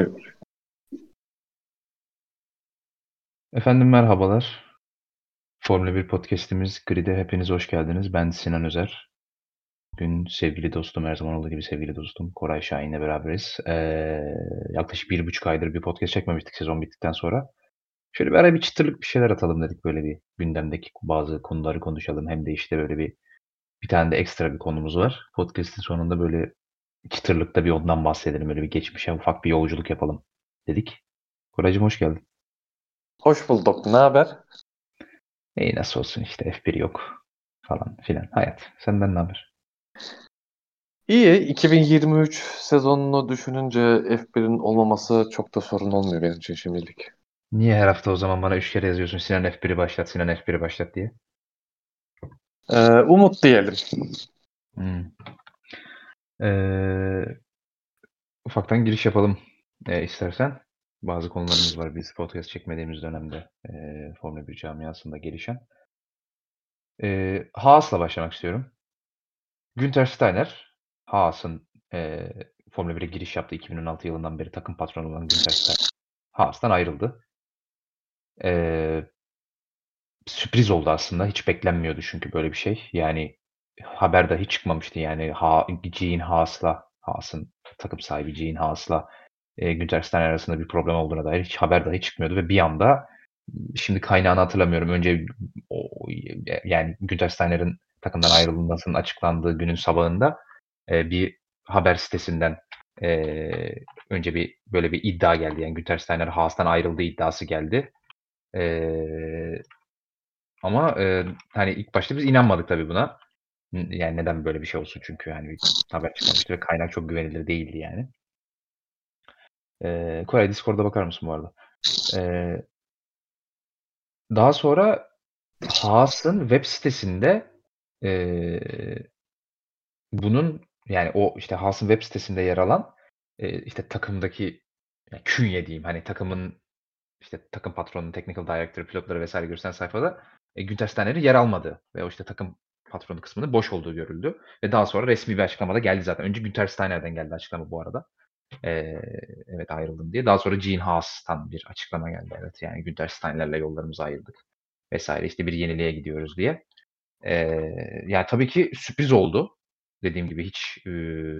Başlıyor. Efendim merhabalar. Formula 1 podcast'imiz Grid'e hepiniz hoş geldiniz. Ben Sinan Özer. Bugün sevgili dostum, her zaman olduğu gibi sevgili dostum Koray Şahin'le beraberiz. Ee, yaklaşık bir buçuk aydır bir podcast çekmemiştik sezon bittikten sonra. Şöyle bir ara bir çıtırlık bir şeyler atalım dedik böyle bir gündemdeki bazı konuları konuşalım. Hem de işte böyle bir bir tane de ekstra bir konumuz var. Podcast'in sonunda böyle çıtırlıkta bir ondan bahsedelim. Böyle bir geçmişe ufak bir yolculuk yapalım dedik. Koraycığım hoş geldin. Hoş bulduk. Ne haber? İyi nasıl olsun işte F1 yok falan filan. Hayat. Senden ne haber? İyi. 2023 sezonunu düşününce F1'in olmaması çok da sorun olmuyor benim için şimdilik. Niye her hafta o zaman bana üç kere yazıyorsun Sinan F1'i başlat, Sinan F1'i başlat diye? Ee, umut diyelim. Hmm. Ee, ufaktan giriş yapalım e, istersen. Bazı konularımız var biz podcast çekmediğimiz dönemde e, Formula 1 camiasında gelişen. E, Haas'la başlamak istiyorum. Günther Steiner, Haas'ın e, Formula 1'e giriş yaptı 2016 yılından beri takım patronu olan Günther Steiner Haas'tan ayrıldı. E, sürpriz oldu aslında. Hiç beklenmiyordu çünkü böyle bir şey. Yani haber dahi çıkmamıştı. Yani ha, Gene Haas'la Haas'ın takım sahibi Gene Haas'la e, Günter Steiner arasında bir problem olduğuna dair hiç haber dahi çıkmıyordu ve bir anda şimdi kaynağını hatırlamıyorum. Önce o, yani Günter Steiner'in takımdan ayrılmasının açıklandığı günün sabahında e, bir haber sitesinden e, önce bir böyle bir iddia geldi. Yani Günter Steiner Haas'tan ayrıldığı iddiası geldi. E, ama e, hani ilk başta biz inanmadık tabii buna. Yani neden böyle bir şey olsun çünkü yani bir haber çıkmamıştı ve kaynak çok güvenilir değildi yani. Ee, Koray Discord'a bakar mısın bu arada? Ee, daha sonra Haas'ın web sitesinde ee, bunun yani o işte Haas'ın web sitesinde yer alan e, işte takımdaki yani künye diyeyim hani takımın işte takım patronu, technical director, pilotları vesaire görsen sayfada e, Günter Steiner'i yer almadı ve o işte takım patronu kısmının boş olduğu görüldü. Ve daha sonra resmi bir açıklamada geldi zaten. Önce Günter Steiner'den geldi açıklama bu arada. Ee, evet ayrıldım diye. Daha sonra Gene Haas'tan bir açıklama geldi. Evet yani Günter Steiner'le yollarımızı ayırdık. Vesaire işte bir yeniliğe gidiyoruz diye. Ee, yani tabii ki sürpriz oldu. Dediğim gibi hiç e,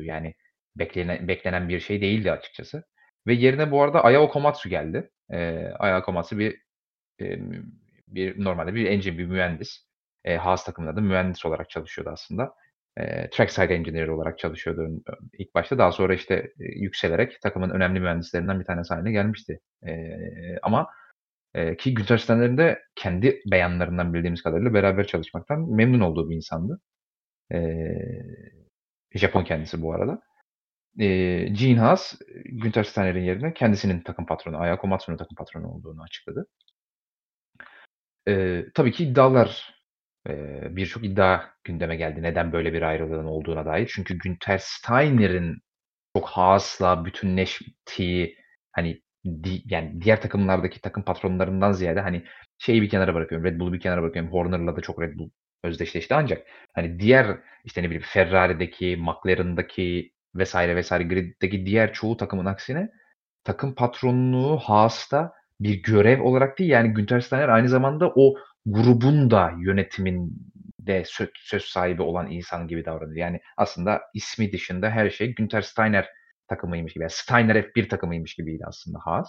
yani beklenen, beklenen bir şey değildi açıkçası. Ve yerine bu arada Ayao Komatsu geldi. Ee, Ayao Komatsu bir e, bir normalde bir engine, bir mühendis. E, Haas takımında da mühendis olarak çalışıyordu aslında. E, trackside engineer olarak çalışıyordu ilk başta. Daha sonra işte e, yükselerek takımın önemli mühendislerinden bir tanesi haline gelmişti. E, ama e, ki Günter Steiner'in de kendi beyanlarından bildiğimiz kadarıyla beraber çalışmaktan memnun olduğu bir insandı. E, Japon kendisi bu arada. E, Gene Haas, Günter Steiner'in yerine kendisinin takım patronu, Ayako Matsu'nun takım patronu olduğunu açıkladı. E, tabii ki iddialar Eee, birçok iddia gündeme geldi neden böyle bir ayrılığın olduğuna dair. Çünkü Günter Steiner'in çok Haas'la bütünleştiği, hani, di yani diğer takımlardaki takım patronlarından ziyade, hani, şeyi bir kenara bırakıyorum, Red Bull'u bir kenara bırakıyorum. Horner'la da çok Red Bull özdeşleşti ancak, hani, diğer, işte, ne bileyim, Ferrari'deki, McLaren'daki vs. vs. griddeki diğer çoğu takımın aksine takım patronluğu Haas'ta bir görev olarak değil, yani Günter Steiner aynı zamanda o grubun da yönetiminde söz, söz sahibi olan insan gibi davranıyor. Yani aslında ismi dışında her şey Günter Steiner takımıymış gibi. Yani Steiner F1 takımıymış gibiydi aslında Haas.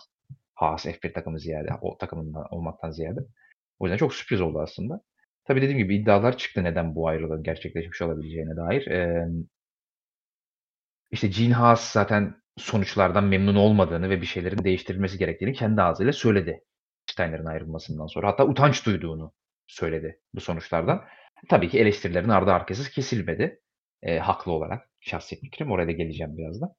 Haas F1 takımı ziyade, o takımından olmaktan ziyade. O yüzden çok sürpriz oldu aslında. Tabii dediğim gibi iddialar çıktı neden bu ayrılığın gerçekleşmiş olabileceğine dair. Ee, işte Gene Haas zaten sonuçlardan memnun olmadığını ve bir şeylerin değiştirilmesi gerektiğini kendi ağzıyla söyledi. Steiner'in ayrılmasından sonra. Hatta utanç duyduğunu söyledi bu sonuçlardan. Tabii ki eleştirilerin ardı arkasız kesilmedi. E, haklı olarak şahsi fikrim. Oraya da geleceğim birazdan.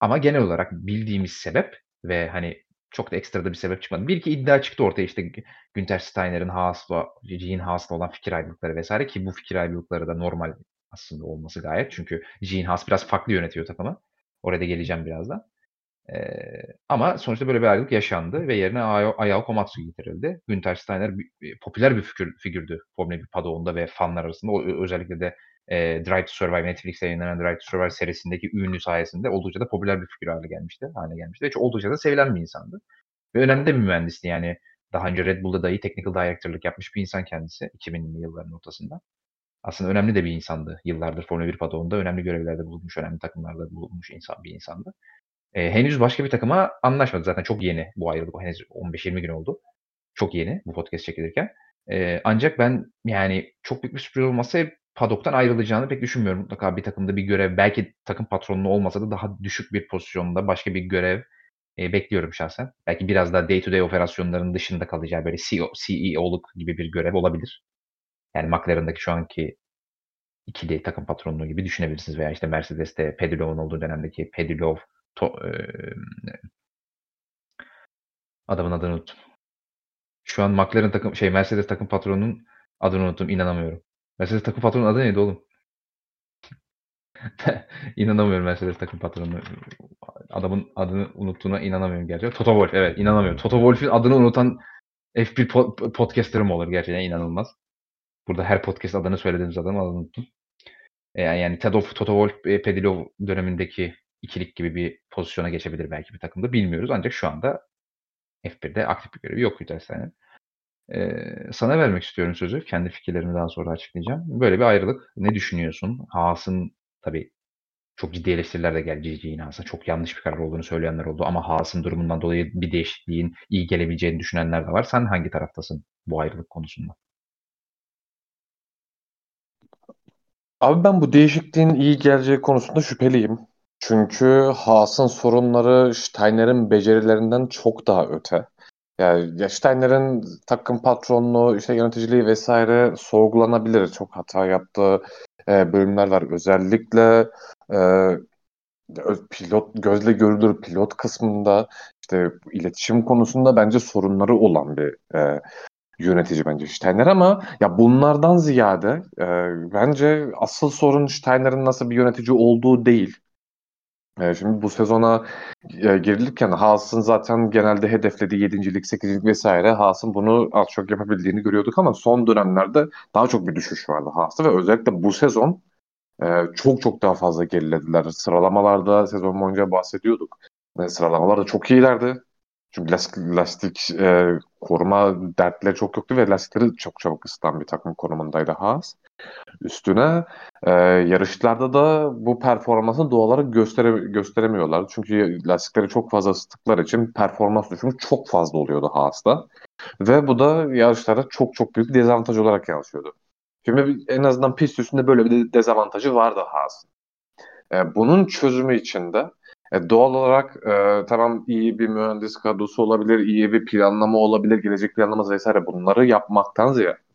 Ama genel olarak bildiğimiz sebep ve hani çok da ekstra da bir sebep çıkmadı. Bir iki iddia çıktı ortaya işte Günter Steiner'in Haas'la, Gene Haas'la olan fikir ayrılıkları vesaire ki bu fikir ayrılıkları da normal aslında olması gayet. Çünkü Gene Haas biraz farklı yönetiyor takımı. Oraya da geleceğim birazdan. Ee, ama sonuçta böyle bir ayrılık yaşandı ve yerine Ayao Komatsu getirildi. Günter Steiner bir, popüler bir figür, figürdü Formula 1 padonunda ve fanlar arasında. O, özellikle de e, Drive to Survive, Netflix'te yayınlanan Drive to Survive serisindeki ünlü sayesinde oldukça da popüler bir figür haline gelmişti. Haline gelmişti ve oldukça da sevilen bir insandı. Ve önemli de bir mühendisti yani. Daha önce Red Bull'da dahi technical director'lık yapmış bir insan kendisi 2000'li yılların ortasında. Aslında önemli de bir insandı. Yıllardır Formula 1 padonunda önemli görevlerde bulunmuş, önemli takımlarda bulunmuş insan bir insandı. E, henüz başka bir takıma anlaşmadı. Zaten çok yeni bu ayrılık. Henüz 15-20 gün oldu. Çok yeni bu podcast çekilirken. E, ancak ben yani çok büyük bir sürpriz olmasa padoktan ayrılacağını pek düşünmüyorum. Mutlaka bir takımda bir görev, belki takım patronluğu olmasa da daha düşük bir pozisyonda başka bir görev e, bekliyorum şahsen. Belki biraz daha day to day operasyonların dışında kalacağı böyle CEO, CEO'luk gibi bir görev olabilir. Yani McLaren'daki şu anki ikili takım patronluğu gibi düşünebilirsiniz. Veya işte Mercedes'te Pedilov'un olduğu dönemdeki Pedilov to, e, adamın adını unuttum. Şu an McLaren takım şey Mercedes takım patronunun adını unuttum. inanamıyorum. Mercedes takım patronun adı neydi oğlum? İnanamıyorum Mercedes takım patronu. Adamın adını unuttuğuna inanamıyorum gerçekten. Toto Wolff evet inanamıyorum. Toto Wolff'in adını unutan F1 po- podcaster mı olur gerçekten inanılmaz. Burada her podcast adını söylediğimiz adamı adını unuttum. E, yani Ted Toto Wolff e, Pedilov dönemindeki ikilik gibi bir pozisyona geçebilir belki bir takımda bilmiyoruz. Ancak şu anda F1'de aktif bir görevi yok Hüdaysa'nın. Ee, sana vermek istiyorum sözü. Kendi fikirlerimi daha sonra açıklayacağım. Böyle bir ayrılık. Ne düşünüyorsun? Haas'ın tabii çok ciddi eleştiriler de geldi Gigi Haas'a. Çok yanlış bir karar olduğunu söyleyenler oldu. Ama Haas'ın durumundan dolayı bir değişikliğin iyi gelebileceğini düşünenler de var. Sen hangi taraftasın bu ayrılık konusunda? Abi ben bu değişikliğin iyi geleceği konusunda şüpheliyim. Çünkü Haas'ın sorunları Steiner'in becerilerinden çok daha öte. Yani Steiner'in takım patronluğu, işte yöneticiliği vesaire sorgulanabilir. Çok hata yaptığı e, bölümler var. Özellikle e, pilot gözle görülür pilot kısmında işte iletişim konusunda bence sorunları olan bir e, yönetici bence Steiner ama ya bunlardan ziyade e, bence asıl sorun Steiner'ın nasıl bir yönetici olduğu değil. E, şimdi bu sezona e, girilirken Haas'ın zaten genelde hedeflediği 7. 8. vesaire Haas'ın bunu az çok yapabildiğini görüyorduk ama son dönemlerde daha çok bir düşüş vardı Haas'ta ve özellikle bu sezon e, çok çok daha fazla gerilediler. Sıralamalarda sezon boyunca bahsediyorduk. E, sıralamalarda çok iyilerdi. Çünkü lastik, lastik e, koruma dertleri çok yoktu ve lastikleri çok çabuk ısıtan bir takım konumundaydı Haas. Üstüne e, yarışlarda da bu performansını doğal olarak göstere, gösteremiyorlar. Çünkü lastikleri çok fazla ısıttıkları için performans düşümü çok fazla oluyordu Haas'ta. Ve bu da yarışlarda çok çok büyük dezavantaj olarak yansıyordu. Şimdi en azından pist üstünde böyle bir dezavantajı vardı Haas'ın. E, bunun çözümü için de e, doğal olarak e, tamam iyi bir mühendis kadrosu olabilir, iyi bir planlama olabilir, gelecek planlaması vesaire bunları yapmaktan ziyade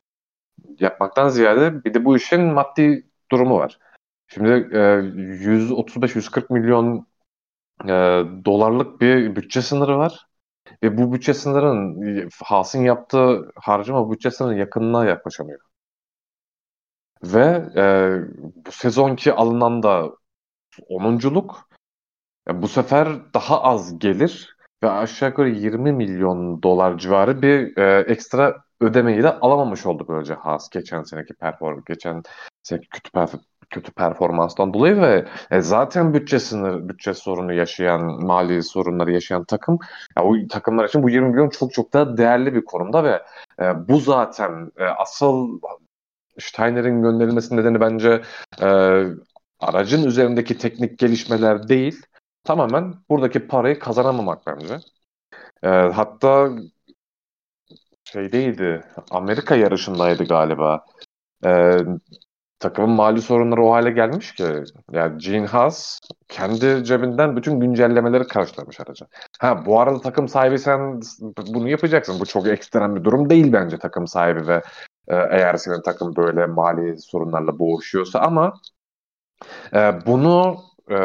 yapmaktan ziyade bir de bu işin maddi durumu var. Şimdi e, 135-140 milyon e, dolarlık bir bütçe sınırı var. Ve bu bütçe sınırının Haas'ın yaptığı harcama bütçe sınırının yakınına yaklaşamıyor. Ve e, bu sezonki alınan da onunculuk yani bu sefer daha az gelir ve aşağı yukarı 20 milyon dolar civarı bir e, ekstra ödemeyi de alamamış oldu böylece Haas geçen seneki perform geçen seneki kötü perf kötü performanstan dolayı ve e, zaten bütçe sınır bütçe sorunu yaşayan mali sorunları yaşayan takım ya, o takımlar için bu 20 milyon çok çok daha değerli bir konumda ve e, bu zaten e, asıl Steiner'in gönderilmesi nedeni bence e, aracın üzerindeki teknik gelişmeler değil tamamen buradaki parayı kazanamamak bence. E, hatta şeydeydi Amerika yarışındaydı galiba. E, takımın mali sorunları o hale gelmiş ki yani Gene Haas kendi cebinden bütün güncellemeleri karşılamış araca. Ha bu arada takım sahibi sen bunu yapacaksın. Bu çok ekstrem bir durum değil bence takım sahibi ve e, eğer senin takım böyle mali sorunlarla boğuşuyorsa ama e, bunu e,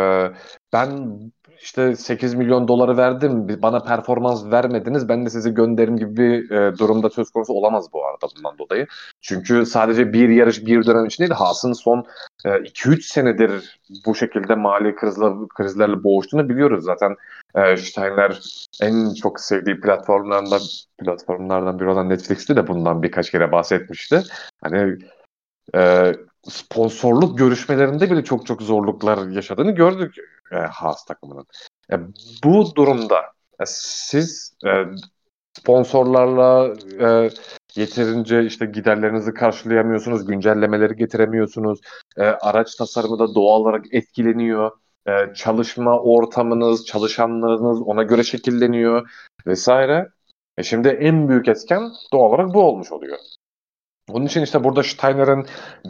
ben işte 8 milyon doları verdim bana performans vermediniz ben de sizi gönderim gibi bir e, durumda söz konusu olamaz bu arada bundan dolayı. Çünkü sadece bir yarış bir dönem için değil Haas'ın son 2-3 e, senedir bu şekilde mali krizler, krizlerle boğuştuğunu biliyoruz. Zaten e, Steiner en çok sevdiği platformlardan platformlardan biri olan Netflix'te de bundan birkaç kere bahsetmişti. Hani e, sponsorluk görüşmelerinde bile çok çok zorluklar yaşadığını gördük e, Haas takımının. E, bu durumda e, siz e, sponsorlarla e, yeterince işte giderlerinizi karşılayamıyorsunuz, güncellemeleri getiremiyorsunuz, e, araç tasarımı da doğal olarak etkileniyor, e, çalışma ortamınız, çalışanlarınız ona göre şekilleniyor vesaire. E şimdi en büyük etken doğal olarak bu olmuş oluyor. Onun için işte burada Steiner'ın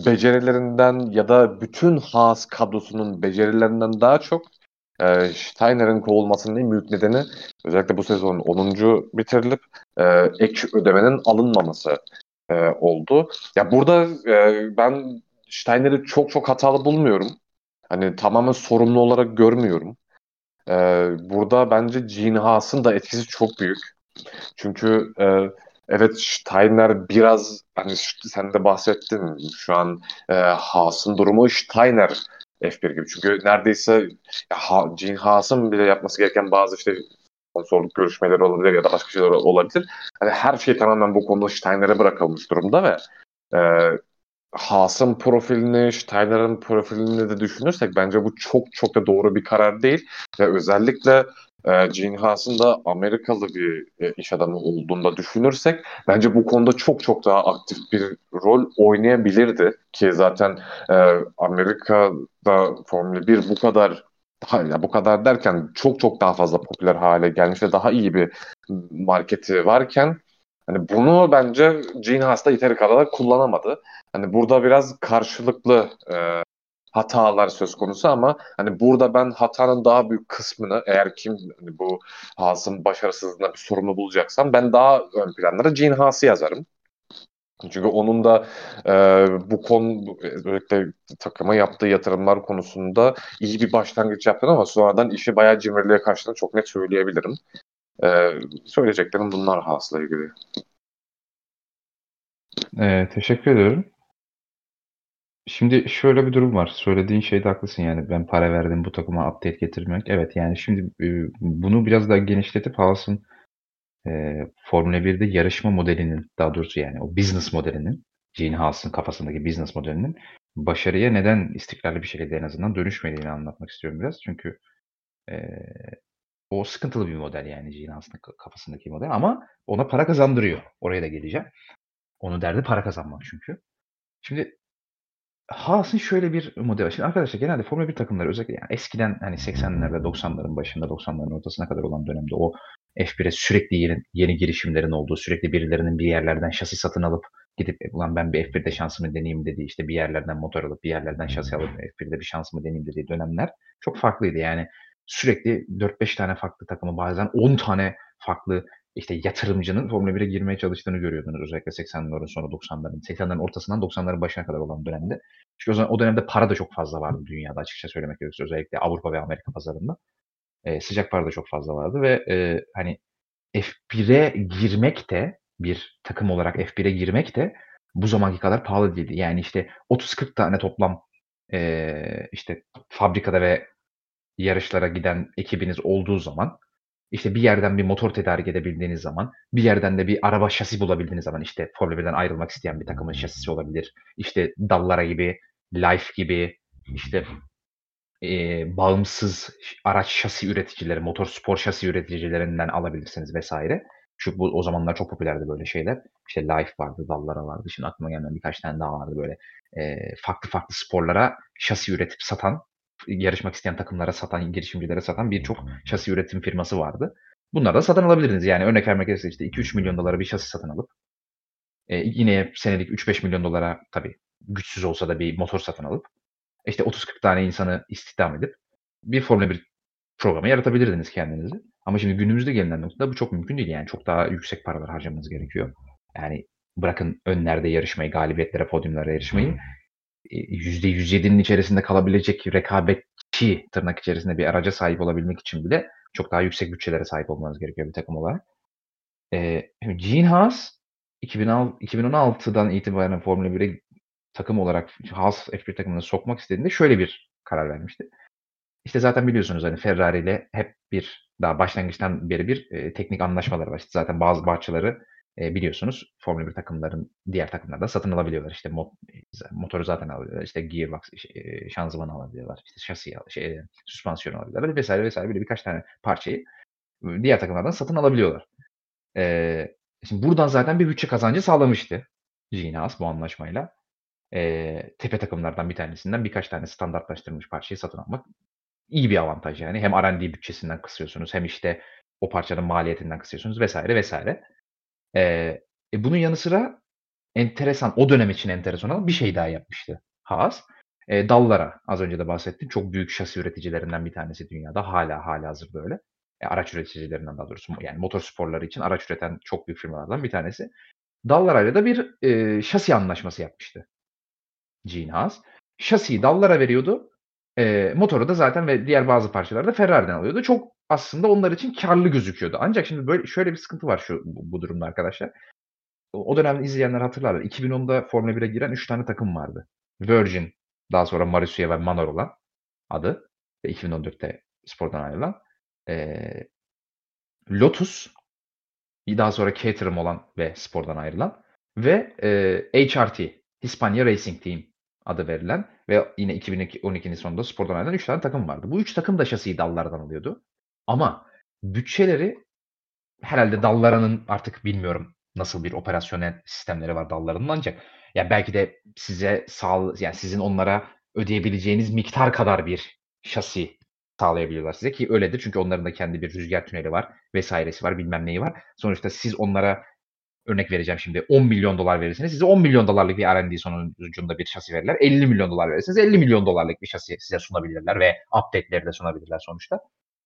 becerilerinden ya da bütün Haas kadrosunun becerilerinden daha çok e, Steiner'ın kovulmasının en büyük nedeni özellikle bu sezon 10. bitirilip e, ek ödemenin alınmaması e, oldu. Ya burada e, ben Steiner'i çok çok hatalı bulmuyorum. Hani tamamen sorumlu olarak görmüyorum. E, burada bence Gene Haas'ın da etkisi çok büyük. Çünkü e, Evet Steiner biraz hani sen de bahsettin şu an e, Haas'ın durumu Steiner F1 gibi. Çünkü neredeyse ha, Gene Haas'ın bile yapması gereken bazı işte sponsorluk görüşmeleri olabilir ya da başka şeyler olabilir. Hani her şey tamamen bu konuda Steiner'e bırakılmış durumda ve e, Haas'ın profilini, Steiner'ın profilini de düşünürsek bence bu çok çok da doğru bir karar değil. Ve özellikle e, Gene Haas'ın da Amerikalı bir e, iş adamı olduğunda düşünürsek bence bu konuda çok çok daha aktif bir rol oynayabilirdi ki zaten e, Amerika'da Formula 1 bu kadar ya bu kadar derken çok çok daha fazla popüler hale gelmiş ve daha iyi bir marketi varken hani bunu bence Gene Haas da yeteri kadar kullanamadı. Hani burada biraz karşılıklı e, hatalar söz konusu ama hani burada ben hatanın daha büyük kısmını eğer kim hani bu Haas'ın başarısızlığına bir sorumlu bulacaksam ben daha ön planlara Gene Haas'ı yazarım. Çünkü onun da e, bu konu özellikle takıma yaptığı yatırımlar konusunda iyi bir başlangıç yaptı ama sonradan işi bayağı cimriliğe karşılığını çok net söyleyebilirim. E, söyleyeceklerim bunlar Haas'la ilgili. Ee, teşekkür ediyorum. Şimdi şöyle bir durum var. Söylediğin şeyde haklısın yani ben para verdim bu takıma update getirmek. Evet yani şimdi e, bunu biraz daha genişletip Haas'ın e, Formula 1'de yarışma modelinin daha doğrusu yani o business modelinin Gene Haas'ın kafasındaki business modelinin başarıya neden istikrarlı bir şekilde en azından dönüşmediğini anlatmak istiyorum biraz. Çünkü e, o sıkıntılı bir model yani Gene Haas'ın kafasındaki model ama ona para kazandırıyor. Oraya da geleceğim. Onun derdi para kazanmak çünkü. Şimdi Haas'ın şöyle bir modeli var. Şimdi arkadaşlar genelde Formula 1 takımları özellikle yani eskiden hani 80'lerde 90'ların başında 90'ların ortasına kadar olan dönemde o F1'e sürekli yeni, yeni girişimlerin olduğu, sürekli birilerinin bir yerlerden şasi satın alıp gidip e, ulan ben bir F1'de şansımı deneyeyim dediği işte bir yerlerden motor alıp bir yerlerden şasi alıp F1'de bir şansımı deneyeyim dediği dönemler çok farklıydı. Yani sürekli 4-5 tane farklı takımı bazen 10 tane farklı işte yatırımcının Formula 1'e girmeye çalıştığını görüyordunuz özellikle 80'lerin sonra 90'ların, 80'lerin ortasından 90'ların başına kadar olan dönemde. Çünkü o zaman o dönemde para da çok fazla vardı dünyada açıkça söylemek gerekirse özellikle Avrupa ve Amerika pazarında. E, sıcak para da çok fazla vardı ve e, hani F1'e girmek de bir takım olarak F1'e girmek de bu zamanki kadar pahalı değildi. Yani işte 30-40 tane toplam e, işte fabrikada ve yarışlara giden ekibiniz olduğu zaman işte bir yerden bir motor tedarik edebildiğiniz zaman, bir yerden de bir araba şasi bulabildiğiniz zaman işte Formula 1'den ayrılmak isteyen bir takımın şasisi olabilir. İşte Dallara gibi, Life gibi, işte e, bağımsız araç şasi üreticileri, motor spor şasi üreticilerinden alabilirsiniz vesaire. Çünkü bu o zamanlar çok popülerdi böyle şeyler. İşte Life vardı, Dallara vardı. Şimdi aklıma gelmeyen birkaç tane daha vardı böyle. E, farklı farklı sporlara şasi üretip satan yarışmak isteyen takımlara satan, girişimcilere satan birçok şasi üretim firması vardı. Bunları da satın alabilirdiniz. Yani örnek vermek gerekirse işte 2-3 milyon dolara bir şasi satın alıp e, yine senelik 3-5 milyon dolara tabii güçsüz olsa da bir motor satın alıp işte 30-40 tane insanı istihdam edip bir Formula 1 programı yaratabilirdiniz kendinizi. Ama şimdi günümüzde gelinen noktada bu çok mümkün değil. Yani çok daha yüksek paralar harcamanız gerekiyor. Yani bırakın önlerde yarışmayı, galibiyetlere, podyumlara yarışmayı. %107'nin içerisinde kalabilecek rekabetçi tırnak içerisinde bir araca sahip olabilmek için bile çok daha yüksek bütçelere sahip olmanız gerekiyor bir takım olarak. E, Gene Haas 2016'dan itibaren Formula 1'e takım olarak Haas F1 takımına sokmak istediğinde şöyle bir karar vermişti. İşte zaten biliyorsunuz hani Ferrari ile hep bir daha başlangıçtan beri bir e, teknik anlaşmaları var. İşte zaten bazı parçaları e, biliyorsunuz Formula 1 takımların diğer takımlarda satın alabiliyorlar. İşte mot motoru zaten alabiliyorlar. İşte gearbox, şey, şanzımanı alabiliyorlar. İşte şasi, şey, süspansiyon alabiliyorlar vesaire vesaire böyle birkaç tane parçayı diğer takımlardan satın alabiliyorlar. E, şimdi buradan zaten bir bütçe kazancı sağlamıştı Gene bu anlaşmayla. E, tepe takımlardan bir tanesinden birkaç tane standartlaştırılmış parçayı satın almak iyi bir avantaj yani. Hem R&D bütçesinden kısıyorsunuz hem işte o parçanın maliyetinden kısıyorsunuz vesaire vesaire. Eee, e, bunun yanı sıra enteresan, o dönem için enteresan olan bir şey daha yapmıştı Haas. Eee, Dallara az önce de bahsettim. Çok büyük şasi üreticilerinden bir tanesi dünyada. Hâlâ hâlihazırda öyle. E, araç üreticilerinden daha doğrusu. Yani motor sporları için araç üreten çok büyük firmalardan bir tanesi. Dallara'yla da bir, eee, şasi anlaşması yapmıştı Gene Haas. Şasiyi Dallara veriyordu. Eee, motoru da zaten ve diğer bazı parçaları da Ferrari'den alıyordu. Çok aslında onlar için karlı gözüküyordu. Ancak şimdi böyle şöyle bir sıkıntı var şu bu, bu durumda arkadaşlar. O, o dönem izleyenler hatırlarlar. 2010'da Formula 1'e giren 3 tane takım vardı. Virgin, daha sonra Marussia ve Manor olan adı ve 2014'te spordan ayrılan. Eee, Lotus, daha sonra Caterham olan ve spordan ayrılan ve eee, HRT, Hispania Racing Team adı verilen ve yine 2012'nin sonunda spordan ayrılan 3 tane takım vardı. Bu 3 takım da şasiyi dallardan alıyordu. Ama bütçeleri herhalde Dallara'nın artık bilmiyorum nasıl bir operasyonel sistemleri var Dallara'nın ancak ya belki de size sağ yani sizin onlara ödeyebileceğiniz miktar kadar bir şasi sağlayabiliyorlar size ki öyledir çünkü onların da kendi bir rüzgar tüneli var vesairesi var bilmem neyi var. Sonuçta siz onlara örnek vereceğim şimdi 10 milyon dolar verirseniz size 10 milyon dolarlık bir R&D sonucunda bir şasi verirler. 50 milyon dolar verirseniz 50 milyon dolarlık bir şasi size sunabilirler ve update'leri de sunabilirler sonuçta.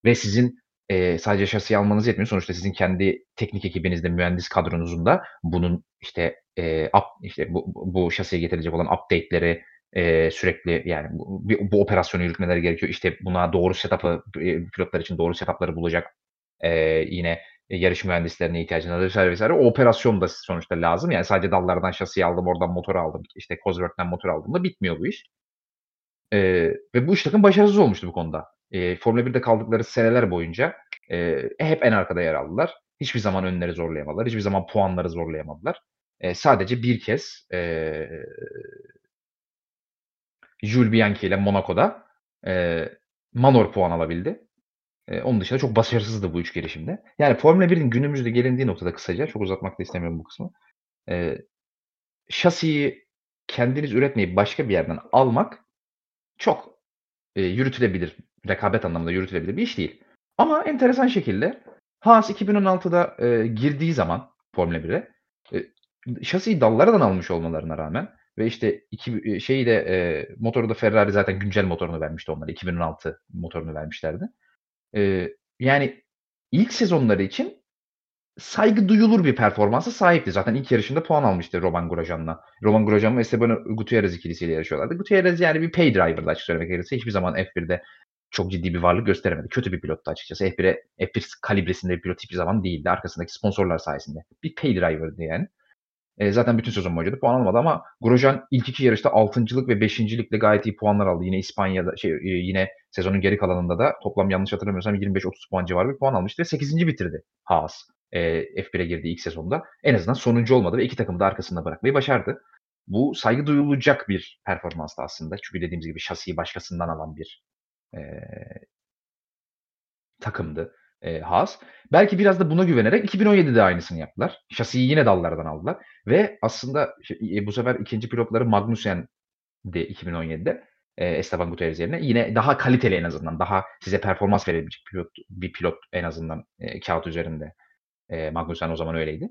Ve sizin e, sadece şasi almanız yetmiyor. Sonuçta sizin kendi teknik ekibinizde, mühendis kadronuzun da bunun işte e, up, işte bu, bu şasiye getirilecek olan update'leri e, sürekli yani bu, bu operasyonu yürütmeleri gerekiyor. İşte buna doğru setup'ı pilotlar için doğru setup'ları bulacak e, yine yarış mühendislerine ihtiyacınız var vesaire vesaire. O operasyon da sonuçta lazım. Yani sadece dallardan şasiyi aldım, oradan motor aldım, işte Cosworth'ten motor aldım da bitmiyor bu iş. E, ve bu iş takım başarısız olmuştu bu konuda e, Formula 1'de kaldıkları seneler boyunca e, hep en arkada yer aldılar. Hiçbir zaman önleri zorlayamadılar. Hiçbir zaman puanları zorlayamadılar. E, sadece bir kez e, Jules Bianchi ile Monaco'da e, Manor puan alabildi. E, onun dışında çok başarısızdı bu üç girişimde. Yani Formula 1'in günümüzde gelindiği noktada kısaca, çok uzatmak da istemiyorum bu kısmı. E, şasiyi kendiniz üretmeyip başka bir yerden almak çok e, yürütülebilir rekabet anlamında yürütülebilir bir iş değil. Ama enteresan şekilde Haas 2016'da e, girdiği zaman Formula 1'e e, şasiyi dallardan almış olmalarına rağmen ve işte iki, e, şeyi de e, motoru da Ferrari zaten güncel motorunu vermişti onlara. 2016 motorunu vermişlerdi. E, yani ilk sezonları için saygı duyulur bir performansa sahipti. Zaten ilk yarışında puan almıştı Roman Grosjean'la. Roman Grosjean ve Esteban Gutierrez ikilisiyle yarışıyorlardı. Gutierrez yani bir pay driver'dı açık söylemek gerekirse. Hiçbir zaman F1'de çok ciddi bir varlık gösteremedi. Kötü bir pilottu açıkçası. F1'e, F1 kalibresinde bir pilot hiçbir zaman değildi. Arkasındaki sponsorlar sayesinde. Bir pay driver'dı yani. E, zaten bütün sezon boyunca da puan almadı ama Grosjean ilk iki yarışta 6.lık ve 5.likle gayet iyi puanlar aldı. Yine İspanya'da şey e, yine sezonun geri kalanında da toplam yanlış hatırlamıyorsam 25-30 puan civarı bir puan almıştı ve 8. bitirdi Haas. E, F1'e girdiği ilk sezonda. En azından sonuncu olmadı ve iki takımı da arkasında bırakmayı başardı. Bu saygı duyulacak bir performanstı aslında. Çünkü dediğimiz gibi şasiyi başkasından alan bir e, takımdı e, Haas. Belki biraz da buna güvenerek 2017'de aynısını yaptılar. Şasiyi yine dallardan aldılar. Ve aslında e, bu sefer ikinci pilotları Magnussen de 2017'de e, Esteban Gutierrez yerine yine daha kaliteli en azından daha size performans verebilecek pilot, bir pilot en azından e, kağıt üzerinde e, Magnussen o zaman öyleydi.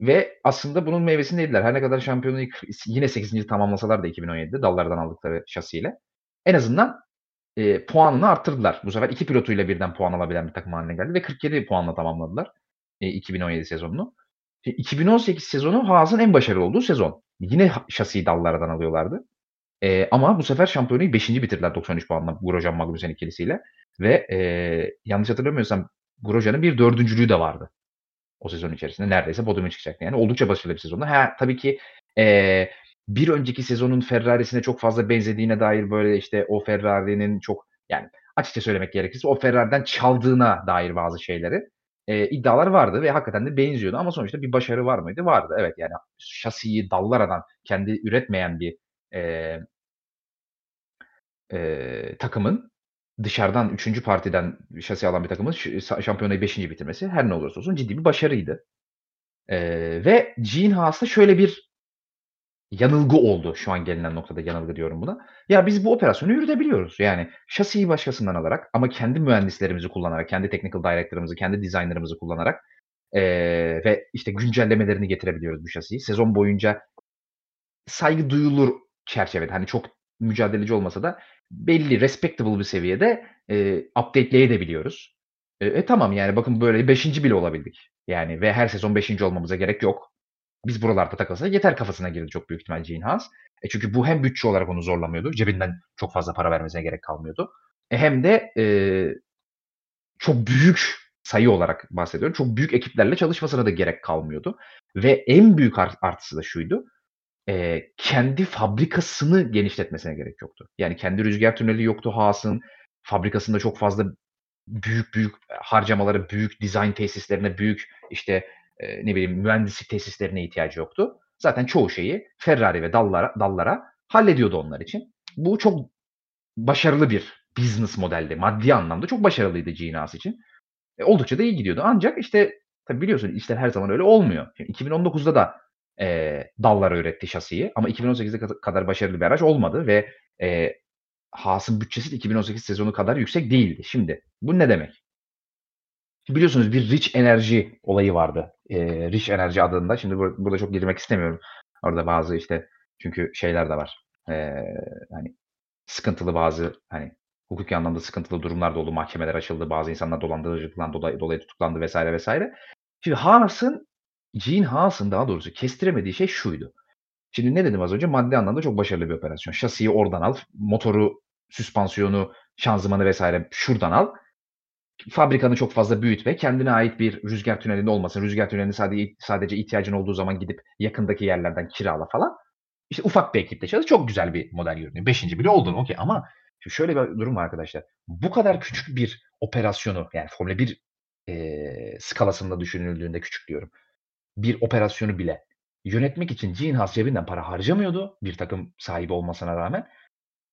Ve aslında bunun meyvesini yediler. Her ne kadar şampiyonu yine 8. tamamlasalar da 2017'de dallardan aldıkları şasiyle. En azından e, puanını arttırdılar. Bu sefer iki pilotuyla birden puan alabilen bir takım haline geldi ve 47 puanla tamamladılar e, 2017 sezonunu. E, 2018 sezonu Haas'ın en başarılı olduğu sezon. Yine şasiyi dallardan alıyorlardı. E, ama bu sefer şampiyonayı 5. bitirdiler 93 puanla Grosjean Magnussen ikilisiyle. Ve e, yanlış hatırlamıyorsam Grosjean'ın bir dördüncülüğü de vardı. O sezon içerisinde neredeyse podyuma çıkacaktı. Yani oldukça başarılı bir sezonda. Ha, tabii ki e, bir önceki sezonun Ferrari'sine çok fazla benzediğine dair böyle işte o Ferrari'nin çok yani açıkça söylemek gerekirse o Ferrari'den çaldığına dair bazı şeyleri eee, iddialar vardı ve hakikaten de benziyordu ama sonuçta bir başarı var mıydı? Vardı. Evet, yani şasiyi Dallara'dan kendi üretmeyen bir, eee eee, takımın dışarıdan 3. partiden şasi alan bir takımın şampiyonayı 5. bitirmesi her ne olursa olsun ciddi bir başarıydı. Eee, ve Gene Haas'ta şöyle bir yanılgı oldu. Şu an gelinen noktada yanılgı diyorum buna. Ya biz bu operasyonu yürütebiliyoruz. Yani şasiyi başkasından alarak ama kendi mühendislerimizi kullanarak, kendi technical director'ımızı, kendi designer'ımızı kullanarak eee, ve işte güncellemelerini getirebiliyoruz bu şasiyi. Sezon boyunca saygı duyulur çerçevede, hani çok mücadeleci olmasa da belli respectable bir seviyede, eee, updateleyebiliyoruz. E, e, tamam yani bakın böyle 5. bile olabildik. Yani ve her sezon 5. olmamıza gerek yok. Biz buralarda takılsak yeter kafasına girdi çok büyük ihtimal Gene Haas. E, çünkü bu hem bütçe olarak onu zorlamıyordu. Cebinden çok fazla para vermesine gerek kalmıyordu. E, hem de, eee, çok büyük sayı olarak bahsediyorum. Çok büyük ekiplerle çalışmasına da gerek kalmıyordu ve en büyük art artısı da şuydu: Eee, kendi fabrikasını genişletmesine gerek yoktu. Yani kendi rüzgâr tüneli yoktu Haas'ın. Fabrikasında çok fazla büyük büyük harcamalara, büyük dizayn tesislerine, büyük işte, eee, ne bileyim mühendislik tesislerine ihtiyacı yoktu. Zaten çoğu şeyi Ferrari ve Dallara Dallara hallediyordu onlar için. Bu çok başarılı bir business modeldi. Maddi anlamda çok başarılıydı Gene Haas için. E, oldukça da iyi gidiyordu. Ancak işte tabii biliyorsun işler her zaman öyle olmuyor. Şimdi 2019'da da, eee, Dallara üretti şasiyi ama 2018'de kad kadar başarılı bir araç olmadı ve, eee, Haas'ın bütçesi de 2018 sezonu kadar yüksek değildi. Şimdi bu ne demek? Biliyorsunuz bir Rich Energy olayı vardı. Eee, Rich Energy adında. Şimdi bur burada çok girmek istemiyorum. Orada bazı işte çünkü şeyler de var. Eee, hani sıkıntılı bazı hani hukuki anlamda sıkıntılı durumlar da oldu. Mahkemeler açıldı. Bazı insanlar dolandırıcılıktan dolayı dolayı tutuklandı vs. vs. Şimdi Haas'ın, Gene Haas'ın daha doğrusu kestiremediği şey şuydu. Şimdi ne dedim az önce? Maddi anlamda çok başarılı bir operasyon. Şasiyi oradan al, motoru, süspansiyonu, şanzımanı vs. şuradan al. Fabrikanı çok fazla büyütme. Kendine ait bir rüzgâr tünelin olmasın. Rüzgâr tünelini sadece sadece ihtiyacın olduğu zaman gidip yakındaki yerlerden kirala falan. İşte ufak bir ekiple çalış. Çok güzel bir model görünüyor. 5. bile oldun okay ama şöyle bir durum var arkadaşlar. Bu kadar küçük bir operasyonu yani Formula 1, eee, skalasında düşünüldüğünde küçük diyorum. Bir operasyonu bile yönetmek için Gene Haas cebinden para harcamıyordu bir takım sahibi olmasına rağmen.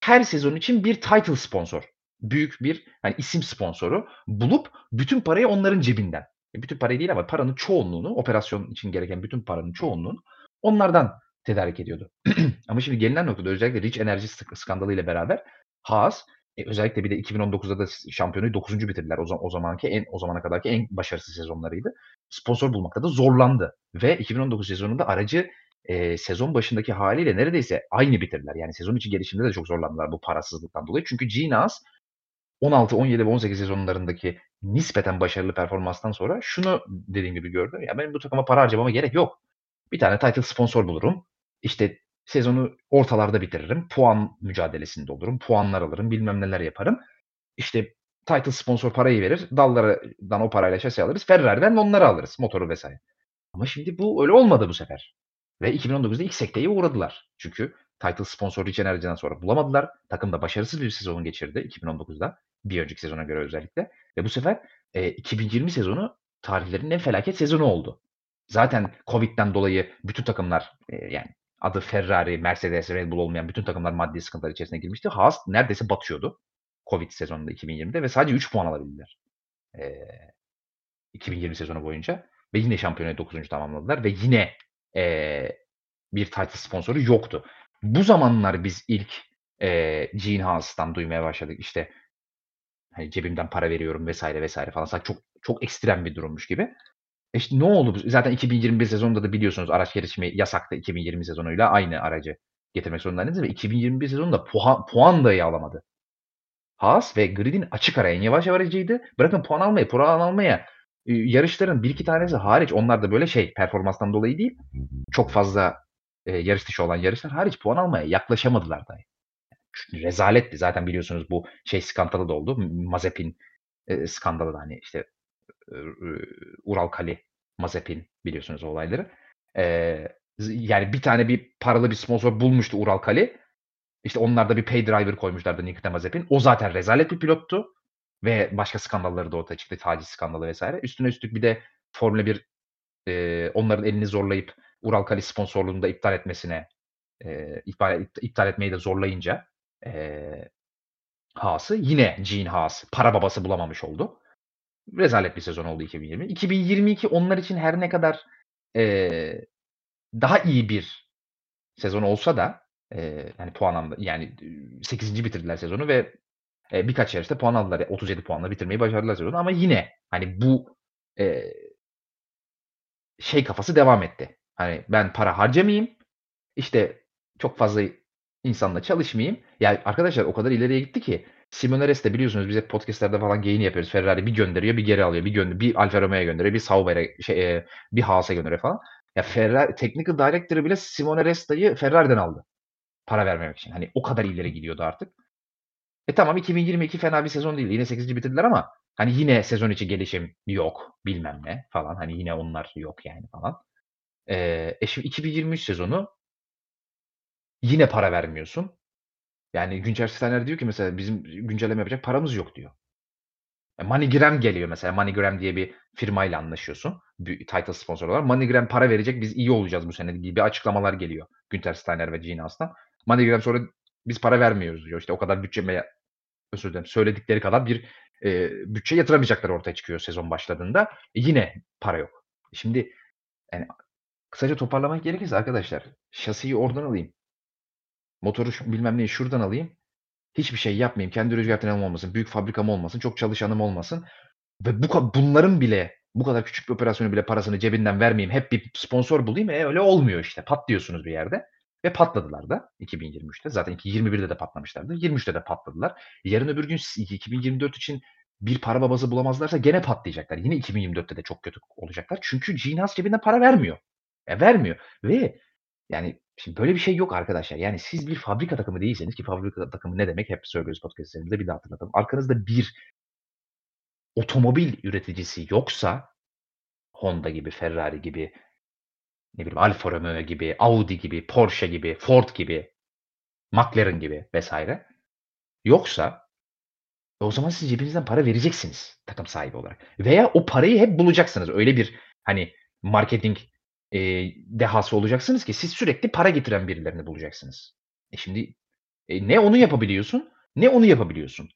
Her sezon için bir title sponsor, büyük bir yani isim sponsoru bulup bütün parayı onların cebinden. E, bütün parayı değil ama paranın çoğunluğunu, operasyon için gereken bütün paranın çoğunluğunu onlardan tedarik ediyordu. ama şimdi gelinen noktada özellikle Rich Energy skandalı ile beraber Haas e, özellikle bir de 2019'da da şampiyonu 9. bitirdiler. O, zaman, o zamanki en o zamana kadarki en başarısız sezonlarıydı. Sponsor bulmakta da zorlandı ve 2019 sezonunda aracı e, sezon başındaki haliyle neredeyse aynı bitirdiler. Yani sezon içi gelişimde de çok zorlandılar bu parasızlıktan dolayı. Çünkü Ginas 16-17 ve 18 sezonlarındaki nispeten başarılı performanstan sonra şunu dediğim gibi gördüm. Ya benim bu takıma para harcamama gerek yok. Bir tane title sponsor bulurum. İşte sezonu ortalarda bitiririm. Puan mücadelesinde olurum. Puanlar alırım. Bilmem neler yaparım. İşte title sponsor parayı verir. Dallardan o parayla şase alırız. Ferrari'den onları alırız. Motoru vesaire. Ama şimdi bu öyle olmadı bu sefer. Ve 2019'da ilk sekteye uğradılar. Çünkü title sponsoru Richard Energy'den sonra bulamadılar. Takım da başarısız bir sezon geçirdi 2019'da. Bir önceki sezona göre özellikle. Ve bu sefer, eee, 2020 sezonu tarihlerinin en felaket sezonu oldu. Zaten Covid'den dolayı bütün takımlar, eee, yani adı Ferrari, Mercedes, Red Bull olmayan bütün takımlar maddi sıkıntılar içerisine girmişti. Haas neredeyse batıyordu Covid sezonunda 2020'de ve sadece 3 puan alabildiler. Eee, 2020 sezonu boyunca ve yine şampiyonayı 9. tamamladılar ve yine, eee, bir title sponsoru yoktu. Bu zamanlar biz ilk, eee, Gene Haas'tan duymaya başladık. İşte hani cebimden para veriyorum vs. vs. falan. Sanki çok çok ekstrem bir durummuş gibi. E, işte ne oldu? Zaten 2021 sezonunda da biliyorsunuz araç gelişimi yasaktı 2020 sezonuyla aynı aracı getirmek zorundaydınız ve 2021 sezonunda puan puan dahi alamadı. Haas ve Grid'in açık ara en yavaş aracıydı. Bırakın puan almayı, puan almaya, eee, yarışların 1-2 tanesi hariç onlar da böyle şey performanstan dolayı değil, çok fazla, eee, yarış dışı olan yarışlar hariç puan almaya yaklaşamadılar dahi. Rezaletti. Zaten biliyorsunuz bu şey skandalı da oldu. Mazepin, eee, skandalı da hani işte, ııı, Uralkali, Mazepin biliyorsunuz olayları. Z yani bir tane bir paralı bir sponsor bulmuştu Uralkali. İşte onlar da bir pay driver koymuşlardı Nikita Mazepin. O zaten rezalet bir pilottu. Ve başka skandalları da ortaya çıktı. Taciz skandalı vesaire. Üstüne üstlük bir de Formula 1 eee, onların elini zorlayıp Uralkali sponsorluğunu da iptal etmesine eee, iptal, iptal etmeyi de zorlayınca eee, Haas'ı yine Gene Haas para babası bulamamış oldu. Rezalet bir sezon oldu 2020. 2022 onlar için her ne kadar eee, daha iyi bir sezon olsa da eee, yani puan anlamda yani 8. bitirdiler sezonu ve e, birkaç yarışta puan aldılar. 37 puanla bitirmeyi başardılar sezonu ama yine hani bu eee, şey kafası devam etti. Hani ben para harcamayayım. işte çok fazla insanla çalışmayayım. Ya arkadaşlar o kadar ileriye gitti ki Simoneres de biliyorsunuz biz hep podcast'lerde falan geyini yapıyoruz. Ferrari bir gönderiyor, bir geri alıyor. Bir gönder bir Alfa Romeo'ya gönderiyor, bir Sauber'e şey, e, bir Haas'a gönderiyor falan. Ya Ferrari Technical Director'ı bile Simone Resta'yı Ferrari'den aldı. Para vermemek için. Hani o kadar ileri gidiyordu artık. E tamam 2022 fena bir sezon değil. Yine 8. bitirdiler ama hani yine sezon içi gelişim yok. Bilmem ne falan. Hani yine onlar yok yani falan. Ee, e şimdi 2023 sezonu yine para vermiyorsun. Yani Güncer Steiner diyor ki mesela bizim güncelleme yapacak paramız yok diyor. E, MoneyGram geliyor mesela. MoneyGram diye bir firmayla anlaşıyorsun. Bir title sponsor olarak. MoneyGram para verecek biz iyi olacağız bu sene gibi açıklamalar geliyor. Günter Steiner ve Gene Haas'tan. MoneyGram sonra biz para vermiyoruz diyor. İşte o kadar bütçeme özür dilerim söyledikleri kadar bir e, bütçe yatıramayacaklar ortaya çıkıyor sezon başladığında. E, yine para yok. Şimdi yani kısaca toparlamak gerekirse arkadaşlar şasiyi oradan alayım. Motoru bilmem neyi şuradan alayım. Hiçbir şey yapmayayım. Kendi rüzgar tünelim olmasın. Büyük fabrikam olmasın. Çok çalışanım olmasın. Ve bu bunların bile bu kadar küçük bir operasyonu bile parasını cebinden vermeyeyim. Hep bir sponsor bulayım. E öyle olmuyor işte. Patlıyorsunuz bir yerde. Ve patladılar da 2023'te. Zaten 2021'de de patlamışlardı. 23'te de patladılar. Yarın öbür gün 2024 için bir para babası bulamazlarsa gene patlayacaklar. Yine 2024'te de çok kötü olacaklar. Çünkü Gene Haas cebinden para vermiyor. E, vermiyor. Ve yani şimdi böyle bir şey yok arkadaşlar. Yani siz bir fabrika takımı değilseniz ki fabrika takımı ne demek hep söylüyoruz podcastlerimizde bir daha hatırlatalım. Arkanızda bir otomobil üreticisi yoksa Honda gibi, Ferrari gibi, ne bileyim Alfa Romeo gibi, Audi gibi, Porsche gibi, Ford gibi, McLaren gibi vesaire yoksa e o zaman siz cebinizden para vereceksiniz takım sahibi olarak. Veya o parayı hep bulacaksınız. Öyle bir hani marketing e, dehası olacaksınız ki siz sürekli para getiren birilerini bulacaksınız. E şimdi e, ne onu yapabiliyorsun ne onu yapabiliyorsun.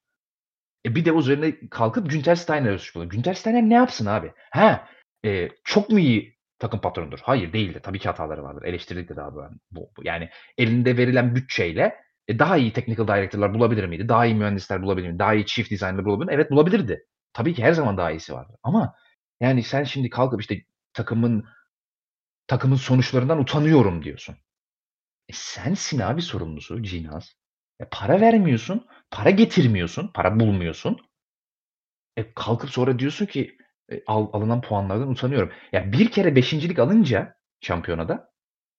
E bir de üzerine kalkıp Günter Steiner'ı suçluyor. Günter Steiner ne yapsın abi? Ha, e, çok mu iyi takım patronudur? Hayır değildi. Tabii ki hataları vardır. Eleştirdik de daha bu, bu. Yani elinde verilen bütçeyle e, daha iyi technical director'lar bulabilir miydi? Daha iyi mühendisler bulabilir miydi? Daha iyi chief designer bulabilir miydi? Evet bulabilirdi. Tabii ki her zaman daha iyisi vardır. Ama yani sen şimdi kalkıp işte takımın takımın sonuçlarından utanıyorum diyorsun. E sensin abi sorumlusu Cinaz. E para vermiyorsun, para getirmiyorsun, para bulmuyorsun. E kalkıp sonra diyorsun ki e, al, alınan puanlardan utanıyorum. Ya bir kere beşincilik alınca şampiyonada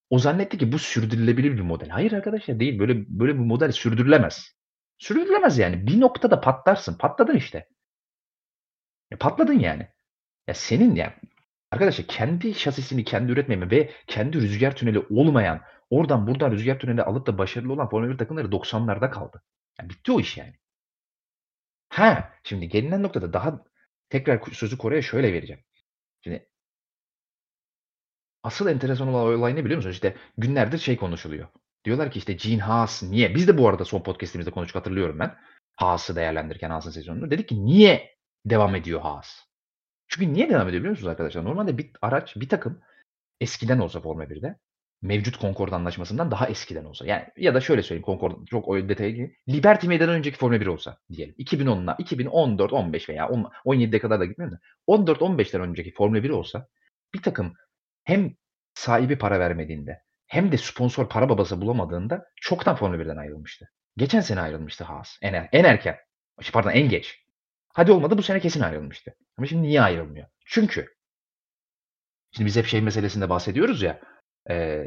o zannetti ki bu sürdürülebilir bir model. Hayır arkadaşlar değil. Böyle böyle bir model sürdürülemez. Sürdürülemez yani. Bir noktada patlarsın. Patladın işte. E patladın yani. Ya senin ya arkadaşlar kendi şasisini kendi üretmeme ve kendi rüzgar tüneli olmayan oradan buradan rüzgar tüneli alıp da başarılı olan Formula 1 takımları 90'larda kaldı. Yani bitti o iş yani. Ha, şimdi gelinen noktada daha tekrar sözü Kore'ye şöyle vereceğim. Şimdi asıl enteresan olan olay ne biliyor musunuz? İşte günlerdir şey konuşuluyor. Diyorlar ki işte Gene Haas niye? Biz de bu arada son podcastimizde konuştuk hatırlıyorum ben. Haas'ı değerlendirirken Haas'ın sezonunu. Dedik ki niye devam ediyor Haas? Çünkü niye devam ediyor biliyor musunuz arkadaşlar? Normalde bir araç, bir takım eskiden olsa Formula 1'de mevcut Concord anlaşmasından daha eskiden olsa. Yani ya da şöyle söyleyeyim Concord çok o detaya gireyim. Liberty Meydan'dan önceki Formula 1 olsa diyelim. 2010'la 2014, 15 veya 10, 17'de kadar da gitmiyorum da 14, 15'ten önceki Formula 1 olsa bir takım hem sahibi para vermediğinde hem de sponsor para babası bulamadığında çoktan Formula 1'den ayrılmıştı. Geçen sene ayrılmıştı Haas. En, er, en erken. Pardon en geç. Hadi olmadı bu sene kesin ayrılmıştı. Ama şimdi niye ayrılmıyor? Çünkü şimdi biz hep şey meselesinde bahsediyoruz ya e,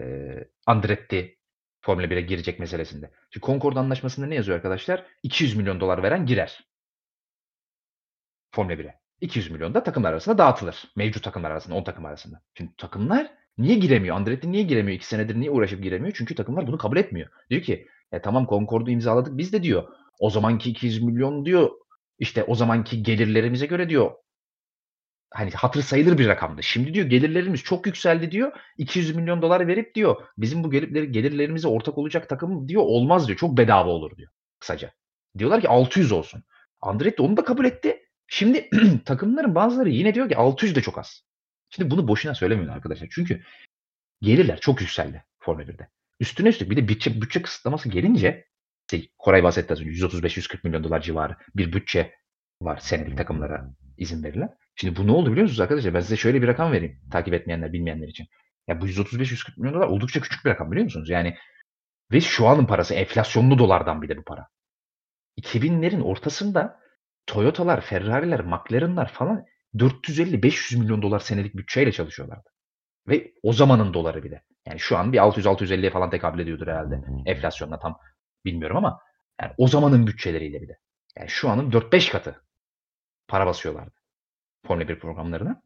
Andretti Formula 1'e girecek meselesinde. Şimdi Concord anlaşmasında ne yazıyor arkadaşlar? 200 milyon dolar veren girer. Formula 1'e. 200 milyon da takımlar arasında dağıtılır. Mevcut takımlar arasında, 10 takım arasında. Şimdi takımlar niye giremiyor? Andretti niye giremiyor? 2 senedir niye uğraşıp giremiyor? Çünkü takımlar bunu kabul etmiyor. Diyor ki e, tamam Concord'u imzaladık biz de diyor. O zamanki 200 milyon diyor işte o zamanki gelirlerimize göre diyor hani hatır sayılır bir rakamdı. Şimdi diyor gelirlerimiz çok yükseldi diyor. 200 milyon dolar verip diyor bizim bu gelirleri, gelirlerimize ortak olacak takım diyor olmaz diyor. Çok bedava olur diyor kısaca. Diyorlar ki 600 olsun. Andretti onu da kabul etti. Şimdi takımların bazıları yine diyor ki 600 de çok az. Şimdi bunu boşuna söylemiyorum arkadaşlar. Çünkü gelirler çok yükseldi Formula 1'de. Üstüne üstlük bir de bütçe, bütçe kısıtlaması gelince işte Koray bahsetti az önce 135-140 milyon dolar civarı bir bütçe var senelik takımlara izin verilen. Şimdi bu ne oldu biliyor musunuz arkadaşlar? Ben size şöyle bir rakam vereyim. Takip etmeyenler, bilmeyenler için. Ya bu 135-140 milyon dolar oldukça küçük bir rakam biliyor musunuz? Yani ve şu anın parası enflasyonlu dolardan bir de bu para. 2000'lerin ortasında Toyota'lar, Ferrari'ler, McLaren'lar falan 450-500 milyon dolar senelik bütçeyle çalışıyorlardı. Ve o zamanın doları bile. Yani şu an bir 600-650'ye falan tekabül ediyordur herhalde. Enflasyonla tam bilmiyorum ama yani o zamanın bütçeleriyle bile. Yani şu anın 4-5 katı para basıyorlardı. Formula 1 programlarına.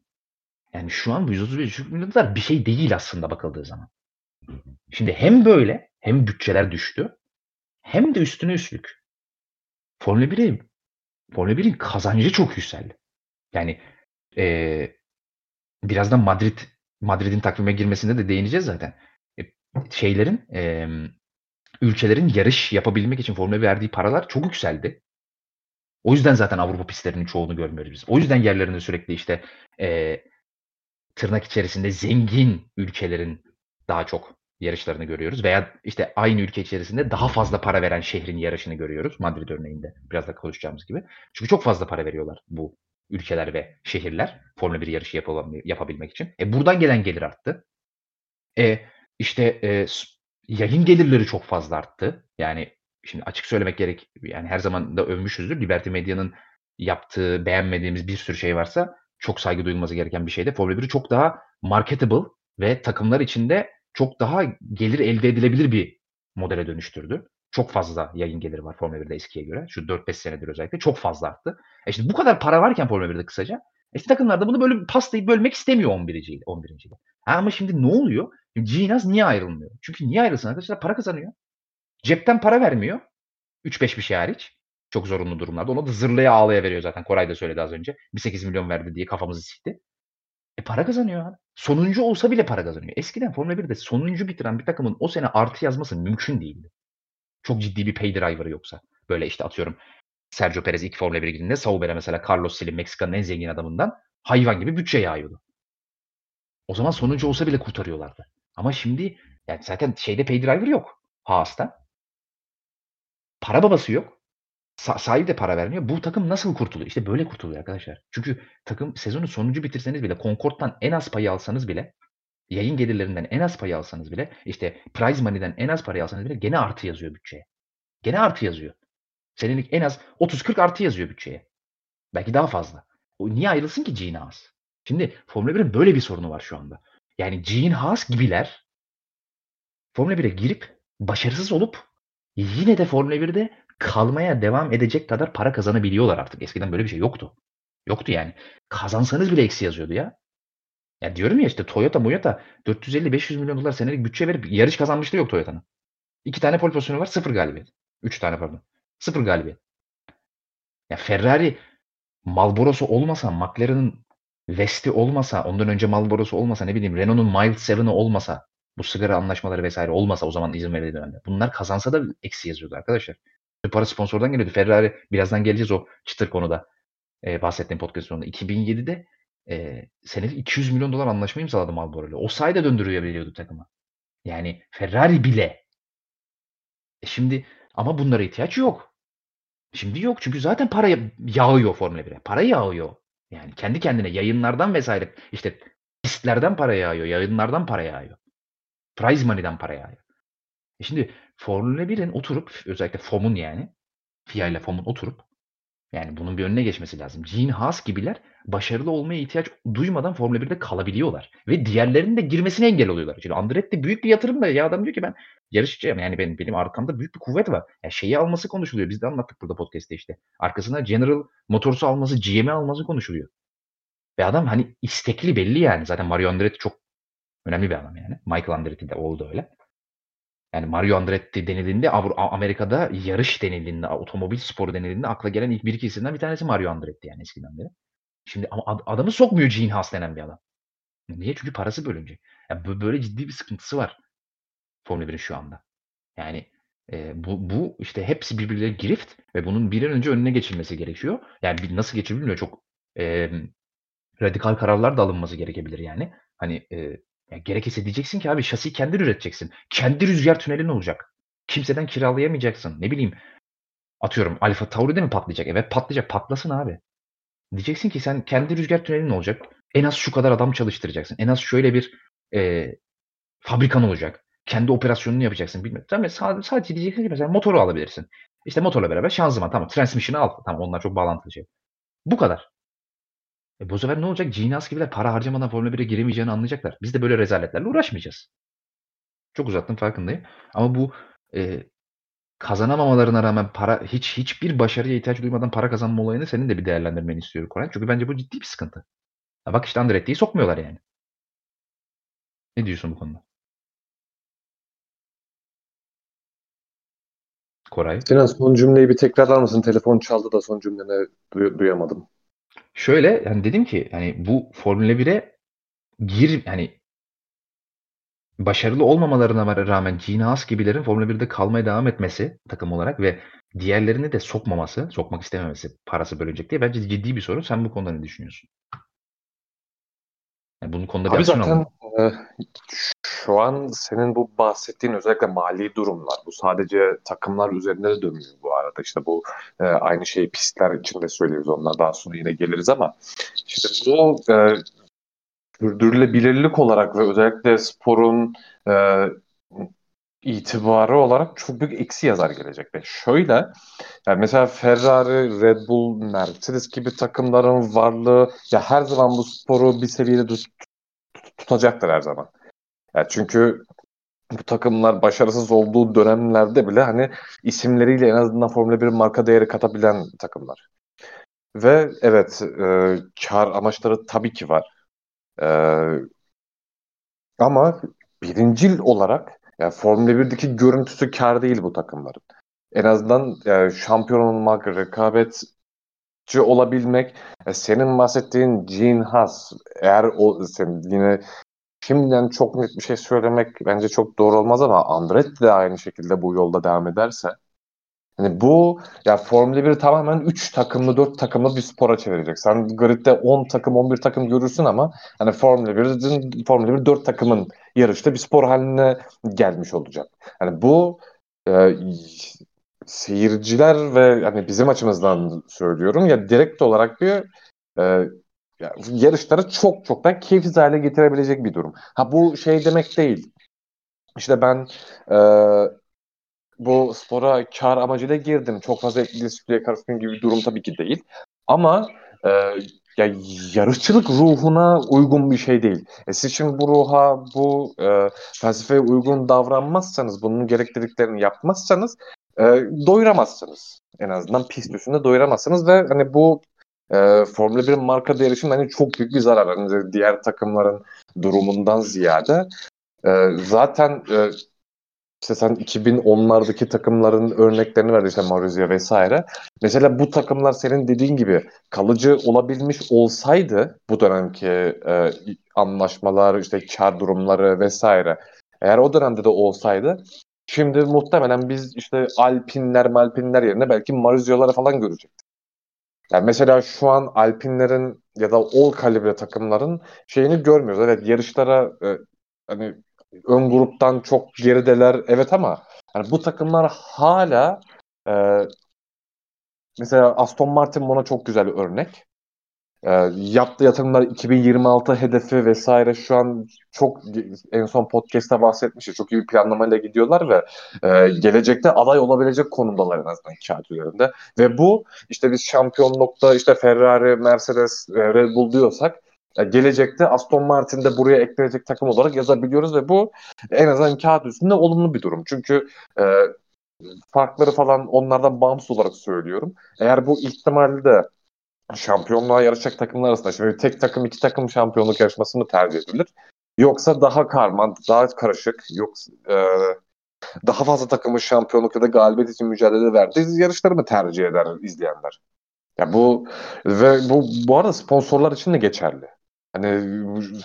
Yani şu an bu 135 milyon dolar bir şey değil aslında bakıldığı zaman. Şimdi hem böyle hem bütçeler düştü hem de üstüne üstlük Formula 1'e Formula 1'in kazancı çok yükseldi. Yani e, birazdan Madrid Madrid'in takvime girmesinde de değineceğiz zaten. E, şeylerin e, ülkelerin yarış yapabilmek için Formula 1 verdiği paralar çok yükseldi. O yüzden zaten Avrupa pistlerinin çoğunu görmüyoruz biz. O yüzden yerlerinde sürekli işte e, tırnak içerisinde zengin ülkelerin daha çok yarışlarını görüyoruz. Veya işte aynı ülke içerisinde daha fazla para veren şehrin yarışını görüyoruz. Madrid örneğinde biraz da konuşacağımız gibi. Çünkü çok fazla para veriyorlar bu ülkeler ve şehirler Formula 1 yarışı yapabilmek için. E buradan gelen gelir arttı. E işte e, yayın gelirleri çok fazla arttı. Yani şimdi açık söylemek gerek yani her zaman da övmüşüzdür. Liberty Media'nın yaptığı beğenmediğimiz bir sürü şey varsa çok saygı duyulması gereken bir şey de Formula 1'i çok daha marketable ve takımlar içinde çok daha gelir elde edilebilir bir modele dönüştürdü. Çok fazla yayın geliri var Formula 1'de eskiye göre. Şu 4-5 senedir özellikle çok fazla arttı. E şimdi bu kadar para varken Formula 1'de kısaca eski takımlar da bunu böyle pastayı bölmek istemiyor 11. 11. Ha ama şimdi ne oluyor? Ginaz niye ayrılmıyor? Çünkü niye ayrılsın arkadaşlar? Para kazanıyor. Cepten para vermiyor. 3-5 bir şey hariç. Çok zorunlu durumlarda. Onu da zırlaya ağlaya veriyor zaten. Koray da söyledi az önce. Bir 8 milyon verdi diye kafamızı sikti. E para kazanıyor abi. Sonuncu olsa bile para kazanıyor. Eskiden Formula 1'de sonuncu bitiren bir takımın o sene artı yazması mümkün değildi. Çok ciddi bir pay driver'ı yoksa. Böyle işte atıyorum Sergio Perez ilk Formula 1'e gittiğinde Sauber'e mesela Carlos Slim Meksika'nın en zengin adamından hayvan gibi bütçe yağıyordu. O zaman sonuncu olsa bile kurtarıyorlardı. Ama şimdi yani zaten şeyde pay driver yok. Haas'ta. Para babası yok. Sa sahibi de para vermiyor. Bu takım nasıl kurtuluyor? İşte böyle kurtuluyor arkadaşlar. Çünkü takım sezonu sonuncu bitirseniz bile Concord'dan en az payı alsanız bile yayın gelirlerinden en az payı alsanız bile işte prize money'den en az parayı alsanız bile gene artı yazıyor bütçeye. Gene artı yazıyor. Senelik en az 30-40 artı yazıyor bütçeye. Belki daha fazla. O niye ayrılsın ki Gene Haas? Şimdi Formula 1'in böyle bir sorunu var şu anda. Yani Gene Haas gibiler Formula 1'e girip başarısız olup yine de Formula 1'de kalmaya devam edecek kadar para kazanabiliyorlar artık. Eskiden böyle bir şey yoktu. Yoktu yani. Kazansanız bile eksi yazıyordu ya. Ya diyorum ya işte Toyota Moyota 450-500 milyon dolar senelik bütçe verip yarış kazanmışlığı yok Toyota'nın. İki tane pole pozisyonu var sıfır galibiyet. Üç tane pardon. Sıfır galibiyet. Ya Ferrari Marlboro'su olmasa, McLaren'ın West'i olmasa, ondan önce Marlboro'su olmasa, ne bileyim Renault'un Mild 7'ı olmasa, bu sigara anlaşmaları vesaire olmasa o zaman izin verildiği dönemde. Bunlar kazansa da eksi yazıyordu arkadaşlar. Para sponsordan geliyordu. Ferrari birazdan geleceğiz o çıtır konuda. E, bahsettiğim podcast sonunda. 2007'de e, senelik 200 milyon dolar anlaşma imzaladı Marlboro ile. O sayede döndürülebiliyordu takımı. Yani Ferrari bile. E şimdi ama bunlara ihtiyaç yok. Şimdi yok çünkü zaten para yağıyor Formula 1'e. Para yağıyor. Yani kendi kendine yayınlardan vesaire işte pistlerden para yağıyor, yayınlardan para yağıyor. Prize money'den para yağıyor. E şimdi Formula 1'in oturup özellikle FOM'un yani FIA ile FOM'un oturup yani bunun bir önüne geçmesi lazım. Gene Haas gibiler başarılı olmaya ihtiyaç duymadan Formula 1'de kalabiliyorlar. Ve diğerlerinin de girmesine engel oluyorlar. Şimdi Andretti büyük bir yatırım da ya adam diyor ki ben yarışacağım. Yani benim, benim arkamda büyük bir kuvvet var. Yani şeyi alması konuşuluyor. Biz de anlattık burada podcast'te işte. Arkasına General Motors'u alması, GM'i alması konuşuluyor. Ve adam hani istekli belli yani. Zaten Mario Andretti çok önemli bir adam yani. Michael Andretti de oldu öyle. Yani Mario Andretti denildiğinde Amerika'da yarış denildiğinde, otomobil sporu denildiğinde akla gelen ilk bir iki isimden bir tanesi Mario Andretti yani eskiden beri. Şimdi ama adamı sokmuyor Gene Haas denen bir adam. Niye? Çünkü parası bölünce. Yani böyle ciddi bir sıkıntısı var Formula 1'in şu anda. Yani e, bu, bu işte hepsi birbirleri girift ve bunun bir an önce önüne geçilmesi gerekiyor. Yani nasıl geçilir Çok e, radikal kararlar da alınması gerekebilir yani. Hani e, yani gerekirse diyeceksin ki abi şasiyi kendin üreteceksin. Kendi rüzgar tünelin olacak. Kimseden kiralayamayacaksın. Ne bileyim atıyorum Alfa Tauri'de mi patlayacak? Evet patlayacak. Patlasın abi. Diyeceksin ki sen kendi rüzgar tünelin olacak. En az şu kadar adam çalıştıracaksın. En az şöyle bir e, fabrikan olacak. Kendi operasyonunu yapacaksın. Bilmiyorum. Tamam, sadece, sadece diyeceksin ki mesela motoru alabilirsin. İşte motorla beraber şanzıman tamam. Transmission'ı al. Tamam onlar çok bağlantılı şey. Bu kadar. E bu sefer ne olacak? Ginas gibiler para harcamadan Formula 1'e giremeyeceğini anlayacaklar. Biz de böyle rezaletlerle uğraşmayacağız. Çok uzattım farkındayım. Ama bu e, kazanamamalarına rağmen para hiç hiçbir başarıya ihtiyaç duymadan para kazanma olayını senin de bir değerlendirmeni istiyorum Koray. Çünkü bence bu ciddi bir sıkıntı. Ya bak işte Andretti'yi sokmuyorlar yani. Ne diyorsun bu konuda? Koray. Sinan son cümleyi bir tekrarlar mısın? Telefon çaldı da son cümleni duy- duyamadım. Şöyle yani dedim ki hani bu Formula 1'e gir hani başarılı olmamalarına rağmen Gene Haas gibilerin Formula 1'de kalmaya devam etmesi takım olarak ve diğerlerini de sokmaması, sokmak istememesi parası bölecek diye bence ciddi bir sorun. Sen bu konuda ne düşünüyorsun? Yani bunun konuda Abi zaten e, şu an senin bu bahsettiğin özellikle mali durumlar. Bu sadece takımlar üzerinde de dönüyor bu arada. İşte bu e, aynı şeyi pistler için de söylüyoruz. Onlar daha sonra yine geliriz ama işte bu e, sürdürülebilirlik olarak ve özellikle sporun e, itibarı olarak çok büyük eksi yazar gelecekte. Şöyle yani mesela Ferrari, Red Bull, Mercedes gibi takımların varlığı ya her zaman bu sporu bir seviyede tut, tutacaktır her zaman. Yani çünkü bu takımlar başarısız olduğu dönemlerde bile hani isimleriyle en azından Formula 1 marka değeri katabilen takımlar. Ve evet e, kar amaçları tabii ki var. E, ama birincil olarak yani Formula 1'deki görüntüsü kar değil bu takımların. En azından yani şampiyon olmak, rekabetçi olabilmek, senin bahsettiğin Gene Haas, eğer o sen yine şimdiden çok net bir şey söylemek bence çok doğru olmaz ama Andretti de aynı şekilde bu yolda devam ederse Hani bu ya Formula 1'i tamamen 3 takımlı 4 takımlı bir spora çevirecek. Sen gridde 10 takım 11 takım görürsün ama hani Formula 1'in Formula 1 4 takımın yarışta bir spor haline gelmiş olacak. Hani bu e, seyirciler ve hani bizim açımızdan söylüyorum ya direkt olarak bir e, ya, yarışları çok çok da keyifsiz hale getirebilecek bir durum. Ha bu şey demek değil. İşte ben e, bu spora kar amacıyla girdim. Çok fazla etkili karıştığım gibi bir durum tabii ki değil. Ama e, ya yarışçılık ruhuna uygun bir şey değil. E siz şimdi bu ruha, bu e, felsefeye uygun davranmazsanız, bunun gerektirdiklerini yapmazsanız e, doyuramazsınız. En azından pist üstünde doyuramazsınız ve hani bu e, Formula 1 marka değeri için hani çok büyük bir zarar. Hani diğer takımların durumundan ziyade e, zaten e, işte sen 2010'lardaki takımların örneklerini verdin işte Maruzia vesaire. Mesela bu takımlar senin dediğin gibi kalıcı olabilmiş olsaydı bu dönemki e, anlaşmalar, işte kar durumları vesaire eğer o dönemde de olsaydı şimdi muhtemelen biz işte Alpinler, Malpinler yerine belki Maruzia'ları falan görecektik. Yani mesela şu an Alpinlerin ya da All kalibre takımların şeyini görmüyoruz. Evet yarışlara e, hani ön gruptan çok gerideler evet ama yani bu takımlar hala e, mesela Aston Martin buna çok güzel bir örnek. E, yaptığı yatırımlar 2026 hedefi vesaire şu an çok en son podcast'ta bahsetmişti. Çok iyi bir planlamayla gidiyorlar ve e, gelecekte aday olabilecek konumdalar en azından kağıt üzerinde. Ve bu işte biz şampiyonlukta işte Ferrari, Mercedes, e, Red Bull diyorsak gelecekte Aston Martin de buraya eklenecek takım olarak yazabiliyoruz ve bu en azından kağıt üstünde olumlu bir durum. Çünkü e, farkları falan onlardan bağımsız olarak söylüyorum. Eğer bu ihtimalle şampiyonluğa yarışacak takımlar arasında şimdi tek takım iki takım şampiyonluk yarışması mı tercih edilir? Yoksa daha karman, daha karışık, yoksa e, daha fazla takımın şampiyonluk ya da galibiyet için mücadele verdiği yarışları mı tercih eder izleyenler? Ya bu ve bu bu arada sponsorlar için de geçerli. Hani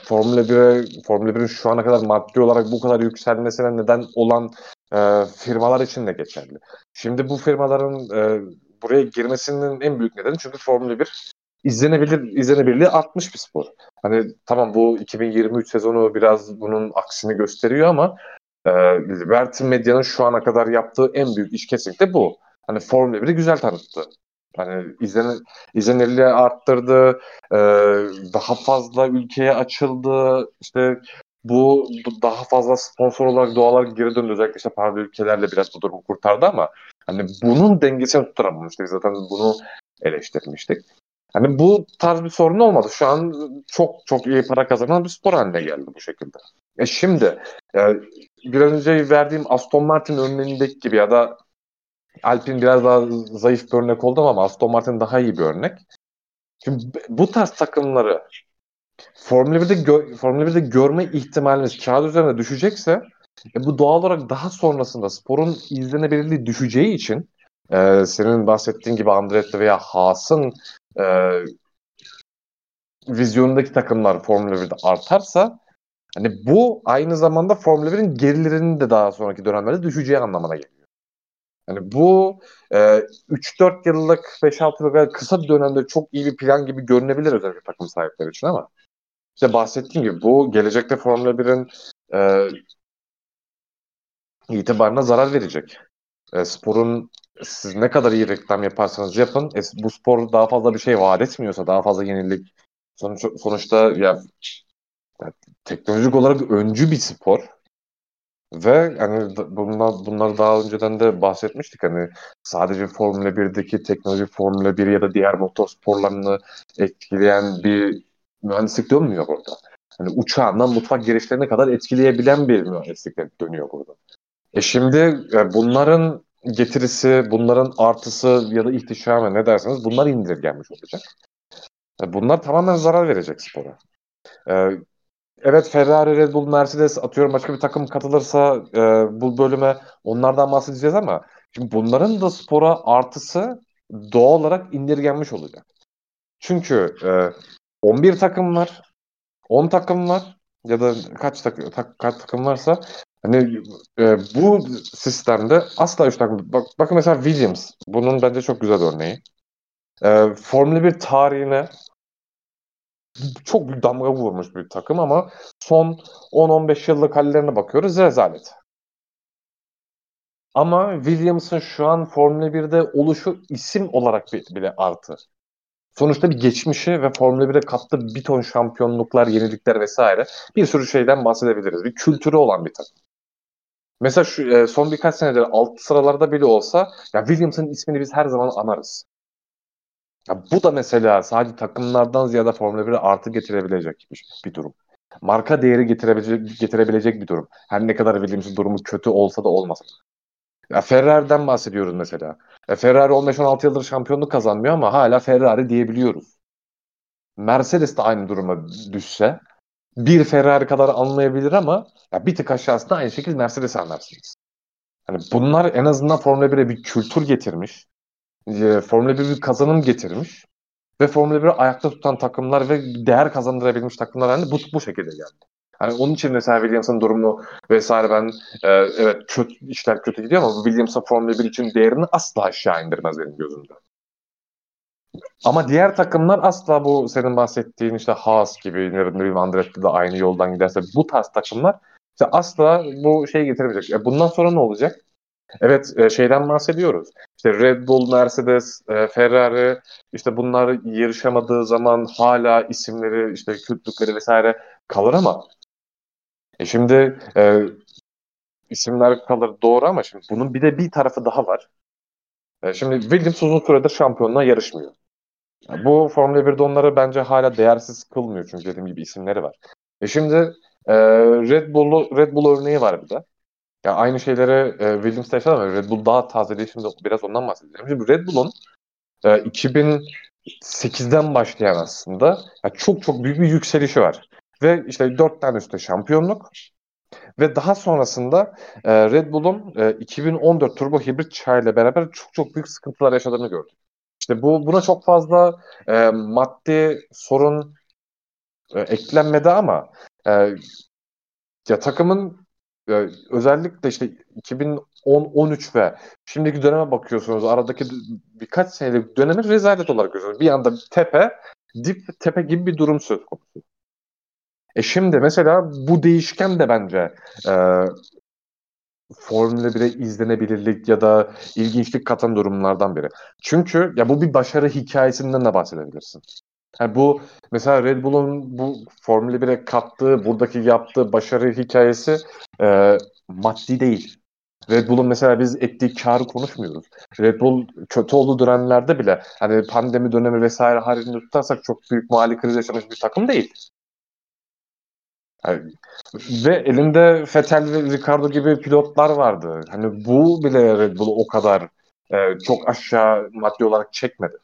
Formula 1'e Formula 1'in şu ana kadar maddi olarak bu kadar yükselmesine neden olan e, firmalar için de geçerli. Şimdi bu firmaların e, buraya girmesinin en büyük nedeni çünkü Formula 1 izlenebilir izlenebilirliği artmış bir spor. Hani tamam bu 2023 sezonu biraz bunun aksini gösteriyor ama e, Liberty Medya'nın şu ana kadar yaptığı en büyük iş kesinlikle bu. Hani Formula 1'i güzel tanıttı. Hani izlen, izlenirliği arttırdı, e, daha fazla ülkeye açıldı, işte bu, bu daha fazla sponsor olarak doğal geri döndü. Özellikle işte paralı ülkelerle biraz bu durumu kurtardı ama hani bunun dengesini tutturamamıştık. Zaten bunu eleştirmiştik. Hani bu tarz bir sorun olmadı. Şu an çok çok iyi para kazanan bir spor haline geldi bu şekilde. E şimdi e, bir önce verdiğim Aston Martin örneğindeki gibi ya da Alpine biraz daha zayıf bir örnek oldu ama Aston Martin daha iyi bir örnek. Şimdi bu tarz takımları Formula 1'de, gö- Formula 1'de görme ihtimalimiz kağıt üzerinde düşecekse e, bu doğal olarak daha sonrasında sporun izlenebilirliği düşeceği için e, senin bahsettiğin gibi Andretti veya Haas'ın e, vizyonundaki takımlar Formula 1'de artarsa hani bu aynı zamanda Formula 1'in gelirinin de daha sonraki dönemlerde düşeceği anlamına geliyor. Yani bu e, 3-4 yıllık 5-6 yıllık kısa bir dönemde çok iyi bir plan gibi görünebilir özellikle takım sahipleri için ama işte bahsettiğim gibi bu gelecekte Formula 1'in e, itibarına zarar verecek. E, sporun siz ne kadar iyi reklam yaparsanız yapın e, bu spor daha fazla bir şey vaat etmiyorsa daha fazla yenilik sonuç, sonuçta ya, ya teknolojik olarak öncü bir spor ve hani bunlar, bunları daha önceden de bahsetmiştik hani sadece Formula 1'deki teknoloji Formula 1 ya da diğer motor sporlarını etkileyen bir mühendislik dönmüyor burada. Hani uçağından mutfak girişlerine kadar etkileyebilen bir mühendislik dönüyor burada. E şimdi e, bunların getirisi, bunların artısı ya da ihtişamı ne derseniz bunlar indirgenmiş olacak. E, bunlar tamamen zarar verecek spora. E, evet Ferrari, Red Bull, Mercedes atıyorum başka bir takım katılırsa bu bölüme onlardan bahsedeceğiz ama şimdi bunların da spora artısı doğal olarak indirgenmiş olacak. Çünkü 11 takım var. 10 takım var. Ya da kaç, tak, tak, kaç takım varsa hani e, bu sistemde asla 3 takım. Bak, bakın mesela Williams. Bunun bence çok güzel örneği. E, Formula 1 tarihine çok büyük damga vurmuş bir takım ama son 10-15 yıllık hallerine bakıyoruz rezalet. Ama Williams'ın şu an Formula 1'de oluşu isim olarak bile artı sonuçta bir geçmişi ve Formula 1'e kattığı bir ton şampiyonluklar, yenilikler vesaire bir sürü şeyden bahsedebiliriz. Bir kültürü olan bir takım. Mesela şu, e, son birkaç senedir alt sıralarda bile olsa ya Williams'ın ismini biz her zaman anarız. Ya bu da mesela sadece takımlardan ziyade Formula 1'e artı getirebilecek bir durum. Marka değeri getirebilecek, getirebilecek bir durum. Her ne kadar Williams'ın durumu kötü olsa da olmasa. Ya Ferrari'den bahsediyoruz mesela. E Ferrari 15-16 yıldır şampiyonluk kazanmıyor ama hala Ferrari diyebiliyoruz. Mercedes de aynı duruma düşse bir Ferrari kadar anlayabilir ama ya bir tık aşağısında aynı şekilde Mercedes anlarsınız. Hani bunlar en azından Formula 1'e bir kültür getirmiş. E, Formula 1'e bir kazanım getirmiş. Ve Formula 1'i ayakta tutan takımlar ve değer kazandırabilmiş takımlar hani bu, bu şekilde geldi. Hani onun için mesela Williams'ın durumu vesaire ben e, evet kötü, işler kötü gidiyor ama Williams'ın Formula 1 için değerini asla aşağı indirmez benim gözümde. Ama diğer takımlar asla bu senin bahsettiğin işte Haas gibi, ne bileyim Andretti de aynı yoldan giderse bu tarz takımlar işte asla bu şey getiremeyecek. E bundan sonra ne olacak? Evet e, şeyden bahsediyoruz. İşte Red Bull, Mercedes, e, Ferrari işte bunlar yarışamadığı zaman hala isimleri işte kültlükleri vesaire kalır ama e şimdi e, isimler kalır doğru ama şimdi bunun bir de bir tarafı daha var. E, şimdi Williams uzun süredir şampiyonluğa yarışmıyor. Bu Formula 1'de onları bence hala değersiz kılmıyor çünkü dediğim gibi isimleri var. E şimdi e, Red Bull Red Bull örneği var bir de. Ya aynı şeyleri e, Williams'ta yaşadı ama Red Bull daha taze değil. Şimdi biraz ondan bahsedeceğim. Şimdi Red Bull'un e, 2008'den başlayan aslında yani çok çok büyük bir yükselişi var. Ve işte dört tane üstte şampiyonluk Ve daha sonrasında e, Red Bull'un e, 2014 turbo hibrit çağıyla beraber çok çok büyük sıkıntılar yaşadığını gördük. İşte bu buna çok fazla e, maddi sorun e, eklenmedi ama e, ya takımın e, özellikle işte 2010-13 ve şimdiki döneme bakıyorsunuz aradaki birkaç senelik dönemi rezalet olarak görüyorsunuz. Bir anda tepe, dip tepe gibi bir durum söz konusu. E şimdi mesela bu değişken de bence e, Formula 1'e izlenebilirlik ya da ilginçlik katan durumlardan biri. Çünkü ya bu bir başarı hikayesinden de bahsedebilirsin. Yani bu mesela Red Bull'un bu Formula 1'e kattığı, buradaki yaptığı başarı hikayesi e, maddi değil. Red Bull'un mesela biz ettiği karı konuşmuyoruz. Red Bull kötü olduğu dönemlerde bile hani pandemi dönemi vesaire haricinde tutarsak çok büyük mali kriz yaşamış bir takım değil. Yani, ve elinde Vettel ve Ricardo gibi pilotlar vardı. Hani bu bile Red Bull'u o kadar e, çok aşağı maddi olarak çekmedi.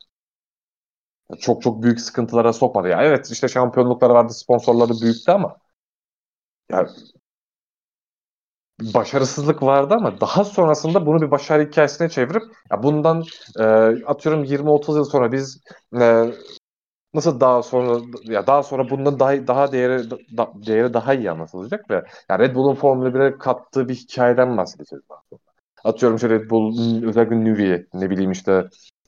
Çok çok büyük sıkıntılara sokmadı. Ya evet işte şampiyonlukları vardı, sponsorları büyüktü ama ya başarısızlık vardı ama daha sonrasında bunu bir başarı hikayesine çevirip ya bundan e, atıyorum 20-30 yıl sonra biz e, nasıl daha sonra ya daha sonra bundan daha daha değeri da, değeri daha iyi anlatılacak ve yani Red Bull'un Formula 1'e kattığı bir hikayeden bahsedeceğiz. Atıyorum işte Red Bull özellikle Nüvi ne bileyim işte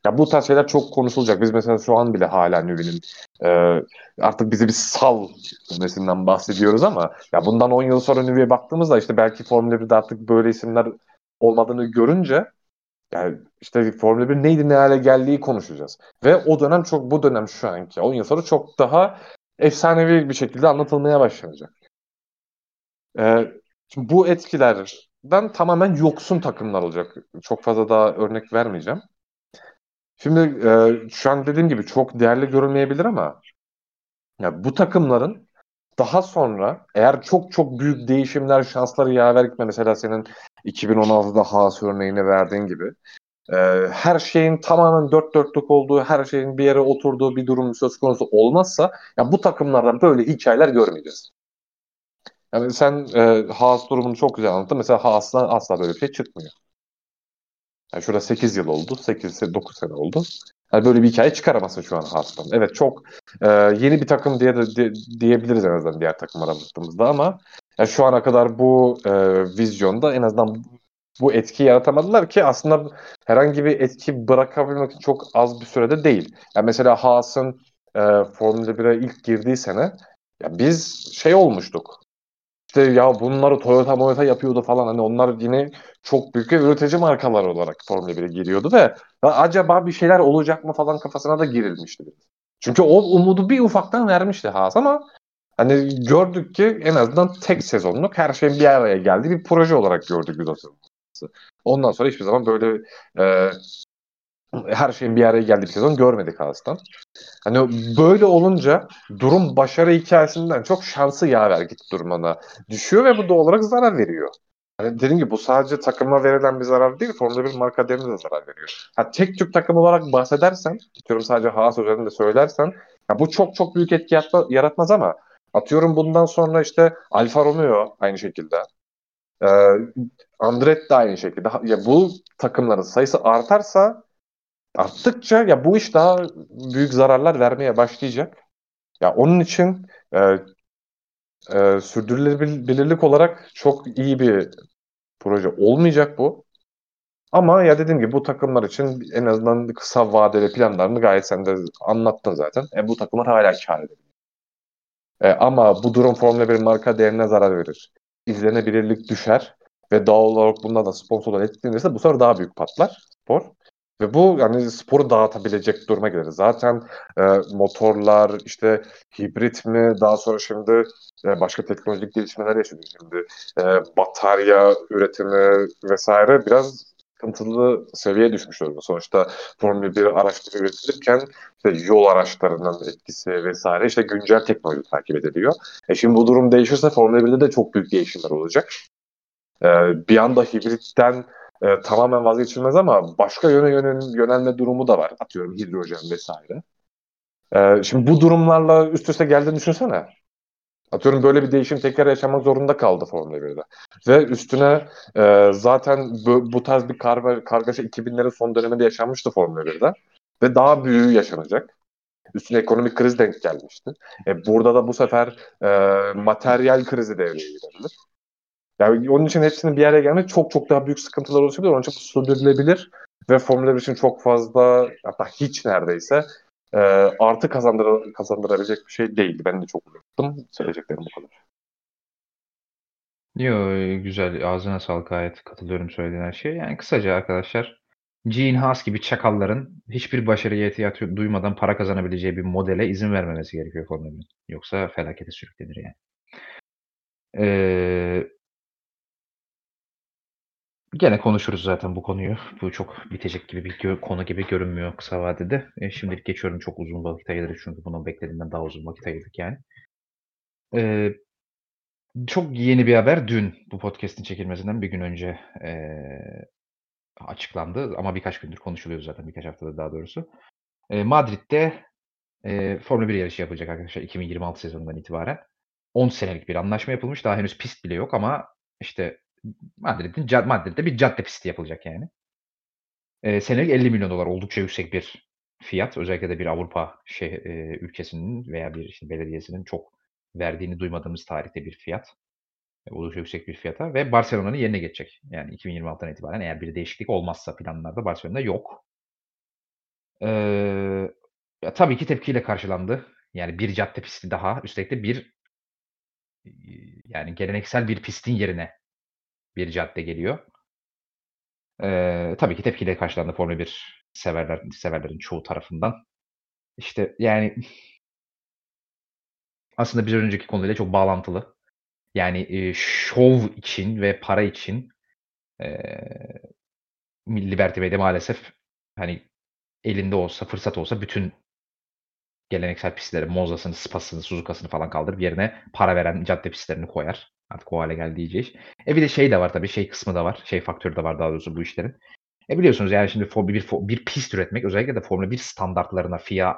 ya bu tarz şeyler çok konuşulacak. Biz mesela şu an bile hala Nüvi'nin e, artık bizi bir sal cümlesinden bahsediyoruz ama ya bundan 10 yıl sonra Nüvi'ye baktığımızda işte belki Formula 1'de artık böyle isimler olmadığını görünce yani işte Formula 1 neydi ne hale geldiği konuşacağız. Ve o dönem çok bu dönem şu anki 10 yıl sonra çok daha efsanevi bir şekilde anlatılmaya başlanacak. Ee, şimdi bu etkilerden tamamen yoksun takımlar olacak. Çok fazla daha örnek vermeyeceğim. Şimdi e, şu an dediğim gibi çok değerli görülmeyebilir ama ya bu takımların daha sonra eğer çok çok büyük değişimler, şansları yaver gitme mesela senin 2016'da Haas örneğini verdiğin gibi e, her şeyin tamamen dört dörtlük olduğu, her şeyin bir yere oturduğu bir durum söz konusu olmazsa ya bu takımlardan böyle hikayeler görmeyeceğiz. Yani sen e, Haas durumunu çok güzel anlattın. Mesela Haas'tan asla böyle bir şey çıkmıyor. Yani şurada 8 yıl oldu. 8 9 sene oldu. Yani böyle bir hikaye çıkaramazsın şu an Haas'tan. Evet çok e, yeni bir takım diye de, de, diyebiliriz en azından diğer takımlara baktığımızda ama yani şu ana kadar bu e, vizyonda en azından bu etki yaratamadılar ki aslında herhangi bir etki bırakabilmek için çok az bir sürede değil. Yani mesela Haas'ın e, Formula 1'e ilk girdiği sene ya biz şey olmuştuk işte ya bunları Toyota Toyota yapıyordu falan. Hani onlar yine çok büyük bir üretici markalar olarak Formula 1'e giriyordu ve acaba bir şeyler olacak mı falan kafasına da girilmişti. Çünkü o umudu bir ufaktan vermişti Haas ama hani gördük ki en azından tek sezonluk her şeyin bir araya geldiği bir proje olarak gördük biz Ondan sonra hiçbir zaman böyle e, her şeyin bir araya geldiği bir sezon görmedik Haas'tan. Hani böyle olunca durum başarı hikayesinden çok şansı yaver git durumuna düşüyor ve bu doğal olarak zarar veriyor. Hani dediğim gibi bu sadece takıma verilen bir zarar değil, Formula 1 marka değerine de zarar veriyor. Ha, tek tük takım olarak bahsedersen, atıyorum sadece Haas üzerinde söylersen, ya bu çok çok büyük etki yaratmaz ama atıyorum bundan sonra işte Alfa Romeo aynı şekilde. Ee, Andretti de aynı şekilde. Ya bu takımların sayısı artarsa arttıkça ya bu iş daha büyük zararlar vermeye başlayacak. Ya onun için e, e, sürdürülebilirlik olarak çok iyi bir proje olmayacak bu. Ama ya dediğim gibi bu takımlar için en azından kısa vadeli planlarını gayet sen de anlattın zaten. E, bu takımlar hala kar edebilir. E, ama bu durum Formula 1 marka değerine zarar verir. İzlenebilirlik düşer ve doğal olarak bunda da sponsorlar etkilenirse bu sefer daha büyük patlar spor. Ve bu yani sporu dağıtabilecek duruma gelir. Zaten e, motorlar işte hibrit mi daha sonra şimdi e, başka teknolojik gelişmeler yaşanıyor şimdi. E, batarya üretimi vesaire biraz sıkıntılı seviyeye düşmüş durumda. Sonuçta Formula 1 araçları üretilirken işte yol araçlarının etkisi vesaire işte güncel teknoloji takip ediliyor. E şimdi bu durum değişirse Formula 1'de de çok büyük değişimler olacak. E, bir anda hibritten e, tamamen vazgeçilmez ama başka yöne yönel, yönelme durumu da var. Atıyorum hidrojen vesaire. E, şimdi bu durumlarla üst üste geldiğini düşünsene. Atıyorum böyle bir değişim tekrar yaşamak zorunda kaldı Formula 1'de. Ve üstüne e, zaten bu, bu tarz bir kar, kargaşa 2000'lerin son döneminde yaşanmıştı Formula 1'de. Ve daha büyüğü yaşanacak. Üstüne ekonomik kriz denk gelmişti. E, burada da bu sefer e, materyal krizi devreye girebilir. Yani onun için hepsinin bir araya gelmek çok çok daha büyük sıkıntılar oluşabilir. Onun için bu sürdürülebilir ve Formula 1 için çok fazla hatta hiç neredeyse e, artı kazandır kazandırabilecek bir şey değildi. Ben de çok unuttum. Söyleyeceklerim bu kadar. Yo, güzel. Ağzına sağlık gayet katılıyorum söylediğin her şeye. Yani kısaca arkadaşlar Gene Haas gibi çakalların hiçbir başarıya ihtiyaç duymadan para kazanabileceği bir modele izin vermemesi gerekiyor Formula 1'in. Yoksa felakete sürüklenir yani. Ee, gene konuşuruz zaten bu konuyu. Bu çok bitecek gibi bir konu gibi görünmüyor kısa vadede. E, şimdilik geçiyorum çok uzun vakit ayırdık çünkü bunun beklediğinden daha uzun vakit ayırdık yani. Ee, çok yeni bir haber. Dün bu podcast'in çekilmesinden bir gün önce ee, açıklandı ama birkaç gündür konuşuluyor zaten birkaç haftada daha doğrusu. E, Madrid'de e, Formula 1 yarışı yapılacak arkadaşlar 2026 sezonundan itibaren. 10 senelik bir anlaşma yapılmış. Daha henüz pist bile yok ama işte Madrid'in Madrid'de bir cadde pisti yapılacak yani. E, senelik 50 milyon dolar oldukça yüksek bir fiyat. Özellikle de bir Avrupa şey, e, ülkesinin veya bir işte belediyesinin çok verdiğini duymadığımız tarihte bir fiyat. Oldukça yüksek bir fiyata ve Barcelona'nın yerine geçecek. Yani 2026'dan itibaren eğer bir değişiklik olmazsa planlarda Barcelona'da yok. Eee, ya tabii ki tepkiyle karşılandı. Yani bir cadde pisti daha, üstelik de bir yani geleneksel bir pistin yerine bir cadde geliyor. Eee, tabii ki tepkiyle karşılandı Formula 1 severler severlerin çoğu tarafından. İşte yani aslında bir önceki konuyla çok bağlantılı. Yani, eee, şov için ve para için, eee, Liberty Media maalesef, hani, elinde olsa, fırsat olsa bütün geleneksel pistleri, Monza'sını, Spa'sını, Suzuka'sını falan kaldırıp yerine para veren cadde pistlerini koyar. Artık o hâle geldi iyice iş. E, bir de şey de var tabii, şey kısmı da var, şey faktörü de var daha doğrusu bu işlerin. E, biliyorsunuz yani şimdi bir bir pist üretmek özellikle de Formula 1 standartlarına, FIA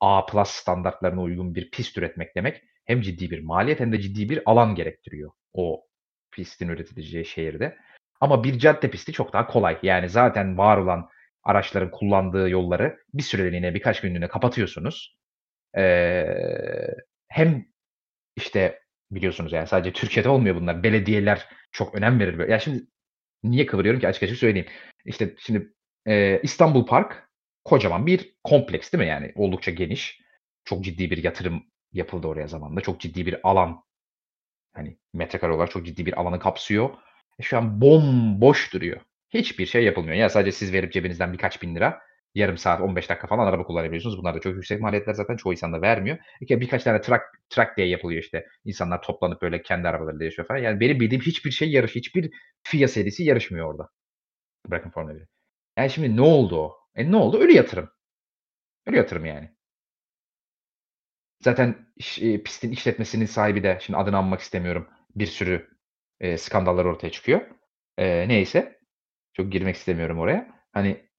A+ standartlarına uygun bir pist üretmek demek hem ciddi bir maliyet hem de ciddi bir alan gerektiriyor o pistin üretileceği şehirde. Ama bir cadde pisti çok daha kolay. Yani zaten var olan araçların kullandığı yolları bir süreliğine, birkaç günlüğüne kapatıyorsunuz. Eee, hem işte biliyorsunuz yani sadece Türkiye'de olmuyor bunlar. Belediyeler çok önem verir. Ya şimdi niye kıvırıyorum ki açık açık söyleyeyim. İşte şimdi eee, İstanbul Park kocaman bir kompleks değil mi yani? Oldukça geniş. Çok ciddi bir yatırım yapıldı oraya zamanında. Çok ciddi bir alan, hani metrekare olarak çok ciddi bir alanı kapsıyor. E, şu an bomboş duruyor. Hiçbir şey yapılmıyor. Ya sadece siz verip cebinizden birkaç bin lira, yarım saat, 15 dakika falan araba kullanabiliyorsunuz. Bunlar da çok yüksek maliyetler zaten çoğu insan da vermiyor. Bir birkaç tane track, track day yapılıyor işte. İnsanlar toplanıp böyle kendi arabalarıyla yaşıyor falan. Yani benim bildiğim hiçbir şey yarış, hiçbir FIA serisi yarışmıyor orada. Bırakın Formula 1'i. Yani şimdi ne oldu o? E ne oldu? Ölü yatırım. Ölü yatırım yani. Zaten eee, pistin işletmesinin sahibi de şimdi adını anmak istemiyorum. Bir sürü, eee, skandallar ortaya çıkıyor. Eee, neyse. Çok girmek istemiyorum oraya. Hani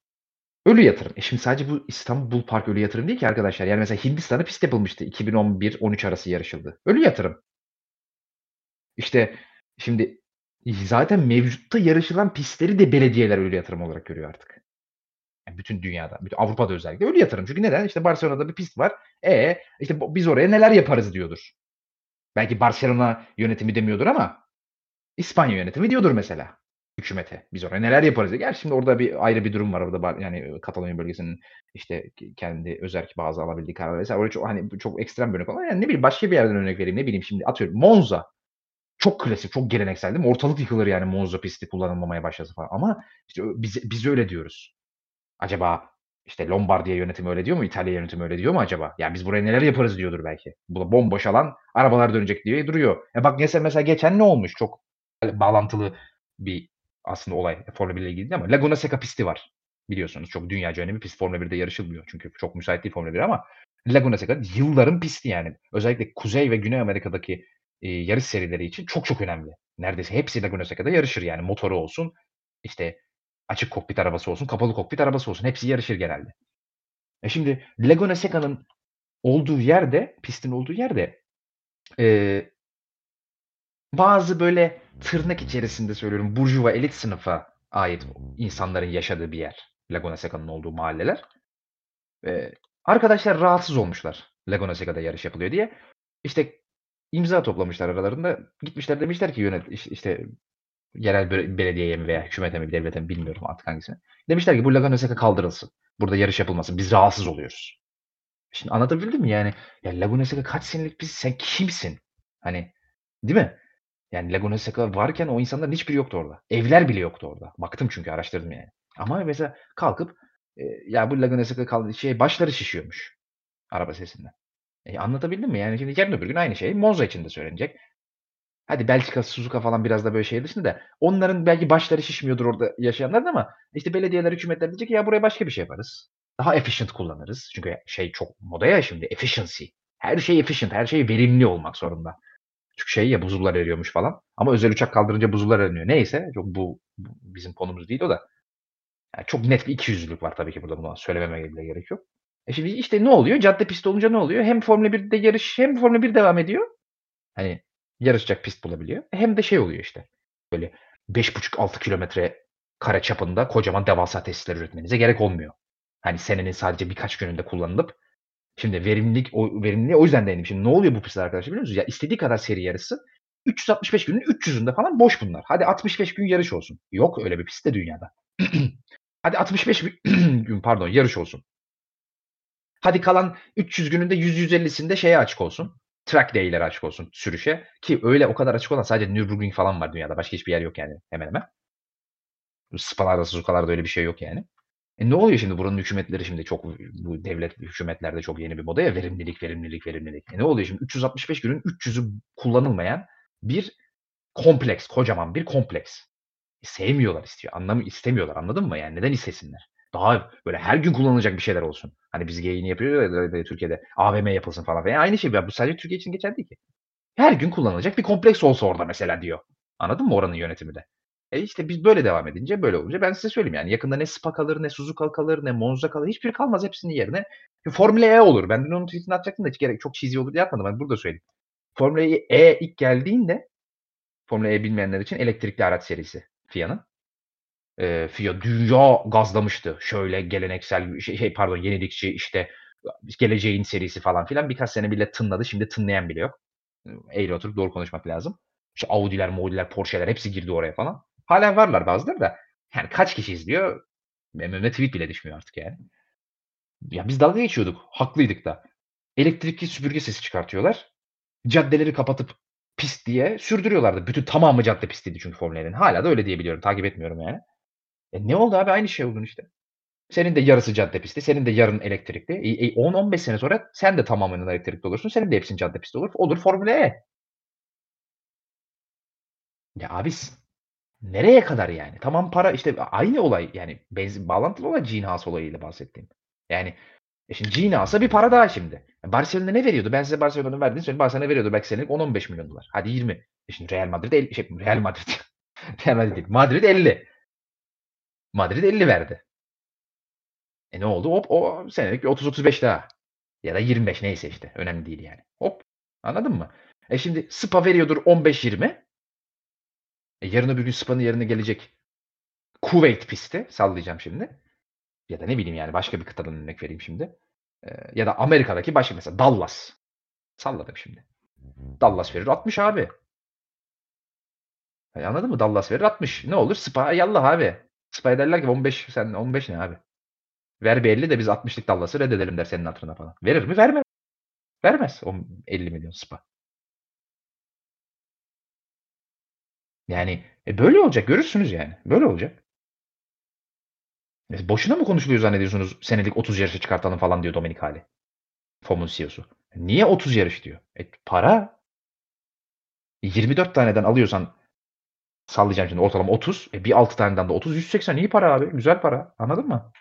ölü yatırım. E şimdi sadece bu İstanbul Park ölü yatırım değil ki arkadaşlar. Yani mesela Hindistan'a pist yapılmıştı. 2011-13 arası yarışıldı. Ölü yatırım. İşte şimdi zaten mevcutta yarışılan pistleri de belediyeler ölü yatırım olarak görüyor artık. Yani bütün dünyada, bütün Avrupa'da özellikle ölü yatırım. Çünkü neden? İşte Barcelona'da bir pist var. E işte biz oraya neler yaparız diyordur. Belki Barcelona yönetimi demiyordur ama İspanya yönetimi diyordur mesela hükümete. Biz oraya neler yaparız diye. Gerçi şimdi orada bir ayrı bir durum var. Orada yani Katalonya bölgesinin işte kendi özerk bazı alabildiği karar vesaire. Orada çok hani çok ekstrem bir örnek ama yani ne bileyim başka bir yerden örnek vereyim. Ne bileyim şimdi atıyorum Monza. Çok klasik, çok geleneksel değil mi? Ortalık yıkılır yani Monza pisti kullanılmamaya başlasa falan. Ama işte biz, biz öyle diyoruz. Acaba işte Lombardiya yönetimi öyle diyor mu? İtalya yönetimi öyle diyor mu acaba? Ya biz buraya neler yaparız diyordur belki. Bu bomboş alan arabalar dönecek diye duruyor. E bak mesela, mesela geçen ne olmuş? Çok bağlantılı bir aslında olay Formula 1 ile ilgili değil ama Laguna Seca pisti var. Biliyorsunuz çok dünyaca önemli pist Formula 1'de yarışılmıyor. Çünkü çok müsait değil Formula 1 ama Laguna Seca yılların pisti yani. Özellikle Kuzey ve Güney Amerika'daki e, yarış serileri için çok çok önemli. Neredeyse hepsi Laguna Seca'da yarışır yani motoru olsun, işte açık kokpit arabası olsun, kapalı kokpit arabası olsun. Hepsi yarışır genelde. E şimdi Laguna Seca'nın olduğu yerde, pistin olduğu yerde Eee bazı böyle tırnak içerisinde söylüyorum burjuva elit sınıfa ait insanların yaşadığı bir yer. Laguna Seca'nın olduğu mahalleler. Eee, arkadaşlar rahatsız olmuşlar Laguna Seca'da yarış yapılıyor diye. İşte imza toplamışlar aralarında. Gitmişler demişler ki yönet işte yerel belediyeye mi veya hükümete mi devlete mi bilmiyorum artık hangisine. Demişler ki bu Laguna Seca kaldırılsın. Burada yarış yapılmasın. Biz rahatsız oluyoruz. Şimdi anlatabildim mi? Yani ya Laguna Seca kaç senelik biz sen kimsin? Hani değil mi? Yani Laguna Seca varken o insanların hiçbiri yoktu orada. Evler bile yoktu orada. Baktım çünkü araştırdım yani. Ama mesela kalkıp e, ya bu Laguna Seca kaldı şey başları şişiyormuş araba sesinden. E, anlatabildim mi? Yani şimdi yarın öbür gün aynı şey Monza için de söylenecek. Hadi Belçika, Suzuka falan biraz da böyle şey dışında da onların belki başları şişmiyordur orada yaşayanlar ama işte belediyeler, hükümetler diyecek ki ya buraya başka bir şey yaparız. Daha efficient kullanırız. Çünkü şey çok moda ya şimdi efficiency. Her şey efficient, her şey verimli olmak zorunda. Çünkü şey ya buzullar eriyormuş falan. Ama özel uçak kaldırınca buzullar eriniyor. Neyse çok bu, bu bizim konumuz değil o da. Yani çok net bir ikiyüzlülük var tabii ki burada bunu söylememe bile gerek yok. E şimdi işte ne oluyor? Cadde pist olunca ne oluyor? Hem Formula 1'de yarış hem Formula 1 devam ediyor. Hani yarışacak pist bulabiliyor. Hem de şey oluyor işte. Böyle 5,5-6 kilometre kare çapında kocaman devasa tesisler üretmenize gerek olmuyor. Hani senenin sadece birkaç gününde kullanılıp şimdi verimlilik o verimliliğe o yüzden değindim. Şimdi ne oluyor bu pistler arkadaşlar biliyor musunuz? Ya istediği kadar seri yarısı 365 günün 300'ünde falan boş bunlar. Hadi 65 gün yarış olsun. Yok öyle bir pist de dünyada. Hadi 65 gün pardon yarış olsun. Hadi kalan 300 gününde 100-150'sinde şeye açık olsun track day'lere açık olsun sürüşe. Ki öyle o kadar açık olan sadece Nürburgring falan var dünyada. Başka hiçbir yer yok yani hemen hemen. Spa'larda, Suzuka'larda öyle bir şey yok yani. E ne oluyor şimdi buranın hükümetleri şimdi çok bu devlet hükümetlerde çok yeni bir moda ya verimlilik verimlilik verimlilik. E ne oluyor şimdi 365 günün 300'ü kullanılmayan bir kompleks kocaman bir kompleks. E sevmiyorlar istiyor. Anlamı istemiyorlar anladın mı yani neden istesinler? Daha böyle her gün kullanılacak bir şeyler olsun. Hani biz yayını yapıyor ya Türkiye'de AVM yapılsın falan filan. Aynı şey. Bu sadece Türkiye için geçerli değil ki. Her gün kullanılacak bir kompleks olsa orada mesela diyor. Anladın mı oranın yönetimi de? E işte biz böyle devam edince böyle olunca ben size söyleyeyim yani yakında ne Spa kalır ne Suzuka kalır ne Monza kalır hiçbir kalmaz hepsinin yerine Formula E olur. Ben dün onun tweetini atacaktım da hiç gerek çok cheesy olur diye atmadım. Ben burada söyleyeyim. Formula E ilk geldiğinde Formula E bilmeyenler için elektrikli araç serisi FIA'nın. Eee, FIA dünya gazlamıştı. Şöyle geleneksel şey, şey pardon yenilikçi işte geleceğin serisi falan filan birkaç sene bile tınladı. Şimdi tınlayan bile yok. Eğri oturup doğru konuşmak lazım. İşte Audi'ler, Maudi'ler, Porsche'ler hepsi girdi oraya falan. Hala varlar bazıları da. Yani kaç kişi izliyor? Önüme tweet bile düşmüyor artık yani. Ya biz dalga geçiyorduk. Haklıydık da. Elektrikli süpürge sesi çıkartıyorlar. Caddeleri kapatıp pist diye sürdürüyorlardı. Bütün tamamı cadde pistiydi çünkü Formula 1'in. Hala da öyle diyebiliyorum. Takip etmiyorum yani. E ne oldu abi? Aynı şey oldun işte. Senin de yarısı cadde pisti, senin de yarın elektrikli. E, e, 10-15 sene sonra sen de tamamen elektrikli olursun. Senin de hepsinin cadde pisti olur. Olur Formula E. Ya abi nereye kadar yani? Tamam para işte aynı olay yani benzin bağlantılı olay Gene Haas olayıyla bahsettiğim. Yani e şimdi Gene Haas'a bir para daha şimdi. Barcelona ne veriyordu? Ben size Barcelona'nın verdiğini söyleyeyim. Barcelona veriyordu belki senelik 10-15 milyon dolar. Hadi 20. E şimdi Real Madrid 50, şey Real Madrid. Real Madrid değil. Madrid 50. Madrid 50 verdi. E ne oldu? Hop o senelik bir 30-35 daha. Ya da 25 neyse işte. Önemli değil yani. Hop. Anladın mı? E şimdi Spa veriyordur 15-20. E yarın öbür gün Spa'nın yerine gelecek Kuveyt pisti. Sallayacağım şimdi. Ya da ne bileyim yani başka bir kıtadan örnek vereyim şimdi. E, ya da Amerika'daki başka mesela Dallas. Salladım şimdi. Dallas verir 60 abi. Yani anladın mı? Dallas verir 60. Ne olur? Spa yallah abi. Spy derler ki 15 sen 15 ne abi? Ver bir 50 de biz 60'lık Dallas'ı reddedelim der senin hatırına falan. Verir mi? Vermez. Vermez o 50 milyon Spa. Yani e böyle olacak. Görürsünüz yani. Böyle olacak. E boşuna mı konuşuluyor zannediyorsunuz senelik 30 yarışı çıkartalım falan diyor Dominik Hali. FOM'un CEO'su. Niye 30 yarış diyor? E para. 24 taneden alıyorsan Sallayacağım şimdi ortalama 30. E bir 6 taneden de 30. 180 iyi para abi. Güzel para. Anladın mı?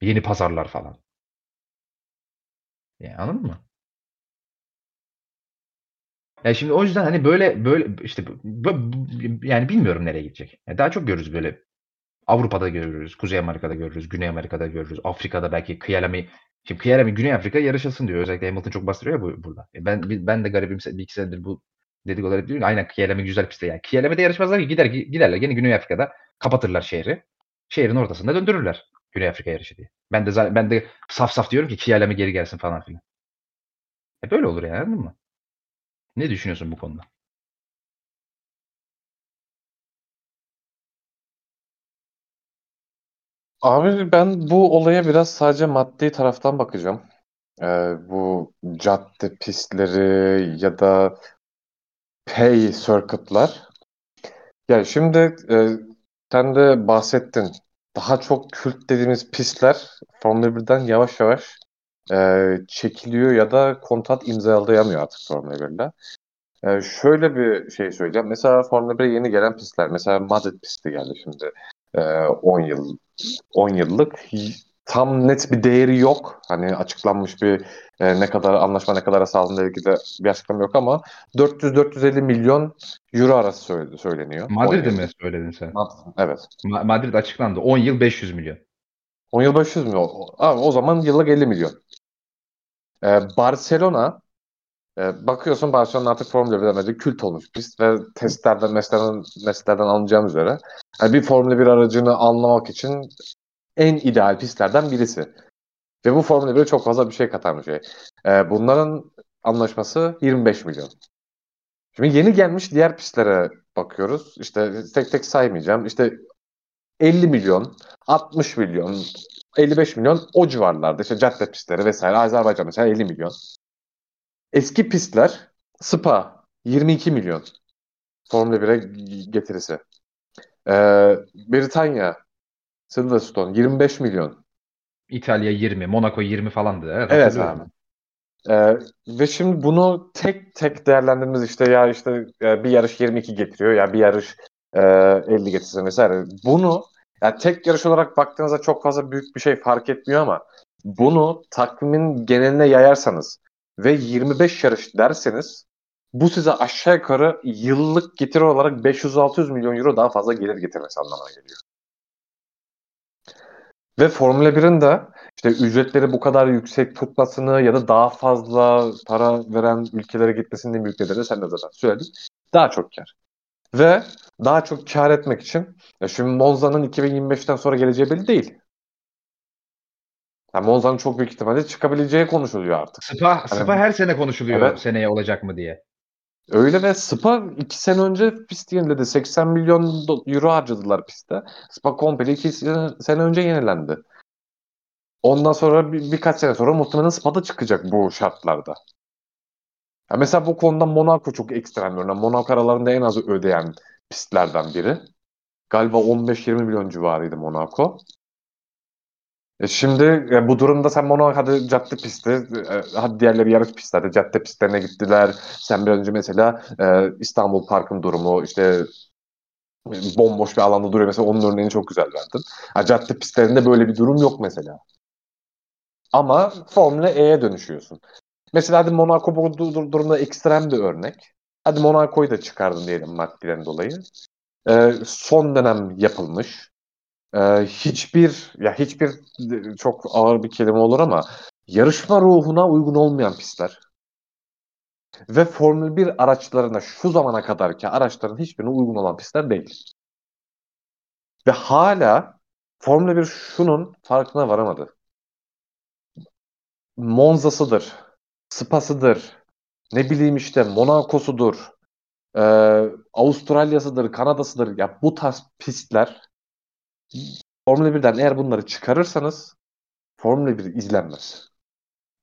Yeni pazarlar falan. Yani anladın mı? Ya şimdi o yüzden hani böyle böyle işte yani bilmiyorum nereye gidecek. Yani daha çok görürüz böyle Avrupa'da görürüz, Kuzey Amerika'da görürüz, Güney Amerika'da görürüz, Afrika'da belki Kıyalami Şimdi Pierre Güney Afrika yarışılsın diyor. Özellikle Hamilton çok bastırıyor ya bu, burada. E ben ben de garibim bir iki senedir bu dedikoduları hep diyorum. Aynen Kieleme güzel pistte yani. Kieleme'de yarışmazlar ki gider giderler gene Güney Afrika'da kapatırlar şehri. Şehrin ortasında döndürürler Güney Afrika yarışı diye. Ben de ben de saf saf diyorum ki Kieleme geri gelsin falan filan. E böyle olur yani anladın mı? Ne düşünüyorsun bu konuda? Abi ben bu olaya biraz sadece maddi taraftan bakacağım. Ee, bu cadde pistleri ya da pay circuit'lar. Yani şimdi e, sen de bahsettin. Daha çok kült dediğimiz pistler Formula 1'den yavaş yavaş e, çekiliyor ya da kontrat imzalayamıyor artık Formula 1'le. E, şöyle bir şey söyleyeceğim. Mesela Formula 1'e yeni gelen pistler. Mesela Madrid pisti geldi şimdi. E, 10 yıl 10 yıllık tam net bir değeri yok. Hani açıklanmış bir e, ne kadar anlaşma ne kadar sağlandığı ilgili bir açıklama yok ama 400-450 milyon euro arası söyleniyor. Madrid'de mi söyledin sen? Evet. Ma- Madrid açıklandı. 10 yıl 500 milyon. 10 yıl 500 milyon. Abi, o zaman yıllık 50 milyon. Ee, Barcelona e, bakıyorsun Barcelona artık Formula 1'den kült olmuş pist ve testlerden, meslerden, meslerden alınacağım üzere. Yani bir Formula 1 aracını anlamak için en ideal pistlerden birisi. Ve bu Formula 1'e çok fazla bir şey katan bir şey. Ee, bunların anlaşması 25 milyon. Şimdi yeni gelmiş diğer pistlere bakıyoruz. İşte tek tek saymayacağım. İşte 50 milyon, 60 milyon, 55 milyon o civarlarda. İşte cadde pistleri vesaire. Azerbaycan mesela 50 milyon. Eski pistler Spa 22 milyon. Formula 1'e getirisi. Ee, Britanya Silverstone 25 milyon. İtalya 20, Monaco 20 falandı. Evet, evet abi. Ee, ve şimdi bunu tek tek değerlendirmemiz işte ya işte bir yarış 22 getiriyor ya bir yarış e, 50 getirsin vesaire. Bunu yani tek yarış olarak baktığınızda çok fazla büyük bir şey fark etmiyor ama bunu takvimin geneline yayarsanız ve 25 yarış derseniz bu size aşağı yukarı yıllık getiri olarak 500-600 milyon euro daha fazla gelir getirmesi anlamına geliyor. Ve Formula 1'in de işte ücretleri bu kadar yüksek tutmasını ya da daha fazla para veren ülkelere gitmesinin büyük nedeni sen de zaten söyledin. Daha çok kar. Ve daha çok kar etmek için ya şimdi Monza'nın 2025'ten sonra geleceği belli değil. Yani Monza'nın çok büyük ihtimalle çıkabileceği konuşuluyor artık. Spa, yani, Spa her sene konuşuluyor evet. seneye olacak mı diye. Öyle ve Spa 2 sene önce pist yeniledi. 80 milyon euro harcadılar piste. Spa komple 2 sene önce yenilendi. Ondan sonra bir, birkaç sene sonra muhtemelen Spa'da çıkacak bu şartlarda. Ya mesela bu konuda Monaco çok ekstrem bir örnek. Monaco aralarında en az ödeyen pistlerden biri. Galiba 15-20 milyon civarıydı Monaco. E şimdi e, bu durumda sen Monaco hadi cadde pisti, e, hadi diğerleri yarış pistlerde, cadde pistlerine gittiler. Sen bir önce mesela e, İstanbul Park'ın durumu, işte bomboş bir alanda duruyor mesela onun örneğini çok güzel verdin. Ha, cadde pistlerinde böyle bir durum yok mesela. Ama Formula E'ye dönüşüyorsun. Mesela hadi Monaco bu durumda ekstrem bir örnek. Hadi Monaco'yu da çıkardın diyelim maddeden dolayı. Ee, son dönem yapılmış. Ee, hiçbir ya hiçbir çok ağır bir kelime olur ama yarışma ruhuna uygun olmayan pistler. Ve Formül 1 araçlarına şu zamana kadarki araçların hiçbirine uygun olan pistler değil. Ve hala Formula 1 şunun farkına varamadı. Monza'sıdır, Spa'sıdır, ne bileyim işte Monaco'sudur, e, Avustralya'sıdır, Kanada'sıdır. Ya bu tarz pistler Formula 1'den eğer bunları çıkarırsanız Formula 1 izlenmez.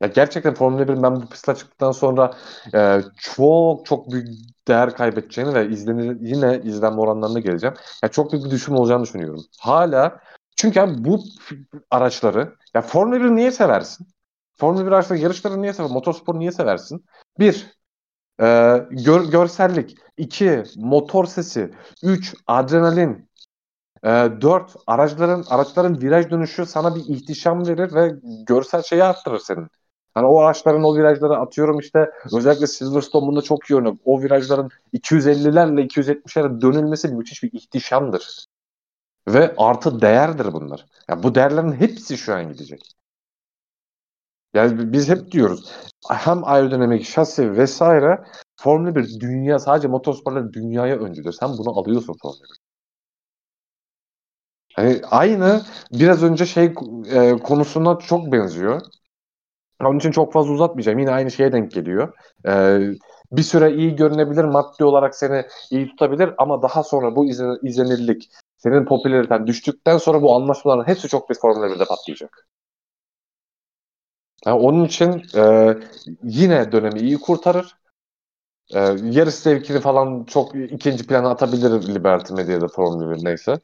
Ya gerçekten Formula 1'in ben bu pistler çıktıktan sonra e, çok çok büyük değer kaybedeceğini ve izlenir, yine izlenme oranlarına geleceğim. Ya çok büyük bir düşüm olacağını düşünüyorum. Hala çünkü yani bu araçları ya Formula 1 niye seversin? Formula 1 araçları yarışları niye seversin? Motorspor niye seversin? Bir, e, gör, görsellik. iki motor sesi. Üç, adrenalin. E, dört, araçların araçların viraj dönüşü sana bir ihtişam verir ve görsel şeyi arttırır senin. Hani o araçların o virajları atıyorum işte özellikle Silverstone bunda çok iyi örnek. O virajların 250'lerle 270'lere dönülmesi müthiş bir ihtişamdır. Ve artı değerdir bunlar. Yani bu değerlerin hepsi şu an gidecek. Yani biz hep diyoruz hem aerodinamik şasi vesaire Formula 1 dünya sadece motorsporları dünyaya öncüdür. Sen bunu alıyorsun Formula 1. Hani aynı biraz önce şey e, konusuna çok benziyor. Onun için çok fazla uzatmayacağım. Yine aynı şeye denk geliyor. Ee, bir süre iyi görünebilir, maddi olarak seni iyi tutabilir ama daha sonra bu izlen, izlenirlik, senin popülariten düştükten sonra bu anlaşmaların hepsi çok bir Formula 1'de patlayacak. Yani onun için e, yine dönemi iyi kurtarır. E, yarış zevkini falan çok ikinci plana atabilir Liberty Media'da Formula 1 neyse.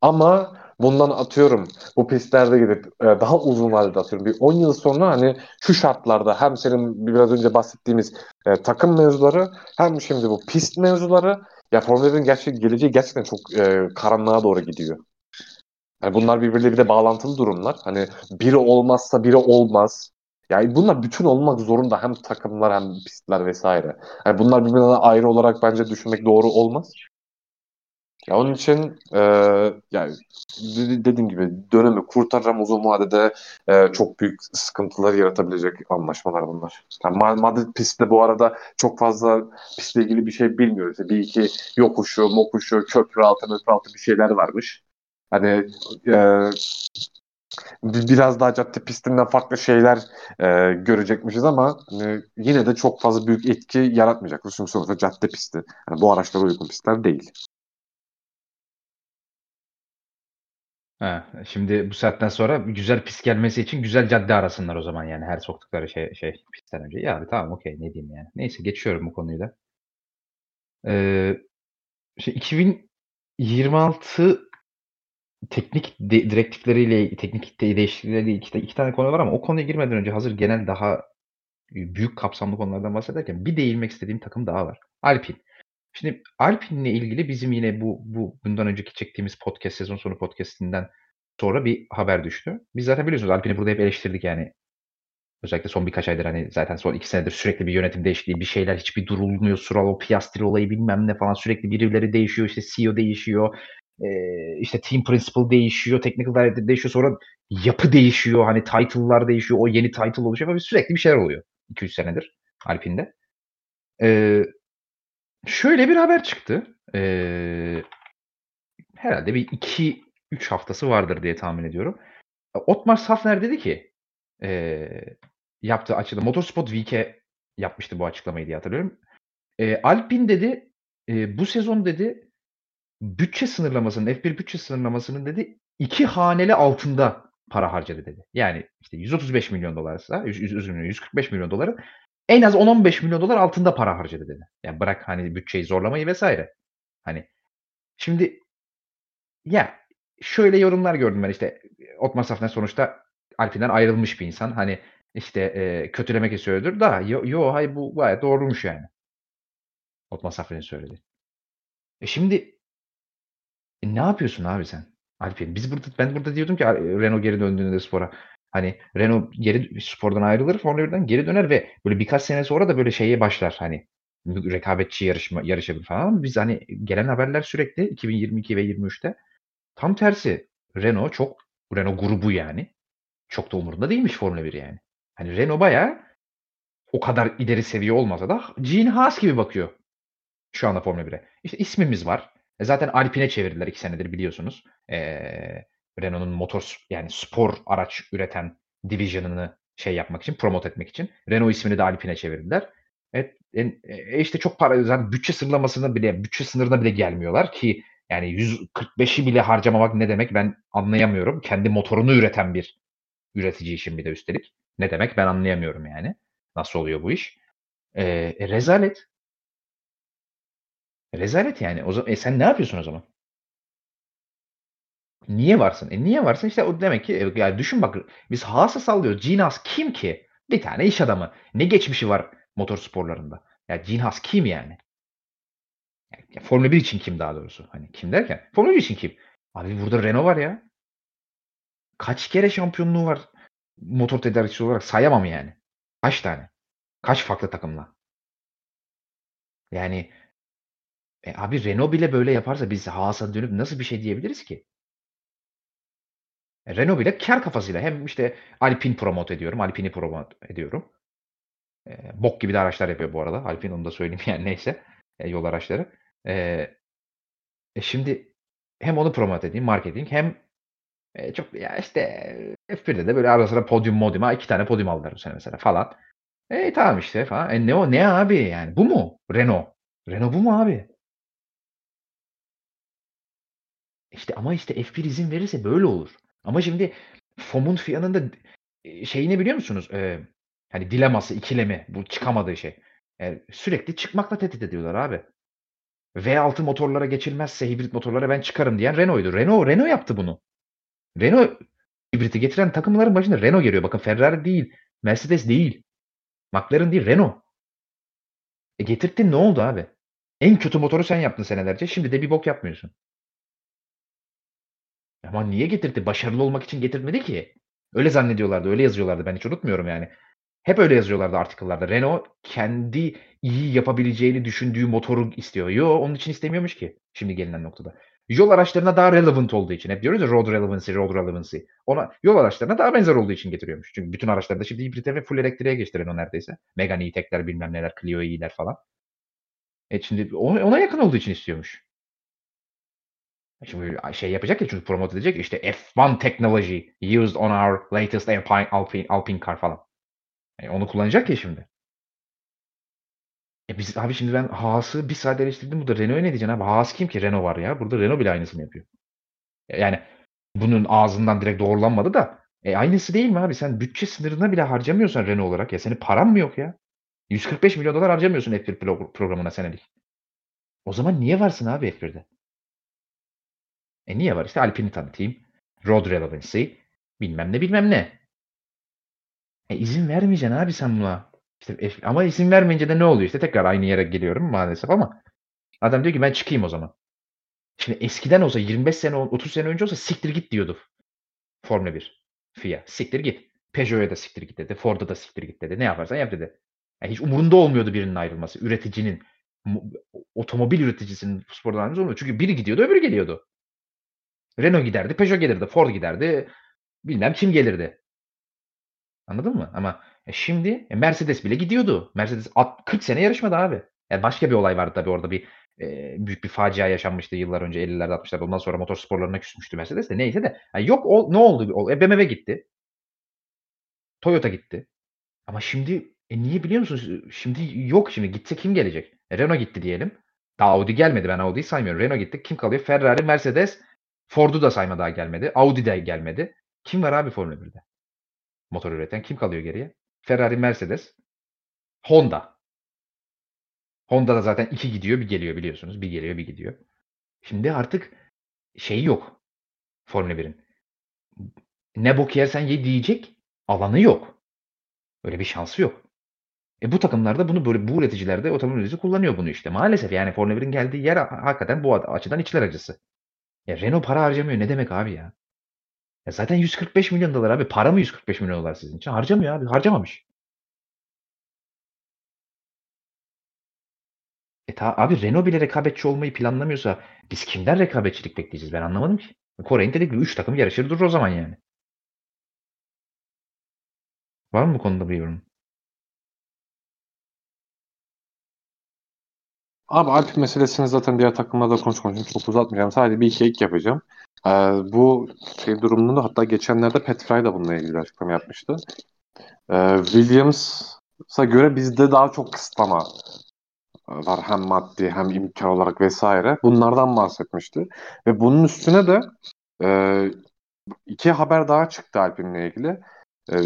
Ama bundan atıyorum bu pistlerde gidip e, daha uzun vadede atıyorum bir 10 yıl sonra hani şu şartlarda hem senin biraz önce bahsettiğimiz e, takım mevzuları hem şimdi bu pist mevzuları ya Formula 1'in gerçek, geleceği gerçekten çok e, karanlığa doğru gidiyor. Yani bunlar birbirleriyle bağlantılı durumlar. Hani biri olmazsa biri olmaz. Yani bunlar bütün olmak zorunda hem takımlar hem pistler vesaire. Yani bunlar birbirinden ayrı olarak bence düşünmek doğru olmaz. Ya onun için e, yani dediğim gibi dönemi kurtaracağım uzun vadede e, çok büyük sıkıntılar yaratabilecek anlaşmalar bunlar. Yani Madrid pistte bu arada çok fazla pistle ilgili bir şey bilmiyoruz. Bir iki yokuşu, mokuşu, köprü altı, köprü altı bir şeyler varmış. Hani e, biraz daha cadde pistinden farklı şeyler e, görecekmişiz ama e, yine de çok fazla büyük etki yaratmayacak. Çünkü sonuçta cadde pisti. Yani bu araçlara uygun pistler değil. Ha, şimdi bu saatten sonra güzel pist gelmesi için güzel cadde arasınlar o zaman yani her soktukları şey şey pistten önce. Ya abi tamam okey ne diyeyim yani. Neyse geçiyorum bu konuyu da. Ee, işte 2026 teknik de, direktifleriyle, teknik de, değişiklikleriyle iki, iki tane konu var ama o konuya girmeden önce hazır genel daha büyük kapsamlı konulardan bahsederken bir değinmek istediğim takım daha var. Alpine. Şimdi Alpine'le ilgili bizim yine bu bu bundan önceki çektiğimiz podcast sezon sonu podcast'inden sonra bir haber düştü. Biz zaten biliyorsunuz Alpine'i burada hep eleştirdik yani. Özellikle son birkaç aydır hani zaten son iki senedir sürekli bir yönetim değişikliği, bir şeyler hiçbir durulmuyor. Sural o Piastri olayı bilmem ne falan sürekli birileri değişiyor. işte CEO değişiyor. Ee, işte team principal değişiyor. Technical director değişiyor. Sonra yapı değişiyor. Hani title'lar değişiyor. O yeni title oluşuyor. Böyle sürekli bir şeyler oluyor. 2-3 senedir Alpine'de. Ee, Şöyle bir haber çıktı. Eee, herhâlde bir 2-3 haftası vardır diye tahmin ediyorum. Otmar Safner dedi ki, eee, yaptığı açıklama Motorsport Week'e yapmıştı bu açıklamayı diye hatırlıyorum. Eee, Alpine dedi, eee, bu sezon dedi bütçe sınırlamasının, F1 bütçe sınırlamasının dedi 2 haneli altında para harcadı dedi. Yani işte $135.000.000'sa, yüz yüz özür dilerim $145.000.000'ın en az 10-15 milyon dolar altında para harcadı dedi. Yani bırak hani bütçeyi zorlamayı vesaire. Hani şimdi ya şöyle yorumlar gördüm ben işte Otmar Safner sonuçta Alpine'den ayrılmış bir insan. Hani işte e, kötülemek istiyordur da yo, yo hay bu gayet doğrumuş yani. Otmar Safner'in söyledi. E şimdi e ne yapıyorsun abi sen? Alpine. Biz burada ben burada diyordum ki Renault geri döndüğünde spora Hani Renault geri spordan ayrılır, Formula 1'den geri döner ve böyle birkaç sene sonra da böyle şeye başlar hani rekabetçi yarışma yarışabilir falan ama biz hani gelen haberler sürekli 2022 ve 23'te tam tersi. Renault çok Renault grubu yani çok da umurunda değilmiş Formula 1 yani. Hani Renault bayağı o kadar ileri seviye olmasa da Gene Haas gibi bakıyor şu anda Formula 1'e. İşte ismimiz var. E zaten Alpine çevirdiler iki senedir biliyorsunuz. Ee, Renault'un motor yani spor araç üreten division'ını şey yapmak için, promote etmek için. Renault ismini de Alpine çevirdiler. Evet, e, işte çok para zaten bütçe sınırlamasına bile bütçe sınırına bile gelmiyorlar ki yani 145'i bile harcamamak ne demek ben anlayamıyorum. Kendi motorunu üreten bir üretici için bir de üstelik. Ne demek ben anlayamıyorum yani. Nasıl oluyor bu iş? E, e, rezalet. Rezalet yani. O zaman, e sen ne yapıyorsun o zaman? Niye varsın? E niye varsın? İşte o demek ki e, yani düşün bak biz Haas'a sallıyoruz. Gene kim ki? Bir tane iş adamı. Ne geçmişi var motor sporlarında? Ya Gene Haas kim yani? yani Formula 1 için kim daha doğrusu? Hani kim derken? Formula 1 için kim? Abi burada Renault var ya. Kaç kere şampiyonluğu var motor tedarikçisi olarak sayamam yani. Kaç tane? Kaç farklı takımla? Yani e abi Renault bile böyle yaparsa biz Haas'a dönüp nasıl bir şey diyebiliriz ki? E, Renault bile kar kafasıyla hem işte Alpine promote ediyorum. Alpine'i promote ediyorum. E, bok gibi de araçlar yapıyor bu arada. Alpine onu da söyleyeyim yani neyse. E, yol araçları. E, e şimdi hem onu promote edeyim marketing hem e, çok ya işte F1'de de böyle ara sıra podyum modyum. Ha iki tane podyum aldılar bu sene mesela falan. E tamam işte falan. E ne o ne abi yani bu mu? Renault. Renault bu mu abi? İşte ama işte F1 izin verirse böyle olur. Ama şimdi FOM'un Fia'nın da şeyini biliyor musunuz? Ee, hani dileması, ikilemi, bu çıkamadığı şey. Yani sürekli çıkmakla tehdit ediyorlar abi. V6 motorlara geçilmezse hibrit motorlara ben çıkarım diyen Renault'ydu. Renault, Renault yaptı bunu. Renault hibriti getiren takımların başında Renault geliyor. Bakın Ferrari değil, Mercedes değil, McLaren değil, Renault. E getirttin ne oldu abi? En kötü motoru sen yaptın senelerce. Şimdi de bir bok yapmıyorsun. Ama niye getirdi? Başarılı olmak için getirmedi ki. Öyle zannediyorlardı, öyle yazıyorlardı. Ben hiç unutmuyorum yani. Hep öyle yazıyorlardı article'larda. Renault kendi iyi yapabileceğini düşündüğü motoru istiyor. Yo onun için istemiyormuş ki şimdi gelinen noktada. Yol araçlarına daha relevant olduğu için. Hep diyoruz ya road relevancy, road relevancy. Ona yol araçlarına daha benzer olduğu için getiriyormuş. Çünkü bütün araçlarda şimdi hibrite ve full elektriğe geçti Renault neredeyse. Megane E-Tech'ler bilmem neler, Clio E'ler falan. E şimdi ona yakın olduğu için istiyormuş. Şimdi şey yapacak ya çünkü promote edecek işte F1 technology used on our latest Alpine, Alpine, Alpine car falan. Yani onu kullanacak ya şimdi. E biz abi şimdi ben Haas'ı bir saat eleştirdim. Burada Renault'a ne diyeceksin abi? Haas kim ki? Renault var ya. Burada Renault bile aynısını yapıyor. Yani bunun ağzından direkt doğrulanmadı da e aynısı değil mi abi? Sen bütçe sınırına bile harcamıyorsan Renault olarak ya senin paran mı yok ya? 145 milyon dolar harcamıyorsun F1 programına senelik. O zaman niye varsın abi F1'de? E niye var? İşte Alpine'i tanıtayım. Road Relevancy. Bilmem ne bilmem ne. E izin vermeyeceksin abi sen buna. İşte ama izin vermeyince de ne oluyor? İşte tekrar aynı yere geliyorum maalesef ama adam diyor ki ben çıkayım o zaman. Şimdi eskiden olsa 25 sene 30 sene önce olsa siktir git diyordu. Formula 1. FIA. Siktir git. Peugeot'a da siktir git dedi. Ford'a da siktir git dedi. Ne yaparsan yap dedi. Yani hiç umurunda olmuyordu birinin ayrılması. Üreticinin, otomobil üreticisinin spordan ayrılması olmuyordu. Çünkü biri gidiyordu öbürü geliyordu. Renault giderdi, Peugeot gelirdi, Ford giderdi. Bilmem kim gelirdi. Anladın mı? Ama e şimdi e Mercedes bile gidiyordu. Mercedes 40 sene yarışmadı abi. Yani başka bir olay vardı tabii orada bir e, büyük bir facia yaşanmıştı yıllar önce 50'lerde 60'larda. Ondan sonra motor sporlarına küsmüştü Mercedes de neyse de. Yani yok o, ne oldu? E, BMW gitti. Toyota gitti. Ama şimdi e niye biliyor musunuz? Şimdi yok şimdi gitse kim gelecek? E, Renault gitti diyelim. Daha Audi gelmedi ben Audi'yi saymıyorum. Renault gitti. Kim kalıyor? Ferrari, Mercedes, Ford'u da sayma daha gelmedi. Audi de gelmedi. Kim var abi Formula 1'de? Motor üreten kim kalıyor geriye? Ferrari, Mercedes, Honda. Honda da zaten iki gidiyor bir geliyor biliyorsunuz. Bir geliyor bir gidiyor. Şimdi artık şey yok. Formula 1'in. Ne bok yersen ye diyecek alanı yok. Öyle bir şansı yok. E bu takımlarda bunu böyle bu üreticiler de otomobil üreticisi kullanıyor bunu işte. Maalesef yani Formula 1'in geldiği yer hakikaten bu açıdan içler acısı. Ya Renault para harcamıyor ne demek abi ya? Ya zaten 145 milyon dolar abi. Para mı 145 milyon dolar sizin için? Harcamıyor abi. Harcamamış. E ta, abi Renault bile rekabetçi olmayı planlamıyorsa biz kimden rekabetçilik bekleyeceğiz? Ben anlamadım ki. Kore'nin dedik ki 3 takım yarışır durur o zaman yani. Var mı bu konuda bir yorum? Abi Alp meselesini zaten diğer takımlarda konuşmak çok uzatmayacağım. Sadece bir iki ek yapacağım. Ee, bu şey durumunda hatta geçenlerde Pat Fry da bununla ilgili açıklama yapmıştı. Ee, Williams'a göre bizde daha çok kısıtlama var hem maddi hem imkan olarak vesaire. Bunlardan bahsetmişti. Ve bunun üstüne de e, iki haber daha çıktı Alp'inle ilgili. E,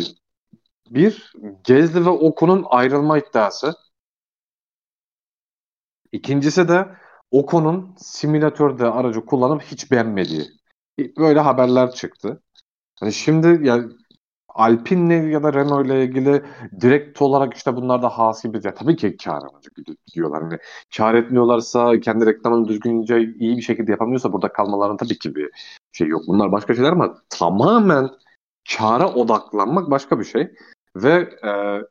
bir, Gezli ve Okun'un ayrılma iddiası. İkincisi de Ocon'un simülatörde aracı kullanıp hiç beğenmediği. Böyle haberler çıktı. Hani şimdi yani Alpine'le ya da Renault ile ilgili direkt olarak işte bunlar da hasi bir tabii ki kar amacı diyorlar. Hani kar etmiyorlarsa kendi reklamını düzgünce iyi bir şekilde yapamıyorsa burada kalmaların tabii ki bir şey yok. Bunlar başka şeyler ama tamamen kara odaklanmak başka bir şey. Ve e,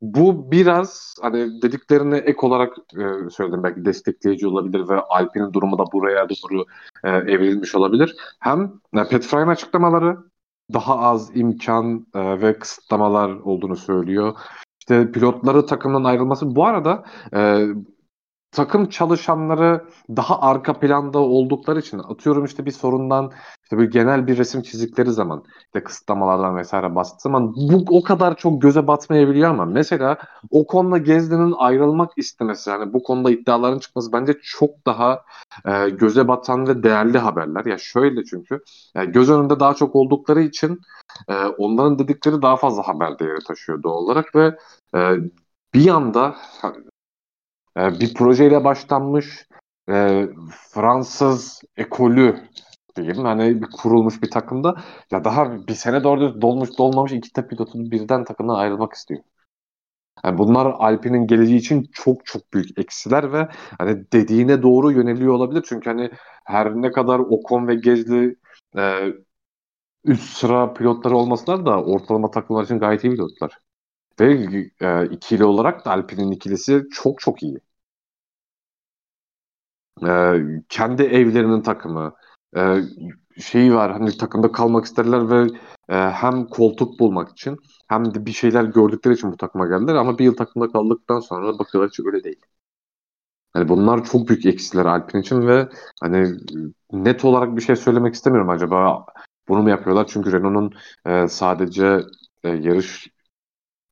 bu biraz hani dediklerine ek olarak e, söyledim belki destekleyici olabilir ve Alpine'in durumu da buraya doğru e, evrilmiş olabilir. Hem e, Pat Fry'ın açıklamaları daha az imkan e, ve kısıtlamalar olduğunu söylüyor. İşte pilotları takımdan ayrılması. Bu arada e, takım çalışanları daha arka planda oldukları için atıyorum işte bir sorundan işte bir genel bir resim çizdikleri zaman işte kısıtlamalardan vesaire bastığı zaman bu o kadar çok göze batmayabiliyor ama mesela o konuda Gezdi'nin ayrılmak istemesi yani bu konuda iddiaların çıkması bence çok daha e, göze batan ve değerli haberler. Ya şöyle çünkü yani göz önünde daha çok oldukları için e, onların dedikleri daha fazla haber değeri taşıyor doğal olarak ve e, bir yanda e, bir projeyle başlanmış e, Fransız ekolü diyeyim hani bir kurulmuş bir takımda ya daha bir sene doğru dolmuş dolmamış iki de pilotun birden takımdan ayrılmak istiyor. Yani bunlar Alpine'in geleceği için çok çok büyük eksiler ve hani dediğine doğru yöneliyor olabilir. Çünkü hani her ne kadar Ocon ve Gezli e, üst sıra pilotları olmasalar da ortalama takımlar için gayet iyi pilotlar. Ve e, ikili olarak da Alpine'in ikilisi çok çok iyi. E, kendi evlerinin takımı e, şeyi var hani takımda kalmak isterler ve e, hem koltuk bulmak için hem de bir şeyler gördükleri için bu takıma geldiler ama bir yıl takımda kaldıktan sonra bakıyorlar ki öyle değil. Yani bunlar çok büyük eksiler Alpine için ve hani net olarak bir şey söylemek istemiyorum acaba bunu mu yapıyorlar? Çünkü Renault'un e, sadece e, yarış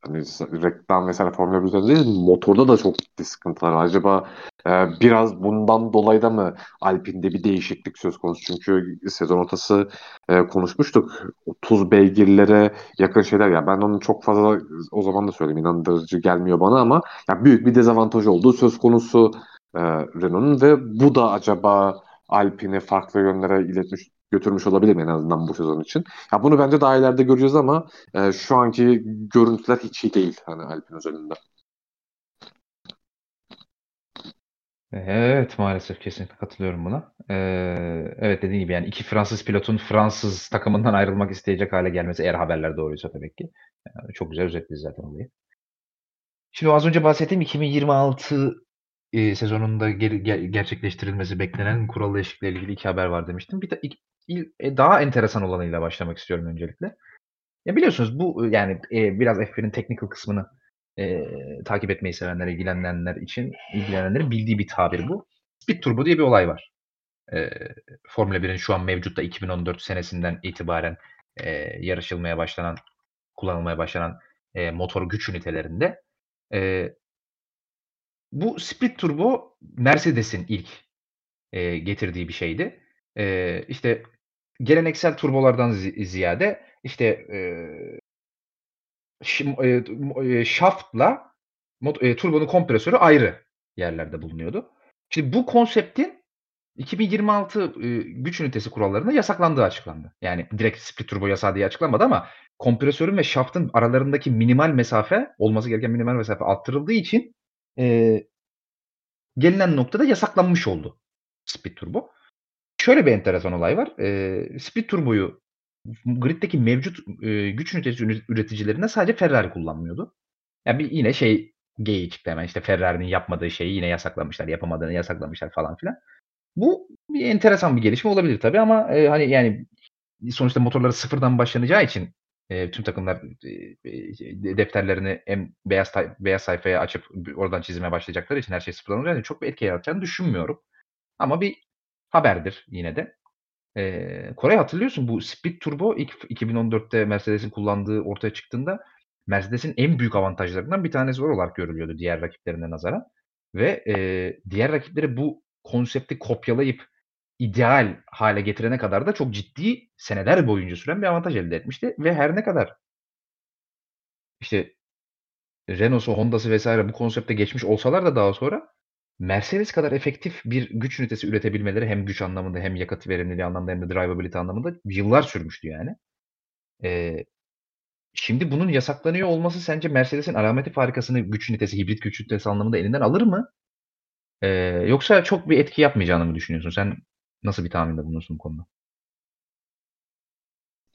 hani reklam vesaire Formula 1 üzerinde değil, motorda da çok ciddi sıkıntılar var. Acaba e, biraz bundan dolayı da mı Alpine'de bir değişiklik söz konusu? Çünkü sezon ortası e, konuşmuştuk. 30 beygirlere yakın şeyler. Ya ben onun çok fazla o zaman da söyleyeyim inandırıcı gelmiyor bana ama ya büyük bir dezavantaj olduğu söz konusu e, Renault'un ve bu da acaba Alpine'i farklı yönlere iletmiş götürmüş olabilir mi en azından bu sezon için. Ya bunu bence daha ileride göreceğiz ama e, şu anki görüntüler hiç iyi değil hani Alpine özelinde. Evet maalesef kesinlikle katılıyorum buna. Ee, evet dediğim gibi yani iki Fransız pilotun Fransız takımından ayrılmak isteyecek hale gelmesi eğer haberler doğruysa tabii ki. Yani çok güzel özetledi zaten olayı. Şimdi az önce bahsettiğim 2026 e, sezonunda ger- ger- gerçekleştirilmesi beklenen kural değişikliğiyle ilgili iki haber var demiştim. Bir de e, daha enteresan olanıyla başlamak istiyorum öncelikle. Ya biliyorsunuz bu yani e, biraz F1'in technical kısmını e, takip etmeyi sevenler, ilgilenenler için ilgilenenlerin bildiği bir tabir bu. Speed Turbo diye bir olay var. E, Formula 1'in şu an mevcutta 2014 senesinden itibaren e, yarışılmaya başlanan, kullanılmaya başlanan e, motor güç ünitelerinde e, bu Speed Turbo Mercedes'in ilk e, getirdiği bir şeydi. E, işte geleneksel turbolardan zi- ziyade işte e, e, shaft'la e, turbonun kompresörü ayrı yerlerde bulunuyordu. Şimdi bu konseptin 2026 e, güç ünitesi kurallarında yasaklandığı açıklandı. Yani direkt split turbo yasağı diye açıklanmadı ama kompresörün ve shaft'ın aralarındaki minimal mesafe olması gereken minimal mesafe arttırıldığı için e, gelinen noktada yasaklanmış oldu Speed Turbo. Şöyle bir enteresan olay var. E, Speed Turbo'yu griddeki mevcut e, güç ünitesi üreticilerinde sadece Ferrari kullanmıyordu. Yani bir yine şey geyiği çıktı hemen işte Ferrari'nin yapmadığı şeyi yine yasaklamışlar, yapamadığını yasaklamışlar falan filan. Bu bir enteresan bir gelişme olabilir tabii ama e, hani yani sonuçta motorları sıfırdan başlanacağı için e, tüm takımlar e, defterlerini hem beyaz beyaz sayfaya açıp oradan çizime başlayacakları için her şey sıfırdan olacak. Yani çok bir etki yaratacağını düşünmüyorum. Ama bir haberdir yine de. E, Koray hatırlıyorsun bu Speed Turbo ilk 2014'te Mercedes'in kullandığı ortaya çıktığında Mercedes'in en büyük avantajlarından bir tanesi olarak görülüyordu diğer rakiplerine nazaran. Ve e, diğer rakipleri bu konsepti kopyalayıp ideal hale getirene kadar da çok ciddi seneler boyunca süren bir avantaj elde etmişti ve her ne kadar işte Renault'su, Honda'sı vesaire bu konsepte geçmiş olsalar da daha sonra Mercedes kadar efektif bir güç ünitesi üretebilmeleri hem güç anlamında hem yakıt verimliliği anlamında hem de drivability anlamında yıllar sürmüştü yani. Ee, şimdi bunun yasaklanıyor olması sence Mercedes'in alameti farikasını güç ünitesi, hibrit güç ünitesi anlamında elinden alır mı? Ee, yoksa çok bir etki yapmayacağını mı düşünüyorsun? Sen Nasıl bir tahminde bulunursun bu konuda?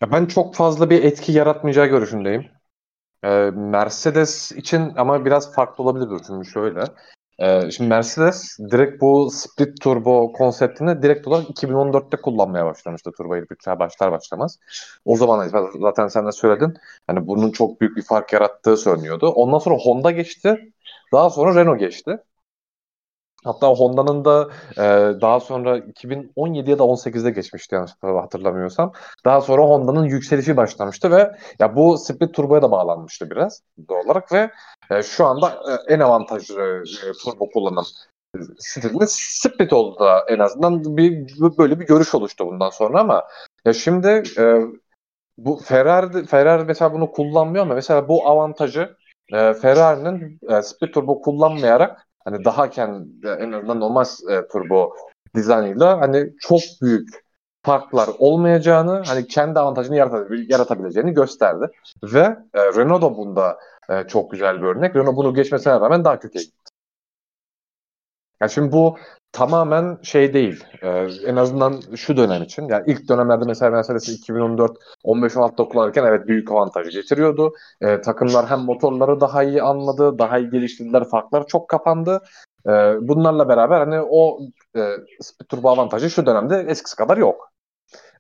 Ya ben çok fazla bir etki yaratmayacağı görüşündeyim. Ee, Mercedes için ama biraz farklı olabilir çünkü şöyle. Ee, şimdi Mercedes direkt bu split turbo konseptini direkt olarak 2014'te kullanmaya başlamıştı turbo hibritler başlar başlamaz. O zaman zaten sen de söyledin. Hani bunun çok büyük bir fark yarattığı söyleniyordu. Ondan sonra Honda geçti. Daha sonra Renault geçti. Hatta Honda'nın da e, daha sonra 2017 ya da 18'de geçmişti yanlış hatırlamıyorsam. Daha sonra Honda'nın yükselişi başlamıştı ve ya bu split turboya da bağlanmıştı biraz doğal olarak ve e, şu anda e, en avantajlı e, turbo kullanan stilimiz split oldu da en azından bir böyle bir görüş oluştu bundan sonra ama ya şimdi e, bu Ferrari Ferrari mesela bunu kullanmıyor ama mesela bu avantajı e, Ferrari'nin e, split turbo kullanmayarak hani daha kendi en azından normal e, turbo dizaynıyla hani çok büyük farklar olmayacağını hani kendi avantajını yaratabileceğini gösterdi. Ve e, Renault da bunda e, çok güzel bir örnek. Renault bunu geçmesine rağmen daha kötüye gitti. Yani şimdi bu tamamen şey değil. E, en azından şu dönem için. Yani ilk dönemlerde mesela Mercedes 2014 15-16'da kullanırken evet büyük avantajı getiriyordu. E, takımlar hem motorları daha iyi anladı, daha iyi geliştirdiler, farklar çok kapandı. E, bunlarla beraber hani o e, turbo avantajı şu dönemde eskisi kadar yok.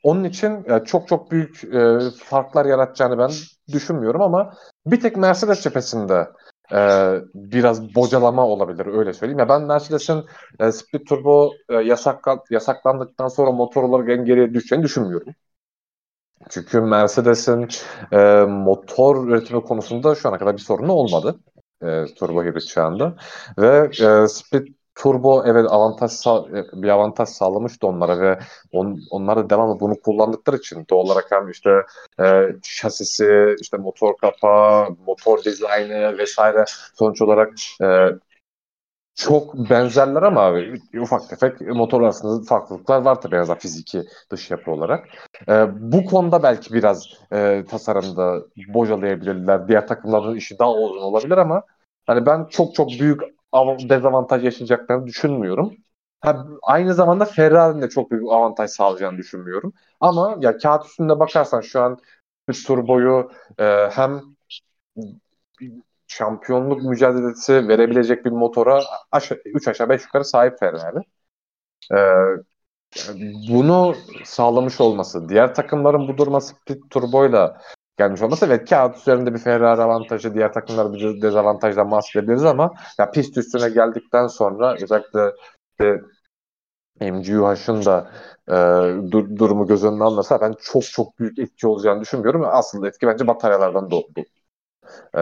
Onun için e, çok çok büyük e, farklar yaratacağını ben düşünmüyorum ama bir tek Mercedes cephesinde e, biraz bocalama olabilir öyle söyleyeyim. Ya ben Mercedes'in e, split turbo e, yasaklan, yasaklandıktan sonra motor olarak en geriye düşeceğini düşünmüyorum. Çünkü Mercedes'in e, motor üretimi konusunda şu ana kadar bir sorunu olmadı. E, turbo hibrit çağında. Ve e, split turbo evet avantaj e, bir avantaj sağlamıştı onlara ve on, onlar da devamlı bunu kullandıkları için doğal olarak hem işte e, şasisi, işte motor kapağı, motor dizaynı vesaire sonuç olarak e, çok benzerler ama abi, ufak tefek motor arasında farklılıklar var tabii en fiziki dış yapı olarak. E, bu konuda belki biraz e, tasarımda bocalayabilirler. Diğer takımların işi daha uzun olabilir ama hani ben çok çok büyük dezavantaj yaşayacaklarını düşünmüyorum. Ha, aynı zamanda Ferrari'nin de çok büyük avantaj sağlayacağını düşünmüyorum. Ama ya kağıt üstünde bakarsan şu an bir tur boyu e, hem şampiyonluk mücadelesi verebilecek bir motora 3 aşağı 5 yukarı sahip Ferrari. E, bunu sağlamış olması, diğer takımların bu duruma split turboyla gelmiş olması evet kağıt üzerinde bir Ferrari avantajı diğer takımlar bir dezavantajdan bahsedebiliriz ama ya pist üstüne geldikten sonra özellikle işte MGUH'ın da e, dur, durumu göz önüne alınırsa ben çok çok büyük etki olacağını düşünmüyorum. Aslında etki bence bataryalardan doğdu. E,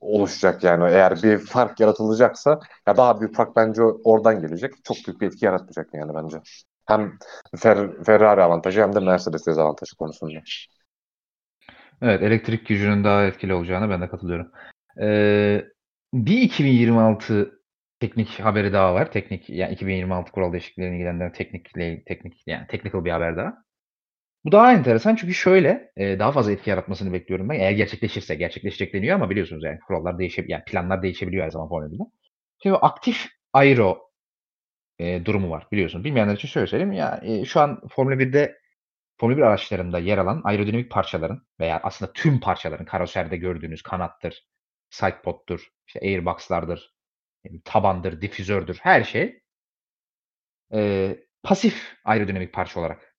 oluşacak yani. Eğer bir fark yaratılacaksa ya daha büyük fark bence oradan gelecek. Çok büyük bir etki yaratmayacak yani bence. Hem Fer Ferrari avantajı hem de Mercedes dezavantajı konusunda. Evet, elektrik gücünün daha etkili olacağına ben de katılıyorum. Ee, bir 2026 teknik haberi daha var. Teknik yani 2026 kural değişikliklerini ilgilendiren teknikle teknik yani technical bir haber daha. Bu daha enteresan çünkü şöyle e, daha fazla etki yaratmasını bekliyorum ben. Eğer gerçekleşirse gerçekleşecek deniyor ama biliyorsunuz yani kurallar değişebiliyor. Yani planlar değişebiliyor her zaman Formula 1'de. Şimdi aktif aero e, durumu var biliyorsunuz. Bilmeyenler için şöyle söyleyeyim. Ya e, şu an Formula 1'de Formula 1 araçlarında yer alan aerodinamik parçaların veya aslında tüm parçaların karoserde gördüğünüz kanattır, sidepod'dur, işte airbox'lardır, tabandır, difüzördür her şey e, pasif aerodinamik parça olarak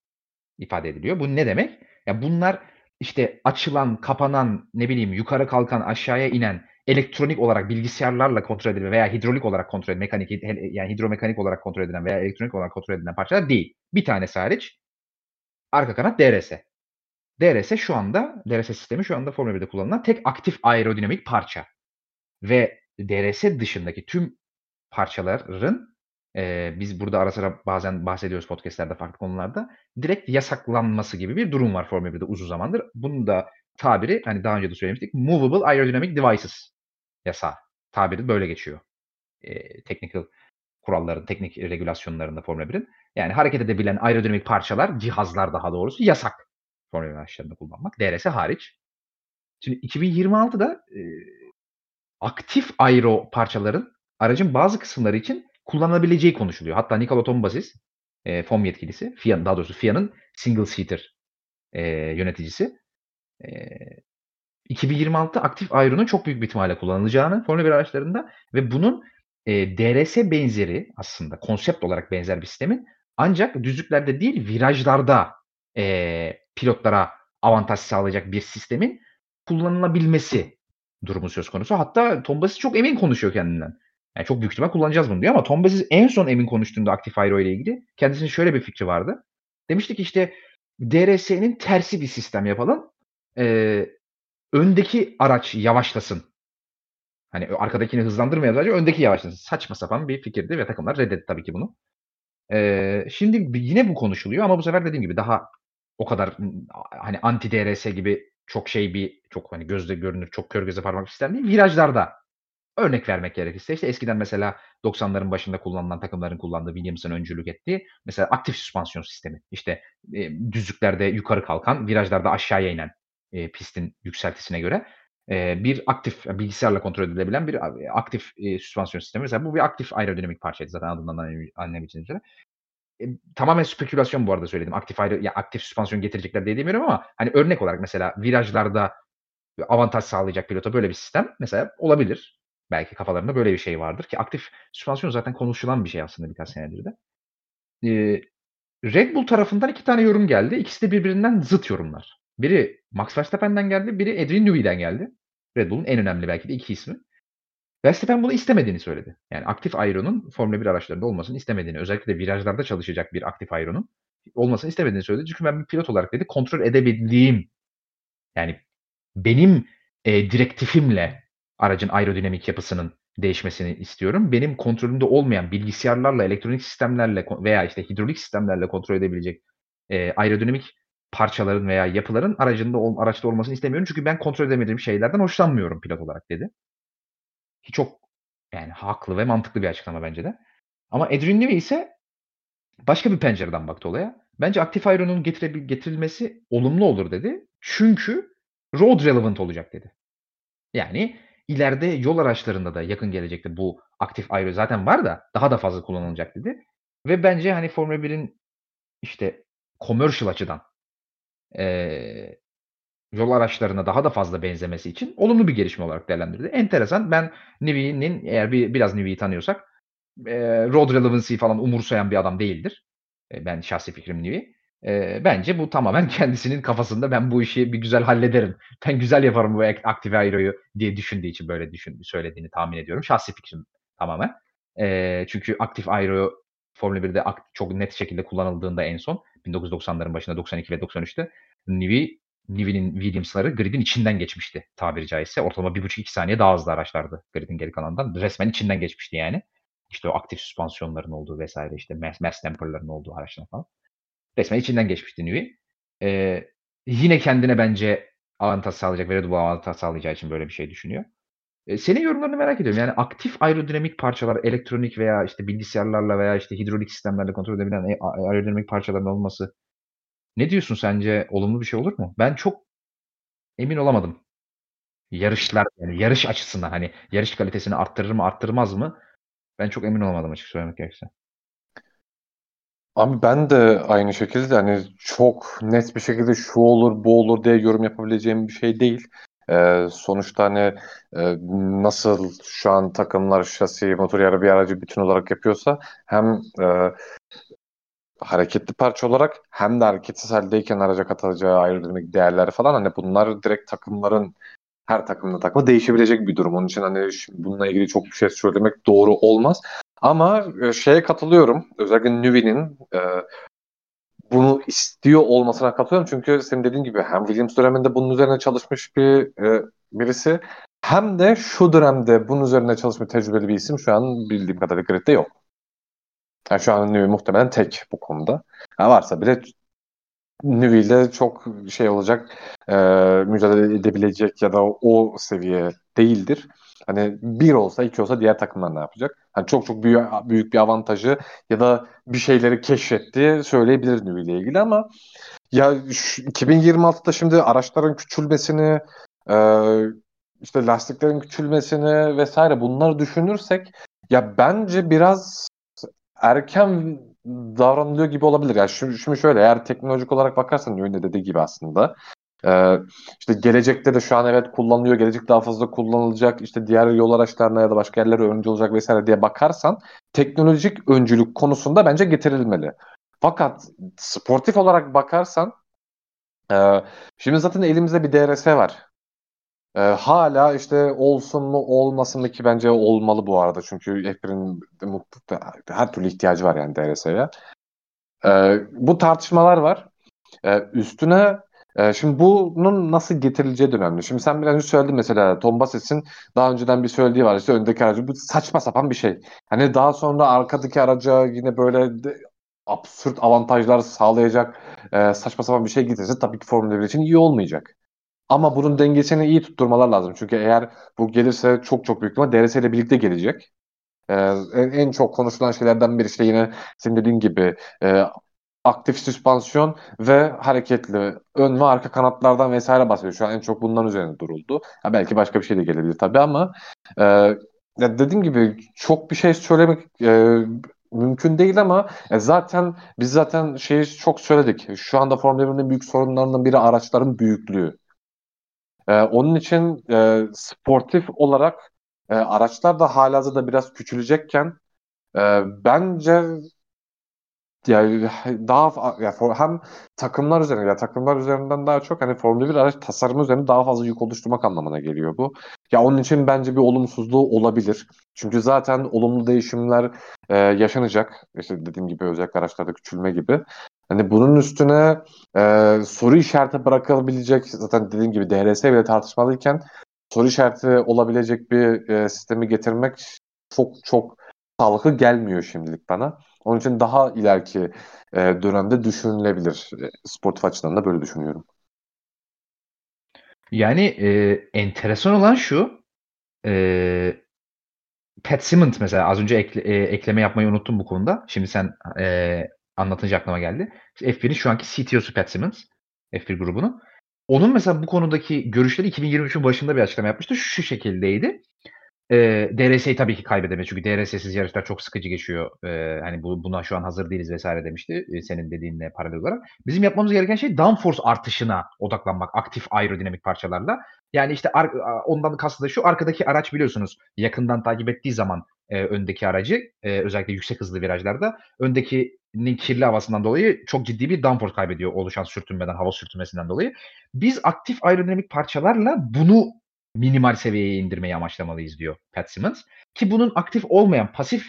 ifade ediliyor. Bu ne demek? Ya bunlar işte açılan, kapanan, ne bileyim yukarı kalkan, aşağıya inen elektronik olarak bilgisayarlarla kontrol edilen veya hidrolik olarak kontrol edilen, mekanik yani hidromekanik olarak kontrol edilen veya elektronik olarak kontrol edilen parçalar değil. Bir tanesi hariç Arka kanat DRS. DRS şu anda, DRS sistemi şu anda Formula 1'de kullanılan tek aktif aerodinamik parça. Ve DRS dışındaki tüm parçaların e, biz burada ara sıra bazen bahsediyoruz podcastlerde farklı konularda direkt yasaklanması gibi bir durum var Formula 1'de uzun zamandır. Bunun da tabiri hani daha önce de söylemiştik Movable Aerodynamic Devices yasağı. Tabiri böyle geçiyor. E, technical kuralların, teknik regülasyonlarında Formula 1'in. Yani hareket edebilen aerodinamik parçalar, cihazlar daha doğrusu yasak Formula 1 araçlarında kullanmak. DRS hariç. Şimdi 2026'da e, aktif aero parçaların aracın bazı kısımları için kullanılabileceği konuşuluyor. Hatta Nikola Tombasis, e, FOM yetkilisi, FIA, daha doğrusu FIA'nın single seater e, yöneticisi. E, 2026'da aktif aeronun çok büyük bir ihtimalle kullanılacağını Formula 1 araçlarında ve bunun e, DRS benzeri aslında konsept olarak benzer bir sistemin ancak düzlüklerde değil virajlarda e, pilotlara avantaj sağlayacak bir sistemin kullanılabilmesi durumu söz konusu. Hatta Tom Basis çok emin konuşuyor kendinden. Yani çok büyük ihtimal kullanacağız bunu diyor ama Tom Basis en son emin konuştuğunda Active Aero ile ilgili kendisinin şöyle bir fikri vardı. Demişti ki işte DRS'nin tersi bir sistem yapalım. Ee, öndeki araç yavaşlasın. Hani arkadakini hızlandırmayalım sadece öndeki yavaşlasın. Saçma sapan bir fikirdi ve takımlar reddetti tabii ki bunu. Ee, şimdi yine bu konuşuluyor ama bu sefer dediğim gibi daha o kadar hani anti DRS gibi çok şey bir çok hani gözle görünür çok kör göze parmak sistem değil. Virajlarda örnek vermek gerekirse işte eskiden mesela 90'ların başında kullanılan takımların kullandığı Williams'ın öncülük ettiği mesela aktif süspansiyon sistemi. İşte e, düzlüklerde yukarı kalkan, virajlarda aşağıya inen e, pistin yükseltisine göre bir aktif bilgisayarla kontrol edilebilen bir aktif süspansiyon sistemi. Mesela bu bir aktif aerodinamik parçaydı zaten adından anlayabileceğiniz üzere. E, tamamen spekülasyon bu arada söyledim. Aktif ayrı, ya aktif süspansiyon getirecekler diye demiyorum ama hani örnek olarak mesela virajlarda avantaj sağlayacak pilota böyle bir sistem mesela olabilir. Belki kafalarında böyle bir şey vardır ki aktif süspansiyon zaten konuşulan bir şey aslında birkaç senedir de. Ee, Red Bull tarafından iki tane yorum geldi. İkisi de birbirinden zıt yorumlar. Biri Max Verstappen'den geldi, biri Adrian Newey'den geldi. Red Bull'un en önemli belki de iki ismi. Verstappen bunu istemediğini söyledi. Yani aktif aeronun Formula 1 araçlarında olmasını istemediğini, özellikle de virajlarda çalışacak bir aktif aeronun olmasını istemediğini söyledi. Çünkü ben bir pilot olarak dedi kontrol edebildiğim yani benim e, direktifimle aracın aerodinamik yapısının değişmesini istiyorum. Benim kontrolümde olmayan bilgisayarlarla, elektronik sistemlerle veya işte hidrolik sistemlerle kontrol edebilecek e, aerodinamik parçaların veya yapıların aracında araçta olmasını istemiyorum. Çünkü ben kontrol edemediğim şeylerden hoşlanmıyorum pilot olarak dedi. Çok yani haklı ve mantıklı bir açıklama bence de. Ama Adrian Newey ise başka bir pencereden baktı olaya. Bence aktif aeronun getirilmesi olumlu olur dedi. Çünkü road relevant olacak dedi. Yani ileride yol araçlarında da yakın gelecekte bu aktif aero zaten var da daha da fazla kullanılacak dedi. Ve bence hani Formula 1'in işte commercial açıdan e, yol araçlarına daha da fazla benzemesi için olumlu bir gelişme olarak değerlendirdi. Enteresan. Ben Nivi'nin eğer bir, biraz Nivi'yi tanıyorsak e, road relevancy falan umursayan bir adam değildir. E, ben şahsi fikrim Nivi. E, bence bu tamamen kendisinin kafasında ben bu işi bir güzel hallederim. Ben güzel yaparım bu aktive aeroyu diye düşündüğü için böyle düşün, söylediğini tahmin ediyorum. Şahsi fikrim tamamen. E, çünkü aktif aero Formula 1'de çok net şekilde kullanıldığında en son 1990'ların başında 92 ve 93'te Nivi Nivi'nin Williams'ları gridin içinden geçmişti tabiri caizse. Ortalama 1,5-2 saniye daha hızlı araçlardı gridin geri kalanından. Resmen içinden geçmişti yani. İşte o aktif süspansiyonların olduğu vesaire işte mass, mass temperların olduğu araçlar falan. Resmen içinden geçmişti Nivi. Ee, yine kendine bence avantaj sağlayacak ve Red avantaj sağlayacağı için böyle bir şey düşünüyor. Ee, senin yorumlarını merak ediyorum. Yani aktif aerodinamik parçalar, elektronik veya işte bilgisayarlarla veya işte hidrolik sistemlerle kontrol edebilen e, aerodinamik parçaların olması ne diyorsun sence olumlu bir şey olur mu? Ben çok emin olamadım. Yarışlar yani yarış açısından hani yarış kalitesini arttırır mı arttırmaz mı? Ben çok emin olamadım açık söylemek gerekirse. Abi ben de aynı şekilde hani çok net bir şekilde şu olur bu olur diye yorum yapabileceğim bir şey değil. Ee, sonuçta hani e, nasıl şu an takımlar şasi, motor yarı bir aracı bütün olarak yapıyorsa hem e, hareketli parça olarak hem de hareketsiz haldeyken araca katılacağı aerodinamik değerler falan hani bunlar direkt takımların her takımda takma değişebilecek bir durum. Onun için hani bununla ilgili çok bir şey söylemek doğru olmaz. Ama e, şeye katılıyorum. Özellikle Nüvi'nin e, bunu istiyor olmasına katılıyorum. Çünkü senin dediğin gibi hem Williams döneminde bunun üzerine çalışmış bir e, birisi hem de şu dönemde bunun üzerine çalışmış tecrübeli bir isim şu an bildiğim kadarıyla gridde yok. Yani şu an Nüvi muhtemelen tek bu konuda. Yani varsa bile Nüvi çok şey olacak e, mücadele edebilecek ya da o seviye değildir. Hani bir olsa iki olsa diğer takımlar ne yapacak? Hani çok çok büyük, büyük bir avantajı ya da bir şeyleri keşfetti söyleyebiliriz Nüvi ile ilgili ama ya şu, 2026'da şimdi araçların küçülmesini e, işte lastiklerin küçülmesini vesaire bunları düşünürsek ya bence biraz erken davranılıyor gibi olabilir. Yani şimdi, şimdi şöyle eğer teknolojik olarak bakarsan Nüvi'nin dediği gibi aslında Ee, işte gelecekte de şu an evet kullanılıyor, gelecek daha fazla kullanılacak, işte diğer yol araçlarına ya da başka yerlere öncü olacak vesaire diye bakarsan teknolojik öncülük konusunda bence getirilmeli. Fakat sportif olarak bakarsan e, şimdi zaten elimizde bir DRS var. E, hala işte olsun mu olmasın mı ki bence olmalı bu arada. Çünkü F1'in her türlü ihtiyacı var yani DRS'ye. E, bu tartışmalar var. E, üstüne e, şimdi bunun nasıl getirileceği de önemli. Şimdi sen biraz önce söyledin mesela Tom Basses'in daha önceden bir söylediği var işte öndeki aracı bu saçma sapan bir şey. Hani daha sonra arkadaki araca yine böyle de, absürt avantajlar sağlayacak e, saçma sapan bir şey getirse tabii ki Formula 1 için iyi olmayacak. Ama bunun dengesini iyi tutturmalar lazım. Çünkü eğer bu gelirse çok çok büyük ihtimal DRS ile birlikte gelecek. Ee, en, en çok konuşulan şeylerden biri işte yine senin dediğin gibi e, aktif süspansiyon ve hareketli ön ve arka kanatlardan vesaire bahsediyor. Şu an en çok bundan üzerine duruldu. Ha, belki başka bir şey de gelebilir tabii ama e, ya dediğim gibi çok bir şey söylemek e, mümkün değil ama e, zaten biz zaten şeyi çok söyledik. Şu anda Formula 1'in büyük sorunlarından biri araçların büyüklüğü. E, onun için e, sportif olarak e, araçlar da halihazırda biraz küçülecekken e, bence yani daha ya hem takımlar üzerine ya takımlar üzerinden daha çok hani Formula 1 araç tasarımı üzerine daha fazla yük oluşturmak anlamına geliyor bu. Ya onun için bence bir olumsuzluğu olabilir. Çünkü zaten olumlu değişimler e, yaşanacak. İşte dediğim gibi özellikle araçlarda küçülme gibi. Hani bunun üstüne e, soru işareti bırakılabilecek zaten dediğim gibi DRS bile tartışmalıyken soru işareti olabilecek bir e, sistemi getirmek çok çok sağlıklı gelmiyor şimdilik bana. Onun için daha ileriki e, dönemde düşünülebilir. E, sportif açıdan da böyle düşünüyorum. Yani e, enteresan olan şu e, Pat Simmons mesela az önce ekle, e, ekleme yapmayı unuttum bu konuda. Şimdi sen e, anlatınca aklıma geldi. F1'in şu anki CTO'su Pat Simmons. F1 grubunun. Onun mesela bu konudaki görüşleri 2023'ün başında bir açıklama yapmıştı. Şu şekildeydi. E, DRS'yi tabii ki kaybedemez. Çünkü DRS'siz yarışlar çok sıkıcı geçiyor. E, hani bu, buna şu an hazır değiliz vesaire demişti. E, senin dediğinle paralel olarak. Bizim yapmamız gereken şey downforce artışına odaklanmak. Aktif aerodinamik parçalarla. Yani işte ar- ondan kastı da şu. Arkadaki araç biliyorsunuz yakından takip ettiği zaman e, öndeki aracı e, özellikle yüksek hızlı virajlarda öndekinin kirli havasından dolayı çok ciddi bir downforce kaybediyor oluşan sürtünmeden, hava sürtünmesinden dolayı. Biz aktif aerodinamik parçalarla bunu minimal seviyeye indirmeyi amaçlamalıyız diyor Pat Simmons. Ki bunun aktif olmayan pasif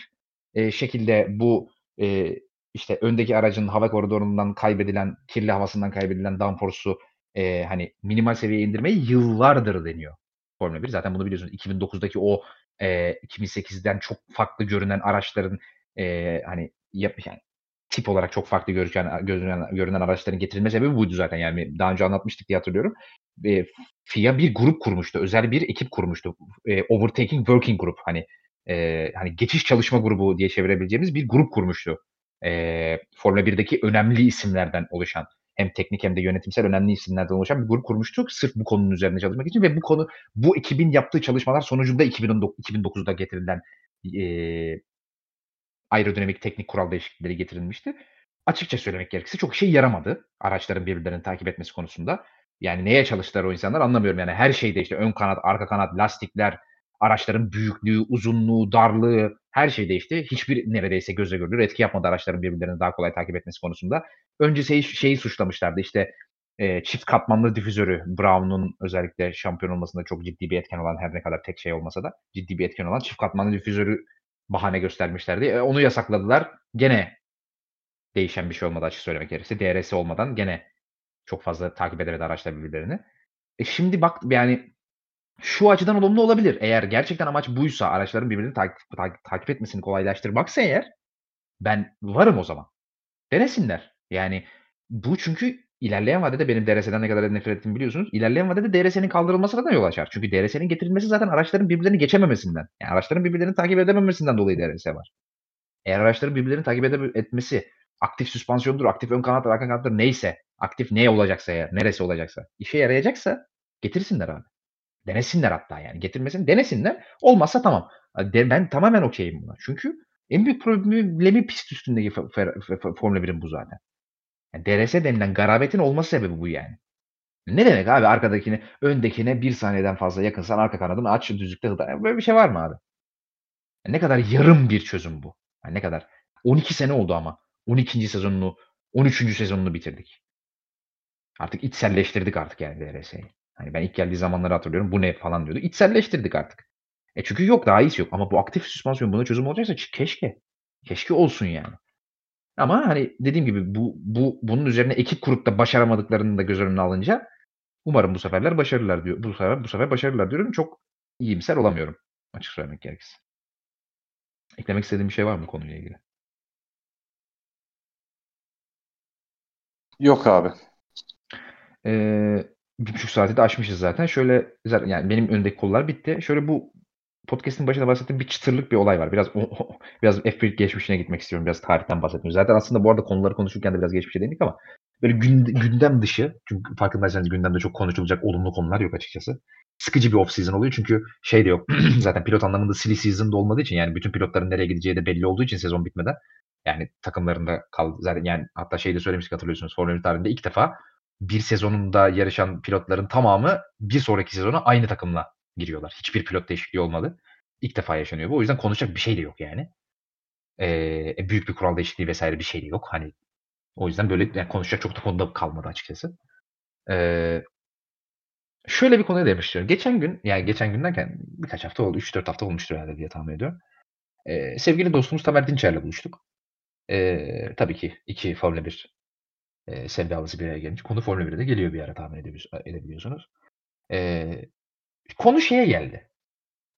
e, şekilde bu e, işte öndeki aracın hava koridorundan kaybedilen kirli havasından kaybedilen downforce'u e, hani minimal seviyeye indirmeyi yıllardır deniyor Formula 1. Zaten bunu biliyorsunuz 2009'daki o e, 2008'den çok farklı görünen araçların e, hani yap, yani tip olarak çok farklı görünen, görünen, görünen araçların getirilme sebebi buydu zaten. Yani daha önce anlatmıştık diye hatırlıyorum. E, FIA bir grup kurmuştu. Özel bir ekip kurmuştu. E, Overtaking Working Group. Hani e, hani geçiş çalışma grubu diye çevirebileceğimiz bir grup kurmuştu. E, Formula 1'deki önemli isimlerden oluşan hem teknik hem de yönetimsel önemli isimlerden oluşan bir grup kurmuştuk. Sırf bu konunun üzerine çalışmak için ve bu konu bu ekibin yaptığı çalışmalar sonucunda 2009'da getirilen e, aerodinamik teknik kural değişiklikleri getirilmişti. Açıkça söylemek gerekirse çok şey yaramadı araçların birbirlerini takip etmesi konusunda. Yani neye çalıştılar o insanlar anlamıyorum. Yani her şeyde işte ön kanat, arka kanat, lastikler, araçların büyüklüğü, uzunluğu, darlığı her şey değişti. Hiçbir neredeyse göze görülür etki yapmadı araçların birbirlerini daha kolay takip etmesi konusunda. Önce şeyi, şeyi suçlamışlardı işte e, çift katmanlı difüzörü Brown'un özellikle şampiyon olmasında çok ciddi bir etken olan her ne kadar tek şey olmasa da ciddi bir etken olan çift katmanlı difüzörü bahane göstermişlerdi. E, onu yasakladılar. Gene değişen bir şey olmadı açık söylemek gerekirse. DRS olmadan gene çok fazla takip edemedi araçlar birbirlerini. E şimdi bak yani şu açıdan olumlu olabilir. Eğer gerçekten amaç buysa araçların birbirini takip, takip, takip etmesini kolaylaştırmaksa eğer ben varım o zaman. Denesinler. Yani bu çünkü ilerleyen vadede benim DRS'den ne kadar nefret ettiğimi biliyorsunuz. İlerleyen vadede DRS'nin kaldırılmasına da yol açar. Çünkü DRS'nin getirilmesi zaten araçların birbirlerini geçememesinden. Yani araçların birbirlerini takip edememesinden dolayı DRS var. Eğer araçların birbirlerini takip etmesi aktif süspansiyondur, aktif ön kanattır, arka kanattır neyse, aktif ne olacaksa eğer, neresi olacaksa, işe yarayacaksa getirsinler abi. Denesinler hatta yani. Getirmesin, denesinler. Olmazsa tamam. Ben tamamen okeyim buna. Çünkü en büyük problemi pist üstündeki Formula 1'in bu zaten. Yani DRS denilen garabetin olması sebebi bu yani. Ne demek abi arkadakine, öndekine 1 saniyeden fazla yakınsan arka kanadını aç, düzlükte hıda Böyle bir şey var mı abi? Ne kadar yarım bir çözüm bu. Yani ne kadar? 12 sene oldu ama. 12. sezonunu, 13. sezonunu bitirdik. Artık içselleştirdik artık yani DRS'yi. Hani ben ilk geldiği zamanları hatırlıyorum. Bu ne falan diyordu. İçselleştirdik artık. E çünkü yok daha iyisi yok. Ama bu aktif süspansiyon buna çözüm olacaksa keşke. Keşke olsun yani. Ama hani dediğim gibi bu, bu bunun üzerine ekip kurup da başaramadıklarını da göz önüne alınca umarım bu seferler başarırlar diyor. Bu sefer bu sefer başarırlar diyorum. Çok iyimser olamıyorum açık söylemek gerekirse. Eklemek istediğim bir şey var mı konuyla ilgili? Yok abi. Ee, bir buçuk saati de aşmışız zaten. Şöyle yani benim önümdeki kollar bitti. Şöyle bu podcast'in başında bahsettiğim bir çıtırlık bir olay var. Biraz biraz F1 geçmişine gitmek istiyorum. Biraz tarihten bahsetmek. Zaten aslında bu arada konuları konuşurken de biraz geçmişe değindik ama böyle gündem dışı çünkü farkındaysanız gündemde çok konuşulacak olumlu konular yok açıkçası. Sıkıcı bir off season oluyor çünkü şey de yok. zaten pilot anlamında silly season da olmadığı için yani bütün pilotların nereye gideceği de belli olduğu için sezon bitmeden yani takımlarında kaldı. Zaten yani hatta şey de söylemiştik hatırlıyorsunuz Formula 1 tarihinde ilk defa bir sezonunda yarışan pilotların tamamı bir sonraki sezona aynı takımla giriyorlar. Hiçbir pilot değişikliği olmadı. İlk defa yaşanıyor bu. O yüzden konuşacak bir şey de yok yani. Ee, büyük bir kural değişikliği vesaire bir şey de yok. Hani o yüzden böyle yani konuşacak çok da konuda kalmadı açıkçası. Ee, şöyle bir konuya değinmek istiyorum. Geçen gün, yani geçen gün birkaç hafta oldu, 3-4 hafta olmuştur herhalde diye tahmin ediyorum. Ee, sevgili dostumuz Tamer Dinçer'le buluştuk. Ee, tabii ki iki Formula 1 e, sevdalısı bir araya gelmiş. Konu Formula 1'de geliyor bir ara tahmin edebiliyorsunuz. Ee, konu şeye geldi.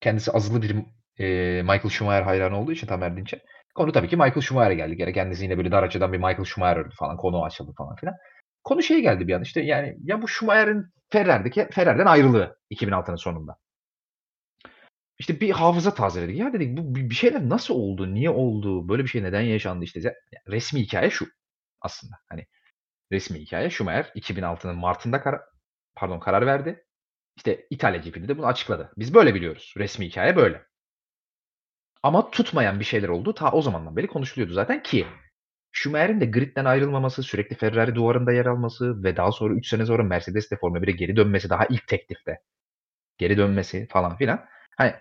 Kendisi azılı bir e, Michael Schumacher hayranı olduğu için Tamer Dinçer. Konu tabii ki Michael Schumacher'e geldi. Gene kendisi yine böyle dar açıdan bir Michael Schumacher ördü falan. Konu açıldı falan filan. Konu şeye geldi bir an işte yani ya bu Schumacher'in Ferrari'deki Ferrari'den ayrılığı 2006'nın sonunda. İşte bir hafıza tazeledik. Ya dedik bu bir şeyler nasıl oldu? Niye oldu? Böyle bir şey neden yaşandı işte? Resmi hikaye şu aslında. Hani resmi hikaye Schumacher 2006'nın Mart'ında kar pardon karar verdi. İşte İtalya GP'de de bunu açıkladı. Biz böyle biliyoruz. Resmi hikaye böyle. Ama tutmayan bir şeyler oldu. Ta o zamandan beri konuşuluyordu zaten ki Schumacher'in de gridden ayrılmaması, sürekli Ferrari duvarında yer alması ve daha sonra 3 sene sonra Mercedes'te Formula 1'e geri dönmesi daha ilk teklifte. Geri dönmesi falan filan. Hani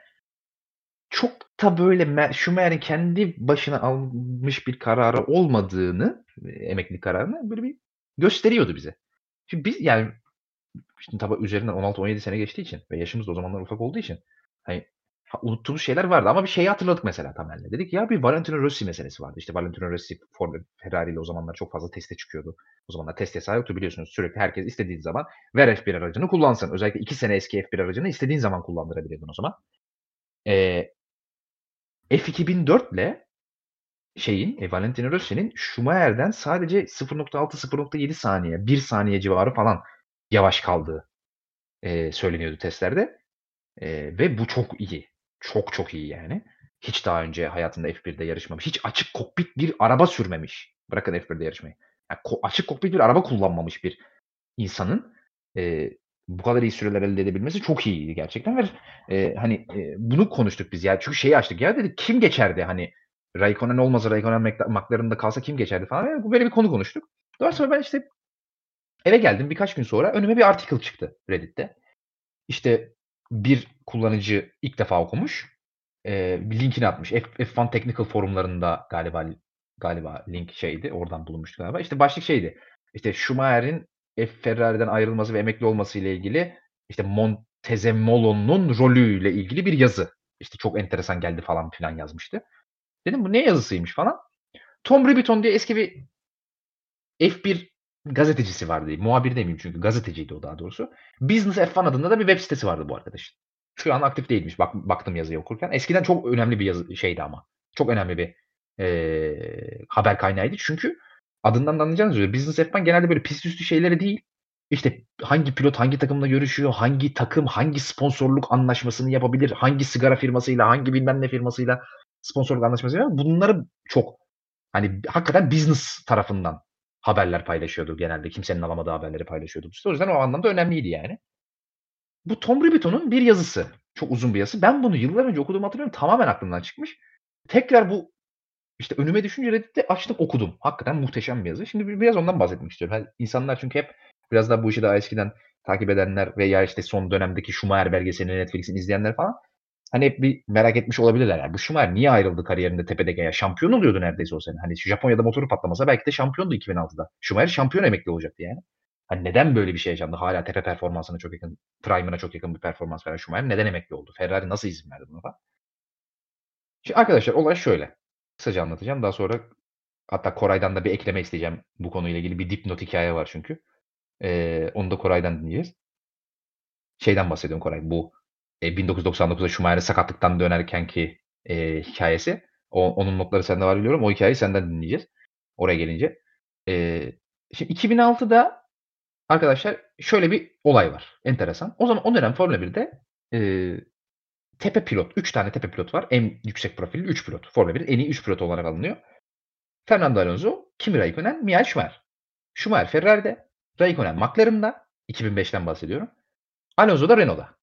çok da böyle Schumacher'in kendi başına almış bir kararı olmadığını, emeklilik kararını böyle bir gösteriyordu bize. Şimdi biz yani şimdi tabii üzerinden 16-17 sene geçtiği için ve yaşımız da o zamanlar ufak olduğu için hani unuttuğumuz şeyler vardı ama bir şeyi hatırladık mesela Tamer'le. Dedik ya bir Valentino Rossi meselesi vardı. İşte Valentino Rossi Ford, Ferrari ile o zamanlar çok fazla teste çıkıyordu. O zamanlar test yasağı yoktu biliyorsunuz. Sürekli herkes istediği zaman ver F1 aracını kullansın. Özellikle 2 sene eski F1 aracını istediğin zaman kullandırabiliyordun o zaman. Ee, F2004 ile şeyin, e, Valentino Rossi'nin Schumacher'den sadece 0.6-0.7 saniye, 1 saniye civarı falan yavaş kaldığı e, söyleniyordu testlerde. E, ve bu çok iyi. Çok çok iyi yani. Hiç daha önce hayatında F1'de yarışmamış. Hiç açık kokpit bir araba sürmemiş. Bırakın F1'de yarışmayı. Yani ko- açık kokpit bir araba kullanmamış bir insanın e, bu kadar iyi süreler elde edebilmesi çok iyiydi gerçekten ve e, hani e, bunu konuştuk biz ya çünkü şeyi açtık ya dedik kim geçerdi hani Raikkonen olmasa Raikkonen McLaren'da kalsa kim geçerdi falan yani bu böyle bir konu konuştuk. Daha sonra ben işte eve geldim birkaç gün sonra önüme bir article çıktı Reddit'te. İşte bir kullanıcı ilk defa okumuş. E, linkini atmış. F, F1 Technical forumlarında galiba galiba link şeydi. Oradan bulunmuştu galiba. İşte başlık şeydi. İşte Schumacher'in F Ferrari'den ayrılması ve emekli olması ile ilgili işte Montezemolo'nun rolüyle ilgili bir yazı. İşte çok enteresan geldi falan filan yazmıştı. Dedim bu ne yazısıymış falan. Tom Ribiton diye eski bir F1 gazetecisi vardı. Muhabir demeyeyim çünkü gazeteciydi o daha doğrusu. Business F1 adında da bir web sitesi vardı bu arkadaşın. Şu an aktif değilmiş. Bak, baktım yazıyı okurken. Eskiden çok önemli bir yazı şeydi ama. Çok önemli bir e, haber kaynağıydı. Çünkü adından da anlayacağınız üzere Business F1 genelde böyle pist üstü şeyleri değil. İşte hangi pilot hangi takımla görüşüyor, hangi takım hangi sponsorluk anlaşmasını yapabilir, hangi sigara firmasıyla, hangi bilmem ne firmasıyla sponsorluk anlaşması yapabilir. Bunları çok hani hakikaten business tarafından haberler paylaşıyordu genelde. Kimsenin alamadığı haberleri paylaşıyordu. İşte o yüzden o anlamda önemliydi yani. Bu Tom Ribiton'un bir yazısı. Çok uzun bir yazı. Ben bunu yıllar önce okuduğumu hatırlıyorum. Tamamen aklımdan çıkmış. Tekrar bu işte önüme düşünce Reddit'te açtım okudum. Hakikaten muhteşem bir yazı. Şimdi biraz ondan bahsetmek istiyorum. Yani insanlar çünkü hep biraz daha bu işi daha eskiden takip edenler veya işte son dönemdeki Schumacher belgeselini Netflix'in izleyenler falan hani hep bir merak etmiş olabilirler. Yani bu Schumacher niye ayrıldı kariyerinde tepedeki ya? Şampiyon oluyordu neredeyse o sene. Hani Japonya'da motoru patlamasa belki de şampiyondu 2006'da. Schumacher şampiyon emekli olacaktı yani. Hani neden böyle bir şey yaşandı? Hala tepe performansına çok yakın, prime'ına çok yakın bir performans veren Schumacher neden emekli oldu? Ferrari nasıl izin verdi buna falan? Şimdi arkadaşlar olay şöyle. Kısaca anlatacağım. Daha sonra hatta Koray'dan da bir ekleme isteyeceğim bu konuyla ilgili. Bir dipnot hikaye var çünkü. Ee, onu da Koray'dan dinleyeceğiz. Şeyden bahsediyorum Koray. Bu e, 1999'da Schumacher'in sakatlıktan dönerken ki e, hikayesi. O, onun notları sende var biliyorum. O hikayeyi senden dinleyeceğiz. Oraya gelince. E, şimdi 2006'da arkadaşlar şöyle bir olay var. Enteresan. O zaman o dönem Formula 1'de e, tepe pilot. 3 tane tepe pilot var. En yüksek profilli 3 pilot. Formula 1'in en iyi 3 pilot olarak alınıyor. Fernando Alonso, Kimi Raikkonen, Michael Schumacher. Schumacher Ferrari'de, Raikkonen McLaren'da. 2005'ten bahsediyorum. Alonso da Renault'da.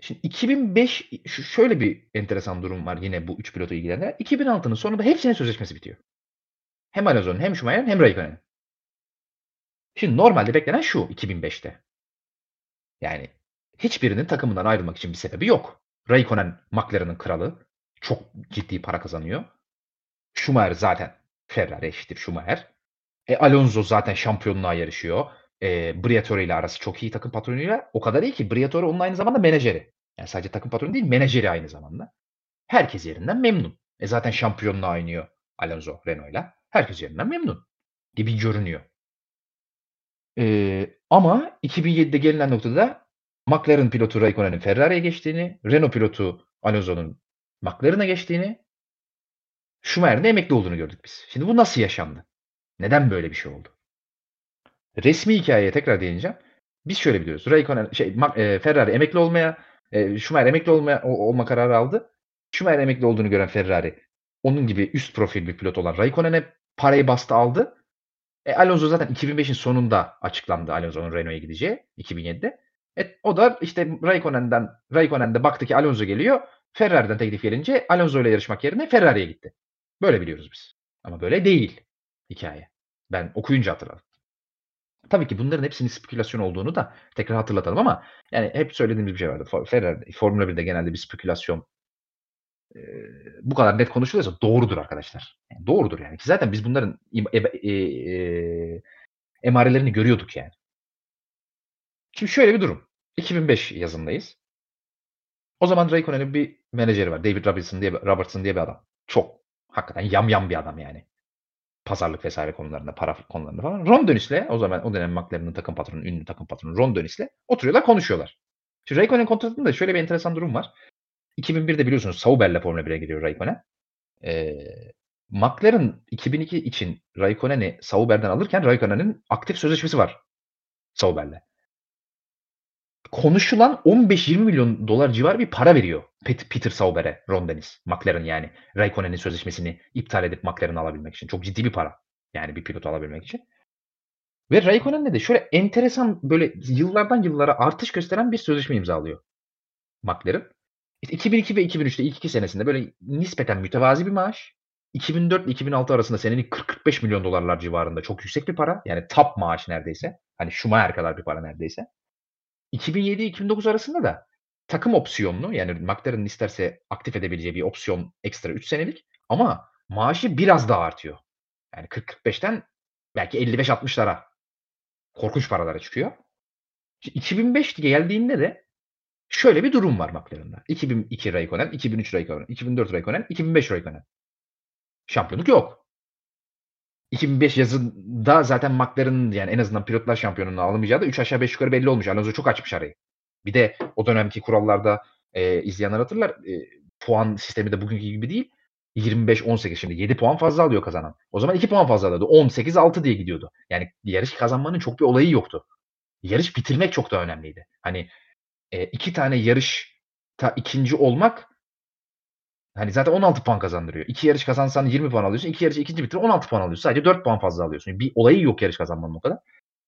Şimdi 2005 şöyle bir enteresan durum var yine bu 3 pilotu ilgilendiren. 2006'nın sonunda hepsinin sözleşmesi bitiyor. Hem Alonso'nun hem Schumacher'in hem Raikkonen'in. Şimdi normalde beklenen şu 2005'te. Yani hiçbirinin takımından ayrılmak için bir sebebi yok. Raikkonen McLaren'ın kralı. Çok ciddi para kazanıyor. Schumacher zaten Ferrari eşittir Schumacher. E, Alonso zaten şampiyonluğa yarışıyor. E, Briatore ile arası çok iyi takım patronuyla. O kadar iyi ki Briatore onun aynı zamanda menajeri. Yani sadece takım patronu değil menajeri aynı zamanda. Herkes yerinden memnun. E zaten şampiyonluğa oynuyor Alonso Renault'la. Herkes yerinden memnun gibi görünüyor. Ee, ama 2007'de gelinen noktada McLaren pilotu Raikkonen'in Ferrari'ye geçtiğini, Renault pilotu Alonso'nun McLaren'a geçtiğini, Schumacher'in emekli olduğunu gördük biz. Şimdi bu nasıl yaşandı? Neden böyle bir şey oldu? Resmi hikayeye tekrar değineceğim. Biz şöyle biliyoruz. Raikkonen şey e, Ferrari emekli olmaya, e, Schumacher emekli olmaya olma kararı aldı. Schumacher emekli olduğunu gören Ferrari onun gibi üst profil bir pilot olan Raikkonen'e parayı bastı aldı. E, Alonso zaten 2005'in sonunda açıklandı Alonso'nun Renault'a gideceği 2007'de. E, o da işte Raikkonen'den Raikkonen'de baktı ki Alonso geliyor. Ferrari'den teklif gelince Alonso ile yarışmak yerine Ferrari'ye gitti. Böyle biliyoruz biz. Ama böyle değil hikaye. Ben okuyunca hatırladım. Tabii ki bunların hepsinin spekülasyon olduğunu da tekrar hatırlatalım ama yani hep söylediğimiz bir şey vardı. Ferrari, Formula 1'de genelde bir spekülasyon e, bu kadar net konuşuluyorsa doğrudur arkadaşlar. Yani doğrudur yani. Ki zaten biz bunların e, e, e, emarelerini görüyorduk yani. Şimdi şöyle bir durum. 2005 yazındayız. O zaman Raikkonen'in bir menajeri var. David Robertson diye, Robertson diye bir adam. Çok hakikaten yam yam bir adam yani. Pazarlık vesaire konularında, para konularında falan. Ron Dennis'le o zaman o dönem McLaren'ın takım patronu, ünlü takım patronu Ron Dennis'le oturuyorlar konuşuyorlar. Şimdi Raikkonen kontratında da şöyle bir enteresan durum var. 2001'de biliyorsunuz Sauber'le Formula 1'e gidiyor Raikkonen. Ee, McLaren 2002 için Raikkonen'i Sauber'den alırken Raikkonen'in aktif sözleşmesi var Sauber'le. Konuşulan 15-20 milyon dolar civarı bir para veriyor Peter Sauber'e Ron Dennis, McLaren yani. Raikkonen'in sözleşmesini iptal edip McLaren'ı alabilmek için. Çok ciddi bir para. Yani bir pilot alabilmek için. Ve Raikkonen'le de şöyle enteresan böyle yıllardan yıllara artış gösteren bir sözleşme imzalıyor McLaren. 2002 ve 2003'te ilk iki senesinde böyle nispeten mütevazi bir maaş. 2004 ile 2006 arasında senelik 40-45 milyon dolarlar civarında çok yüksek bir para. Yani top maaş neredeyse. Hani Schumacher kadar bir para neredeyse. 2007-2009 arasında da takım opsiyonlu yani McLaren'ın isterse aktif edebileceği bir opsiyon ekstra 3 senelik ama maaşı biraz daha artıyor. Yani 40-45'ten belki 55-60'lara korkunç paralara çıkıyor. 2005 geldiğinde de Şöyle bir durum var McLaren'da. 2002 Raikkonen, 2003 Raikkonen, 2004 Raikkonen, 2005 Raikkonen. Şampiyonluk yok. 2005 yazında zaten McLaren'ın yani en azından pilotlar şampiyonluğunu alamayacağı da 3 aşağı 5 yukarı belli olmuş. Alonso çok açmış arayı. Bir de o dönemki kurallarda e, izleyenler hatırlar. E, puan sistemi de bugünkü gibi değil. 25-18 şimdi 7 puan fazla alıyor kazanan. O zaman 2 puan fazla alıyordu. 18-6 diye gidiyordu. Yani yarış kazanmanın çok bir olayı yoktu. Yarış bitirmek çok da önemliydi. Hani e, iki tane yarışta ikinci olmak hani zaten 16 puan kazandırıyor. İki yarış kazansan 20 puan alıyorsun. İki yarış ikinci bitir 16 puan alıyorsun. Sadece 4 puan fazla alıyorsun. Bir olayı yok yarış kazanmanın o kadar.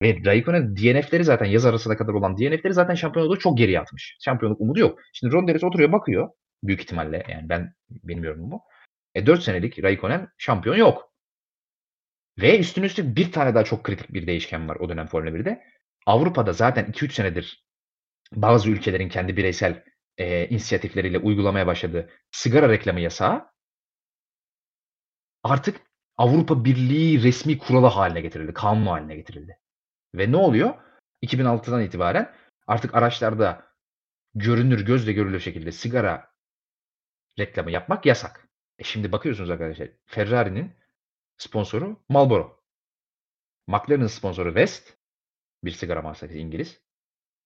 Ve Raikkonen DNF'leri zaten yaz arasına kadar olan DNF'leri zaten şampiyonluğu çok geriye atmış. Şampiyonluk umudu yok. Şimdi Ron Dennis oturuyor bakıyor. Büyük ihtimalle yani ben benim yorumum bu. E 4 senelik Raikkonen şampiyon yok. Ve üstüne üstlük bir tane daha çok kritik bir değişken var o dönem Formula 1'de. Avrupa'da zaten 2-3 senedir bazı ülkelerin kendi bireysel, eee, inisiyatifleriyle uygulamaya başladığı sigara reklamı yasağı artık Avrupa Birliği resmi kuralı hâline getirildi, kanun hâline getirildi. Ve ne oluyor? 2006'dan itibaren artık araçlarda görünür, gözle görülür şekilde sigara reklamı yapmak yasak. E, şimdi bakıyorsunuz arkadaşlar, Ferrari'nin sponsoru Marlboro. McLaren'ın sponsoru West, bir sigara markası İngiliz.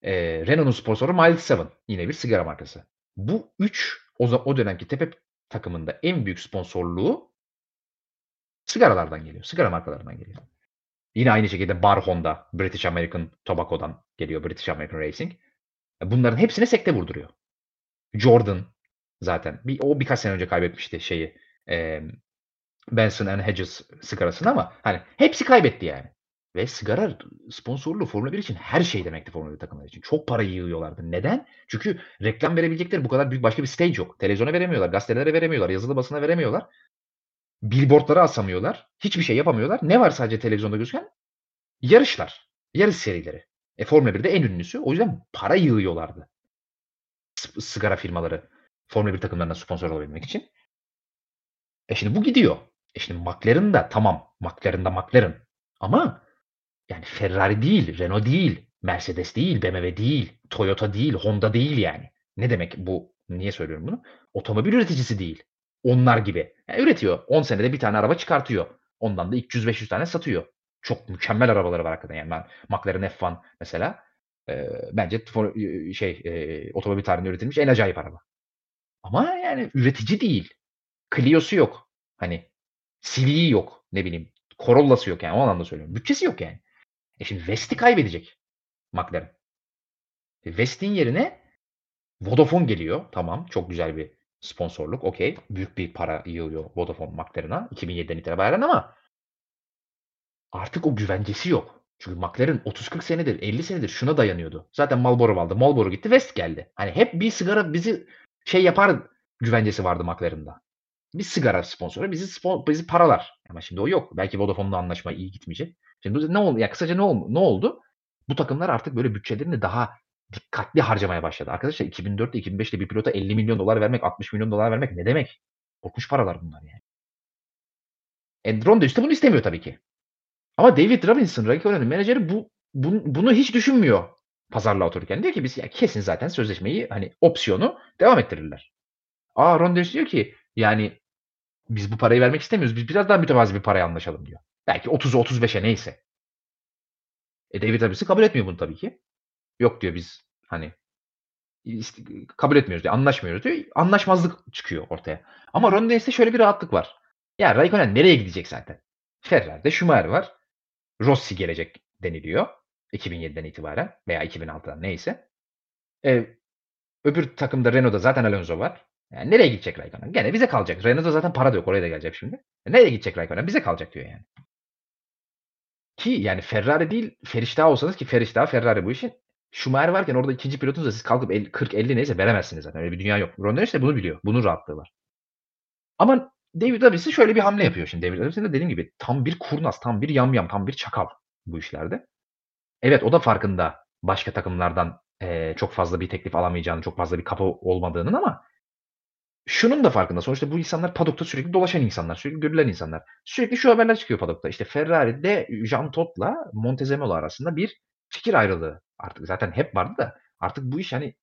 Eee, Renault'un sponsoru Mild Seven, yine bir sigara markası. Bu 3 o o dönemki tepe takımında en büyük sponsorluğu sigaralardan geliyor, sigara markalarından geliyor. Yine aynı şekilde Bar Honda, British American Tobacco'dan geliyor, British American Racing. E, bunların hepsine sekte vurduruyor. Jordan zaten bir o birkaç sene önce kaybetmişti şeyi, emm, Benson& Hedges sigarasını ama hani hepsi kaybetti yani. Ve sigara sponsorluğu Formula 1 için her şey demekti Formula 1 takımları için. Çok para yığıyorlardı. Neden? Çünkü reklam verebilecekleri bu kadar büyük başka bir stage yok. Televizyona veremiyorlar, gazetelere veremiyorlar, yazılı basına veremiyorlar. Billboard'lara asamıyorlar. Hiçbir şey yapamıyorlar. Ne var sadece televizyonda gözüken? Yarışlar, yarış serileri. E, Formula 1'de en ünlüsü. O yüzden para yığıyorlardı. S sigara firmaları Formula 1 takımlarına sponsor olabilmek için. E, şimdi bu gidiyor. E, şimdi McLaren da tamam, McLaren da McLaren ama yani Ferrari değil, Renault değil, Mercedes değil, BMW değil, Toyota değil, Honda değil yani. Ne demek bu? Niye söylüyorum bunu? Otomobil üreticisi değil. Onlar gibi. Yani üretiyor. 10 senede bir tane araba çıkartıyor. Ondan da 300-500 tane satıyor. Çok mükemmel arabaları var hakikaten yani. Ben McLaren F1 mesela eee, bence şey, eee, otomobil tarihinde üretilmiş en acayip araba. Ama yani üretici değil. Clio'su yok. Hani Civic'i yok. Ne bileyim Corolla'sı yok yani. O anlamda söylüyorum. Bütçesi yok yani. E, şimdi West'i kaybedecek McLaren. E, West'in yerine Vodafone geliyor. Tamam, çok güzel bir sponsorluk. Okay. Büyük bir para yığıyor Vodafone McLaren'a 2007'den itibaren ama artık o güvencesi yok. Çünkü McLaren 30-40 senedir, 50 senedir şuna dayanıyordu. Zaten Marlboro aldı. Marlboro gitti, West geldi. Hani hep bir sigara bizi şey yapar güvencesi vardı McLaren'da. Bir sigara sponsoru bizi spon bizi paralar. Ama şimdi o yok. Belki Vodafone'la anlaşma iyi gitmeyecek. Şimdi ne oldu? Ya kısaca ne oldu? Ne oldu? Bu takımlar artık böyle bütçelerini daha dikkatli harcamaya başladı. Arkadaşlar 2004'te 2005'te bir pilota 50 milyon dolar vermek, 60 milyon dolar vermek ne demek? Korkunç paralar bunlar yani. Enron da işte bunu istemiyor tabii ki. Ama David Robinson, Raikkonen'in menajeri bu, bu bunu hiç düşünmüyor pazarlığa otururken. Diyor ki biz ya kesin zaten sözleşmeyi hani opsiyonu devam ettirirler. Aa Ron diyor ki yani biz bu parayı vermek istemiyoruz. Biz biraz daha mütevazi bir paraya anlaşalım diyor. Belki 30'a 35'e neyse. E David Robinson kabul etmiyor bunu tabii ki. Yok diyor biz hani kabul etmiyoruz diyor. Anlaşmıyoruz diyor. Anlaşmazlık çıkıyor ortaya. Ama Ron Dennis'te şöyle bir rahatlık var. Ya Raikkonen nereye gidecek zaten? Ferrari'de Schumacher var. Rossi gelecek deniliyor. 2007'den itibaren veya 2006'dan neyse. E, öbür takımda Renault'da zaten Alonso var. Yani nereye gidecek Raikkonen? Gene bize kalacak. Renault'da zaten para da yok. Oraya da geleceğim şimdi. E, nereye gidecek Raikkonen? Bize kalacak diyor yani. Ki yani Ferrari değil Feriştah olsanız ki Feriştah Ferrari bu işin. Schumacher varken orada ikinci pilotunuz da siz kalkıp 40-50 neyse veremezsiniz zaten. Öyle bir dünya yok. Ron Dennis de bunu biliyor. Bunun rahatlığı var. Ama David Robinson şöyle bir hamle yapıyor şimdi. David Robinson da dediğim gibi tam bir kurnaz, tam bir yamyam, tam bir çakal bu işlerde. Evet o da farkında başka takımlardan eee, çok fazla bir teklif alamayacağını, çok fazla bir kapı olmadığının ama şunun da farkında. Sonuçta bu insanlar padokta sürekli dolaşan insanlar, sürekli görülen insanlar. Sürekli şu haberler çıkıyor padokta. İşte Ferrari'de Jean Todt'la Montezemolo arasında bir fikir ayrılığı. Artık zaten hep vardı da artık bu iş hani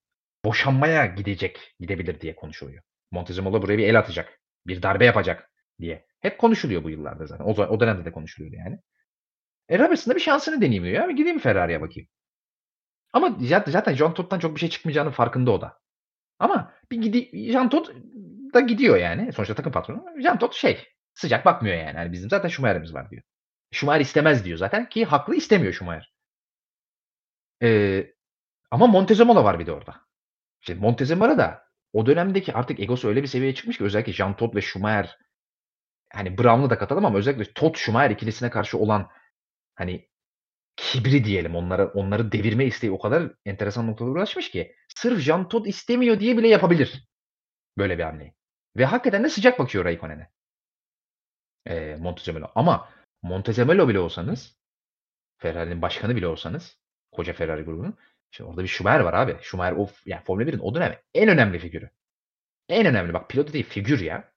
boşanmaya gidecek, gidebilir diye konuşuluyor. Montezemolo buraya bir el atacak, bir darbe yapacak diye. Hep konuşuluyor bu yıllarda zaten. O, o dönemde de konuşuluyordu yani. E da bir şansını deneyeyim diyor. Ya. Gideyim Ferrari'ye bakayım. Ama zaten Jean Todt'tan çok bir şey çıkmayacağının farkında o da. Ama bir gidi Jean Todt da gidiyor yani. Sonuçta takım patronu. Jean Todt şey sıcak bakmıyor yani. yani bizim zaten Schumacher'imiz var diyor. Schumacher istemez diyor zaten ki haklı istemiyor Schumacher. Ee, ama Montezemolo var bir de orada. İşte Montezemolo da o dönemdeki artık egosu öyle bir seviyeye çıkmış ki özellikle Jean Todt ve Schumacher hani Brown'u da katalım ama özellikle Todt Schumacher ikilisine karşı olan hani kibri diyelim onlara onları devirme isteği o kadar enteresan noktalara ulaşmış ki sırf Jean Todt istemiyor diye bile yapabilir böyle bir hamleyi. Ve hakikaten de sıcak bakıyor Raikkonen'e. Eee, Montezemolo ama Montezemolo bile olsanız Ferrari'nin başkanı bile olsanız koca Ferrari grubunun. Şimdi orada bir Schumacher var abi. Schumacher o yani Formula 1'in o dönem en önemli figürü. En önemli bak pilot değil figür ya.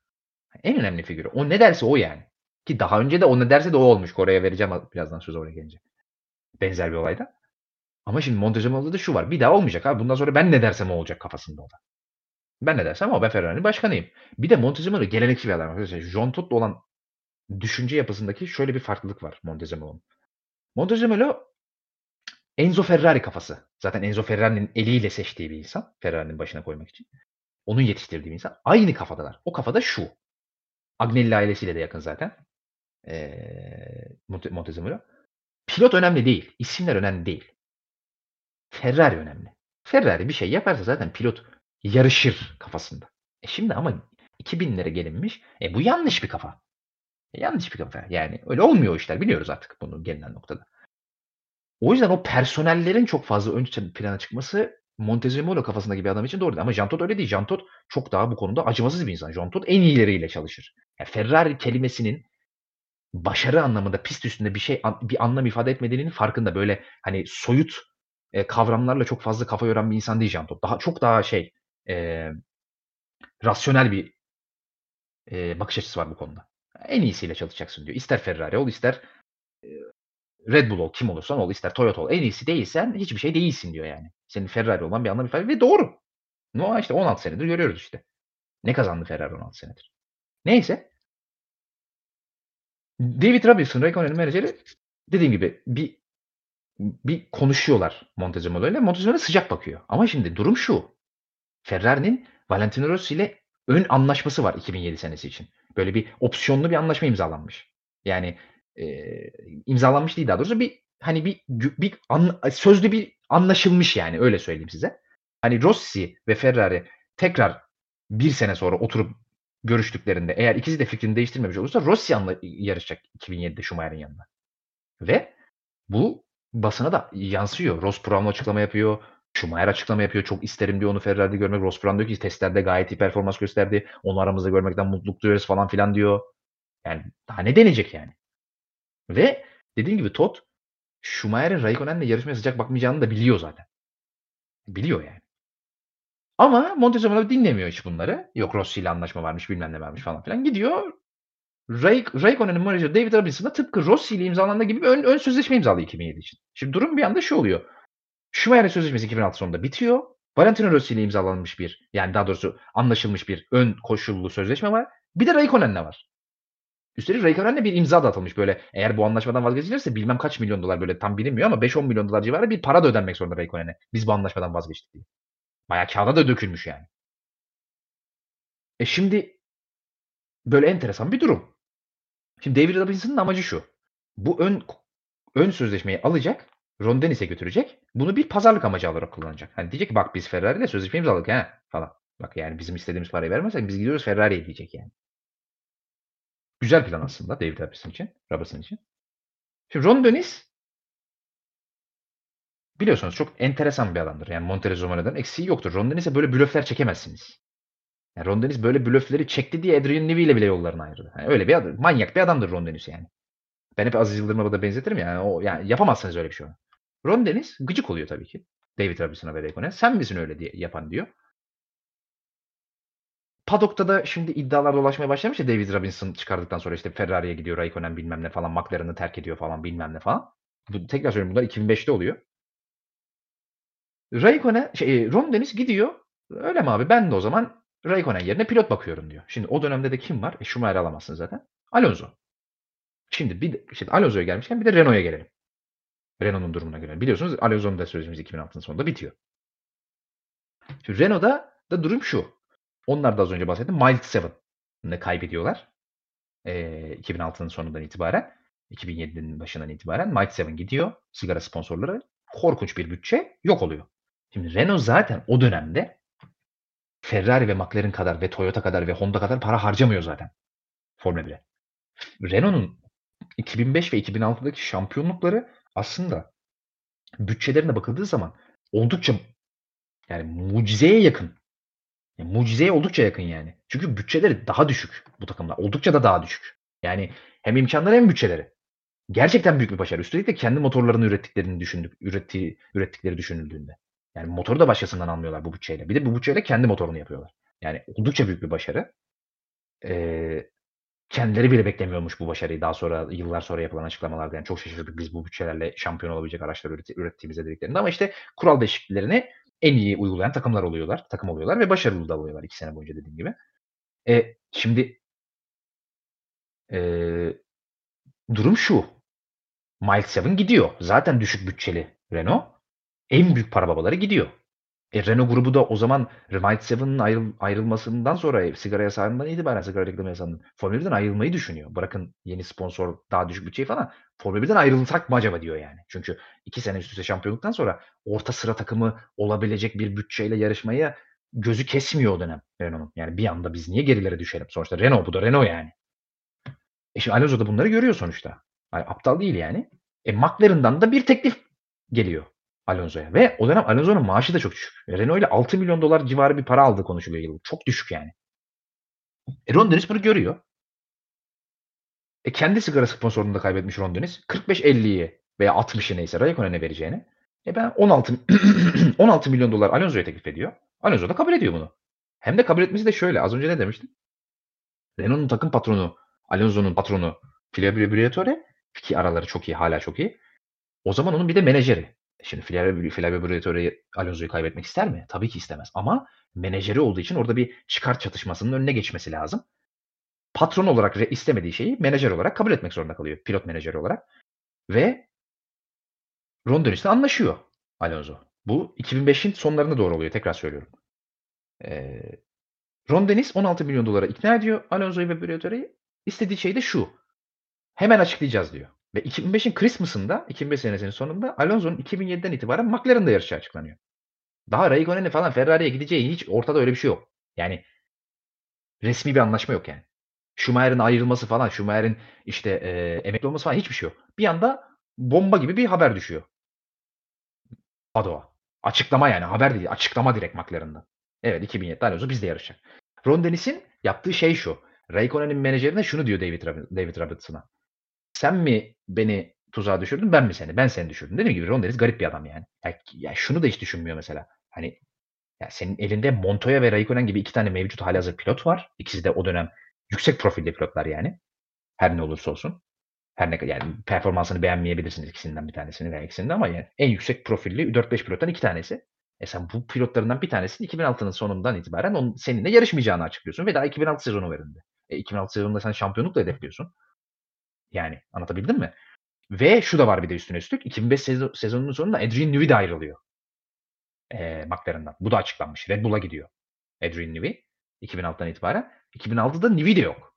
En önemli figürü. O ne derse o yani. Ki daha önce de o ne derse de o olmuş. Kore'ye vereceğim birazdan söz oraya gelince. Benzer bir olayda. Ama şimdi Montezumma'da da şu var. Bir daha olmayacak abi. Bundan sonra ben ne dersem o olacak kafasında o da. Ben ne dersem o. Ben Ferrari'nin başkanıyım. Bir de Montezuma'da gelenekçi bir adam. Arkadaşlar John Todd'la olan düşünce yapısındaki şöyle bir farklılık var Montezuma'nın. Montezuma Enzo Ferrari kafası. Zaten Enzo Ferrari'nin eliyle seçtiği bir insan. Ferrari'nin başına koymak için. Onun yetiştirdiği bir insan. Aynı kafadalar. O kafada şu. Agnelli ailesiyle de yakın zaten. Ee, Montezuma. Pilot önemli değil. İsimler önemli değil. Ferrari önemli. Ferrari bir şey yaparsa zaten pilot yarışır kafasında. E şimdi ama 2000'lere gelinmiş. E bu yanlış bir kafa. E yanlış bir kafa. Yani öyle olmuyor işler. Biliyoruz artık bunu gelinen noktada. O yüzden o personellerin çok fazla ön plana çıkması Montezemolo kafasındaki bir adam için doğru değil. Ama Jantot öyle değil. Jantot çok daha bu konuda acımasız bir insan. Jantot en iyileriyle çalışır. Yani Ferrari kelimesinin başarı anlamında pist üstünde bir şey bir anlam ifade etmediğinin farkında. Böyle hani soyut e, kavramlarla çok fazla kafa yoran bir insan değil Jantot. Daha çok daha şey e, rasyonel bir e, bakış açısı var bu konuda. En iyisiyle çalışacaksın diyor. İster Ferrari ol, ister e, Red Bull ol, kim olursan ol, ister Toyota ol. En iyisi değilsen hiçbir şey değilsin diyor yani. Senin Ferrari olan bir anlam ifade ve doğru. No işte 16 senedir görüyoruz işte. Ne kazandı Ferrari 16 senedir. Neyse. David Robinson, Raikkonen'in menajeri dediğim gibi bir bir konuşuyorlar Montezemolo ile. Montezemolo sıcak bakıyor. Ama şimdi durum şu. Ferrari'nin Valentino Rossi ile ön anlaşması var 2007 senesi için. Böyle bir opsiyonlu bir anlaşma imzalanmış. Yani e, imzalanmış değil daha doğrusu bir hani bir bir an, sözlü bir anlaşılmış yani öyle söyleyeyim size. Hani Rossi ve Ferrari tekrar bir sene sonra oturup görüştüklerinde eğer ikisi de fikrini değiştirmemiş olursa Rossi anla, yarışacak 2007'de Schumacher'in yanında. Ve bu basına da yansıyor. Ross Brown açıklama yapıyor. Schumacher açıklama yapıyor. Çok isterim diyor onu Ferrari'de görmek. Ross Brown diyor ki testlerde gayet iyi performans gösterdi. Onu aramızda görmekten mutluluk duyuyoruz falan filan diyor. Yani daha ne denecek yani? Ve dediğim gibi Todd Schumacher'in Raikkonen'le yarışmaya sıcak bakmayacağını da biliyor zaten. Biliyor yani. Ama Montezuma dinlemiyor hiç bunları. Yok Rossi ile anlaşma varmış bilmem ne varmış falan filan. Gidiyor Ray, Raikkonen'in menajeri David Robinson'da tıpkı Rossi ile imzalandığı gibi ön, ön sözleşme imzalıyor 2007 için. Şimdi durum bir anda şu oluyor. Schumacher sözleşmesi 2006 sonunda bitiyor. Valentino Rossi ile imzalanmış bir yani daha doğrusu anlaşılmış bir ön koşullu sözleşme var. Bir de Raikkonen'le var. Üstelik Raikkonen'le bir imza da atılmış böyle. Eğer bu anlaşmadan vazgeçilirse bilmem kaç milyon dolar böyle tam bilinmiyor ama 5-10 milyon dolar civarı bir para da ödenmek zorunda Raikkonen'e. Biz bu anlaşmadan vazgeçtik diye. Bayağı kağıda da dökülmüş yani. E şimdi böyle enteresan bir durum. Şimdi David Robinson'ın amacı şu. Bu ön ön sözleşmeyi alacak, Ron Dennis'e götürecek. Bunu bir pazarlık amacı olarak kullanacak. Hani diyecek ki bak biz Ferrari sözleşme imzaladık ha falan. Bak yani bizim istediğimiz parayı vermezsek biz gidiyoruz Ferrari'ye diyecek yani. Güzel plan aslında David Robinson için, Robinson için. Şimdi Ron Dennis biliyorsunuz çok enteresan bir adamdır. Yani Montezumma'dan eksiği yoktur. Ron Dennis'e böyle blöfler çekemezsiniz. Yani Ron Dennis böyle blöfleri çekti diye Adrian Newey ile bile yollarını ayırdı. Yani öyle bir adam, manyak bir adamdır Ron Dennis yani. Ben hep Aziz Yıldırım'a da benzetirim yani. O, yani yapamazsınız öyle bir şey. Ron Dennis gıcık oluyor tabii ki. David Robinson'a ve Raikkonen. Sen misin öyle diye yapan diyor. Paddock'ta da şimdi iddialar dolaşmaya başlamış ya David Robinson çıkardıktan sonra işte Ferrari'ye gidiyor Raikkonen bilmem ne falan McLaren'ı terk ediyor falan bilmem ne falan. Bu, tekrar söylüyorum bunlar 2005'te oluyor. Raikkonen, şey, Ron Dennis gidiyor. Öyle mi abi? Ben de o zaman Raikkonen yerine pilot bakıyorum diyor. Şimdi o dönemde de kim var? E Schumacher alamazsın zaten. Alonso. Şimdi bir de, şimdi Alonso'ya gelmişken bir de Renault'a gelelim. Renault'un durumuna göre. Biliyorsunuz Alonso'nun da sözleşmesi 2006'nın sonunda bitiyor. Şimdi Renault'da da durum şu. Onlar da az önce bahsettim. Mild 7'ını kaybediyorlar. E, 2006'nın sonundan itibaren. 2007'nin başından itibaren Mild 7 gidiyor. Sigara sponsorları. Korkunç bir bütçe yok oluyor. Şimdi Renault zaten o dönemde Ferrari ve McLaren kadar ve Toyota kadar ve Honda kadar para harcamıyor zaten. Formula 1'e. Renault'un 2005 ve 2006'daki şampiyonlukları aslında bütçelerine bakıldığı zaman oldukça yani mucizeye yakın. Yani mucizeye oldukça yakın yani. Çünkü bütçeleri daha düşük bu takımlar. Oldukça da daha düşük. Yani hem imkanları hem bütçeleri. Gerçekten büyük bir başarı. Üstelik de kendi motorlarını ürettiklerini düşündük ürettiği ürettikleri düşünüldüğünde. Yani motoru da başkasından almıyorlar bu bütçeyle. Bir de bu bütçeyle kendi motorunu yapıyorlar. Yani oldukça büyük bir başarı. Eee, kendileri bile beklemiyormuş bu başarıyı daha sonra yıllar sonra yapılan açıklamalarda. Yani çok şaşırdık biz bu bütçelerle şampiyon olabilecek araçlar üret ürettiğimizde dediklerinde ama işte kural değişikliklerini en iyi uygulayan takımlar oluyorlar, takım oluyorlar ve başarılı da oluyorlar 2 sene boyunca dediğim gibi. E, şimdi eee, durum şu. Miles Seven gidiyor. Zaten düşük bütçeli Renault. En büyük para babaları gidiyor. E, Renault grubu da o zaman Miles Seven'ın ayrıl ayrılmasından sonra sigara yasağından itibaren sigara reklamı yasağından Formula 1'den ayrılmayı düşünüyor. Bırakın yeni sponsor daha düşük bütçeyi falan. Formula 1'den ayrılsak mı acaba diyor yani. Çünkü 2 sene üst üste şampiyonluktan sonra orta sıra takımı olabilecek bir bütçeyle yarışmaya gözü kesmiyor o dönem Renault'un. Yani bir anda biz niye gerilere düşelim? Sonuçta Renault bu da Renault yani. E şimdi Alonso da bunları görüyor sonuçta. Yani aptal değil yani. E McLaren'dan da bir teklif geliyor Alonso'ya ve o dönem Alonso'nun maaşı da çok düşük. Renault ile 6 milyon dolar civarı bir para aldığı konuşuluyor yıllık. Çok düşük yani. E Ron Dennis bunu görüyor. E kendi sigara sponsorunu da kaybetmiş Ron Dennis. 45-50'yi veya 60'ı neyse Raikkonen'e vereceğini. E ben 16 16 milyon dolar Alonso'ya teklif ediyor. Alonso da kabul ediyor bunu. Hem de kabul etmesi de şöyle. Az önce ne demiştim? Renault'un takım patronu, Alonso'nun patronu Flavio Briatore ki araları çok iyi, hala çok iyi. O zaman onun bir de menajeri. Şimdi Flavio, Briatore Alonso'yu kaybetmek ister mi? Tabii ki istemez. Ama menajeri olduğu için orada bir çıkar çatışmasının önüne geçmesi lazım. Patron olarak istemediği şeyi menajer olarak kabul etmek zorunda kalıyor. Pilot menajeri olarak. Ve Ron Dennis'le anlaşıyor Alonso. Bu 2005'in sonlarına doğru oluyor. Tekrar söylüyorum. Ee, Ron Dennis 16 milyon dolara ikna ediyor Alonso'yu ve Briatore'yi. İstediği şey de şu. Hemen açıklayacağız diyor. Ve 2005'in Christmas'ında, 2005 senesinin sonunda Alonso'nun 2007'den itibaren McLaren'da yarışı açıklanıyor. Daha Raikkonen'in falan Ferrari'ye gideceği hiç ortada öyle bir şey yok. Yani resmi bir anlaşma yok yani. Schumacher'in ayrılması falan, Schumacher'in işte e, emekli olması falan hiçbir şey yok. Bir anda bomba gibi bir haber düşüyor. Padoa. Açıklama yani haber değil. Açıklama direkt McLaren'dan. Evet 2007'de Alonso bizde yarışacak. Ron Dennis'in yaptığı şey şu. Raikkonen'in menajerine şunu diyor David, David Robertson'a. Sen mi beni tuzağa düşürdün ben mi seni? Ben seni düşürdüm. Dediğim gibi Ron Dennis garip bir adam yani. Ya, ya şunu da hiç düşünmüyor mesela. Hani ya senin elinde Montoya ve Raikkonen gibi iki tane mevcut halihazır pilot var. İkisi de o dönem yüksek profilli pilotlar yani. Her ne olursa olsun. Her ne yani performansını beğenmeyebilirsiniz ikisinden bir tanesini veya ikisini ama yani en yüksek profilli 4-5 pilottan iki tanesi. E sen bu pilotlarından bir tanesini 2006'nın sonundan itibaren onun seninle yarışmayacağını açıklıyorsun ve daha 2006 sezonu verildi. E 2006 sezonunda sen şampiyonlukla hedefliyorsun. Yani anlatabildim mi? Ve şu da var bir de üstüne üstlük. 2005 sezon, sezonunun sonunda Adrian Newey de ayrılıyor. E, McLaren'dan. Bu da açıklanmış. Red Bull'a gidiyor. Adrian Newey. 2006'dan itibaren. 2006'da Newey de yok.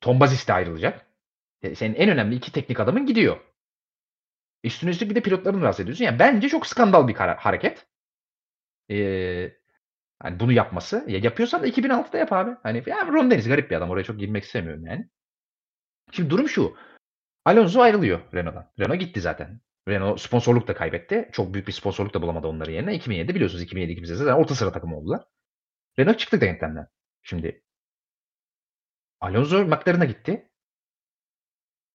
Tom Bazis de ayrılacak. E, senin en önemli iki teknik adamın gidiyor. Üstüne üstlük bir de pilotlarını rahatsız ediyorsun. Yani bence çok skandal bir hareket. Ee, hani bunu yapması. Ya yapıyorsan da 2006'da yap abi. Hani ya Ron Dennis garip bir adam. Oraya çok girmek istemiyorum yani. Şimdi durum şu. Alonso ayrılıyor Renault'dan. Renault gitti zaten. Renault sponsorluk da kaybetti. Çok büyük bir sponsorluk da bulamadı onların yerine. 2007 biliyorsunuz 2007 2008'de zaten orta sıra takımı oldular. Renault çıktı denklenden. Şimdi Alonso McLaren'a gitti.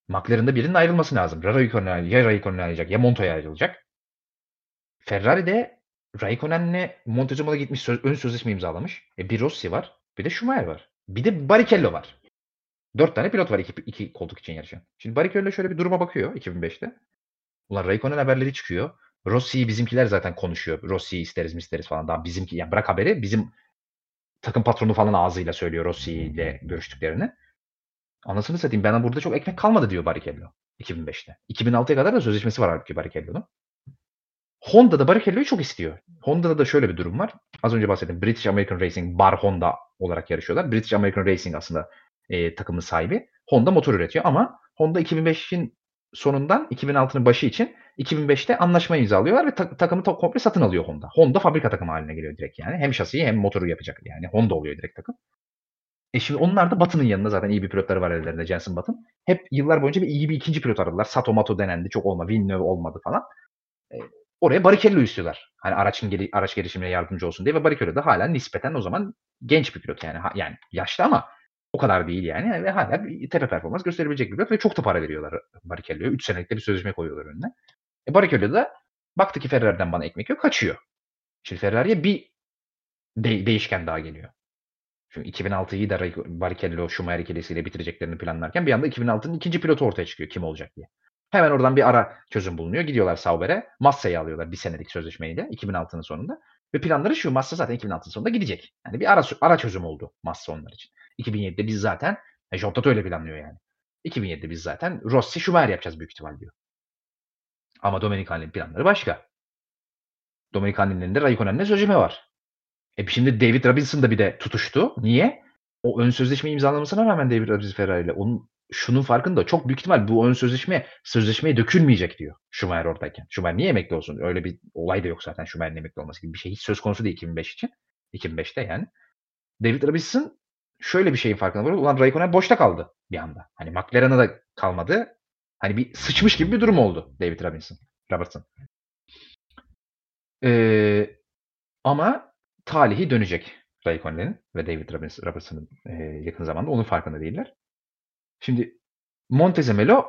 McLaren'da birinin ayrılması lazım. Ya Raikkonen, ya Raikkonen ayrılacak ya Montoya ayrılacak. Ferrari de Raikkonen'le Montezuma'da gitmiş söz, ön sözleşme imzalamış. E, bir Rossi var. Bir de Schumacher var. Bir de Barrichello var. Dört tane pilot var iki, iki koltuk için yarışan. Şimdi Barrichello şöyle bir duruma bakıyor 2005'te. Ulan Raikkonen haberleri çıkıyor. Rossi'yi bizimkiler zaten konuşuyor. Rossi'yi isteriz mi isteriz falan. Daha bizimki yani bırak haberi bizim takım patronu falan ağzıyla söylüyor Rossi ile görüştüklerini. Anasını satayım bana burada çok ekmek kalmadı diyor Barrichello 2005'te. 2006'ya kadar da sözleşmesi var halbuki Barrichello'nun. Honda da Barrichello'yu çok istiyor. Honda'da da şöyle bir durum var. Az önce bahsettim. British American Racing Bar Honda olarak yarışıyorlar. British American Racing aslında e, takımın sahibi. Honda motor üretiyor ama Honda 2005'in sonundan 2006'nın başı için 2005'te anlaşma imzalıyorlar ve ta- takımı ta- komple satın alıyor Honda. Honda fabrika takımı haline geliyor direkt yani. Hem şasiyi hem motoru yapacak yani. Honda oluyor direkt takım. E şimdi onlar da Batı'nın yanında zaten iyi bir pilotları var ellerinde Jensen Button. Hep yıllar boyunca bir iyi bir ikinci pilot aradılar. Sato Mato denendi. Çok olmadı. Villeneuve olmadı falan. E, oraya Barrichello istiyorlar. Hani araçın geri, araç gelişimine yardımcı olsun diye ve Barrichello da hala nispeten o zaman genç bir pilot yani. Ha, yani yaşlı ama O kadar değil yani. Ve hala tepe performans gösterebilecek bir ve çok da para veriyorlar Barrichello'ya. 3 senelik bir sözleşme koyuyorlar önüne. E Barrichello da baktı ki Ferrari'den bana ekmek yok kaçıyor. Şimdi Ferrari'ye bir de- değişken daha geliyor. Çünkü 2006'yı da Barrichello, Schumacher ikilisiyle bitireceklerini planlarken bir anda 2006'nın ikinci pilotu ortaya çıkıyor kim olacak diye. Hemen oradan bir ara çözüm bulunuyor. Gidiyorlar Sauber'e. Massa'yı alıyorlar bir senelik sözleşmeyle 2006'nın sonunda. Ve planları şu Massa zaten 2006'nın sonunda gidecek. Yani bir ara, ara çözüm oldu Massa onlar için. 2007'de biz zaten e, John öyle planlıyor yani. 2007'de biz zaten Rossi Schumacher yapacağız büyük ihtimal diyor. Ama Domenicali'nin planları başka. Domenicali'nin elinde Raikkonen'le sözleşme var. E şimdi David Robinson da bir de tutuştu. Niye? O ön sözleşme imzalamasına rağmen David Robinson Ferrari ile onun şunun farkında çok büyük ihtimal bu ön sözleşme sözleşmeye dökülmeyecek diyor Schumacher oradayken. Schumacher niye emekli olsun? Öyle bir olay da yok zaten Schumacher'in emekli olması gibi bir şey hiç söz konusu değil 2005 için. 2005'te yani. David Robinson şöyle bir şeyin farkında var. Ulan Raikkonen boşta kaldı bir anda. Hani McLaren'a da kalmadı. Hani bir sıçmış gibi bir durum oldu David Robinson. Robertson. Ee, ama talihi dönecek Raikkonen'in ve David Robertson'ın e, yakın zamanda. Onun farkında değiller. Şimdi Montezemelo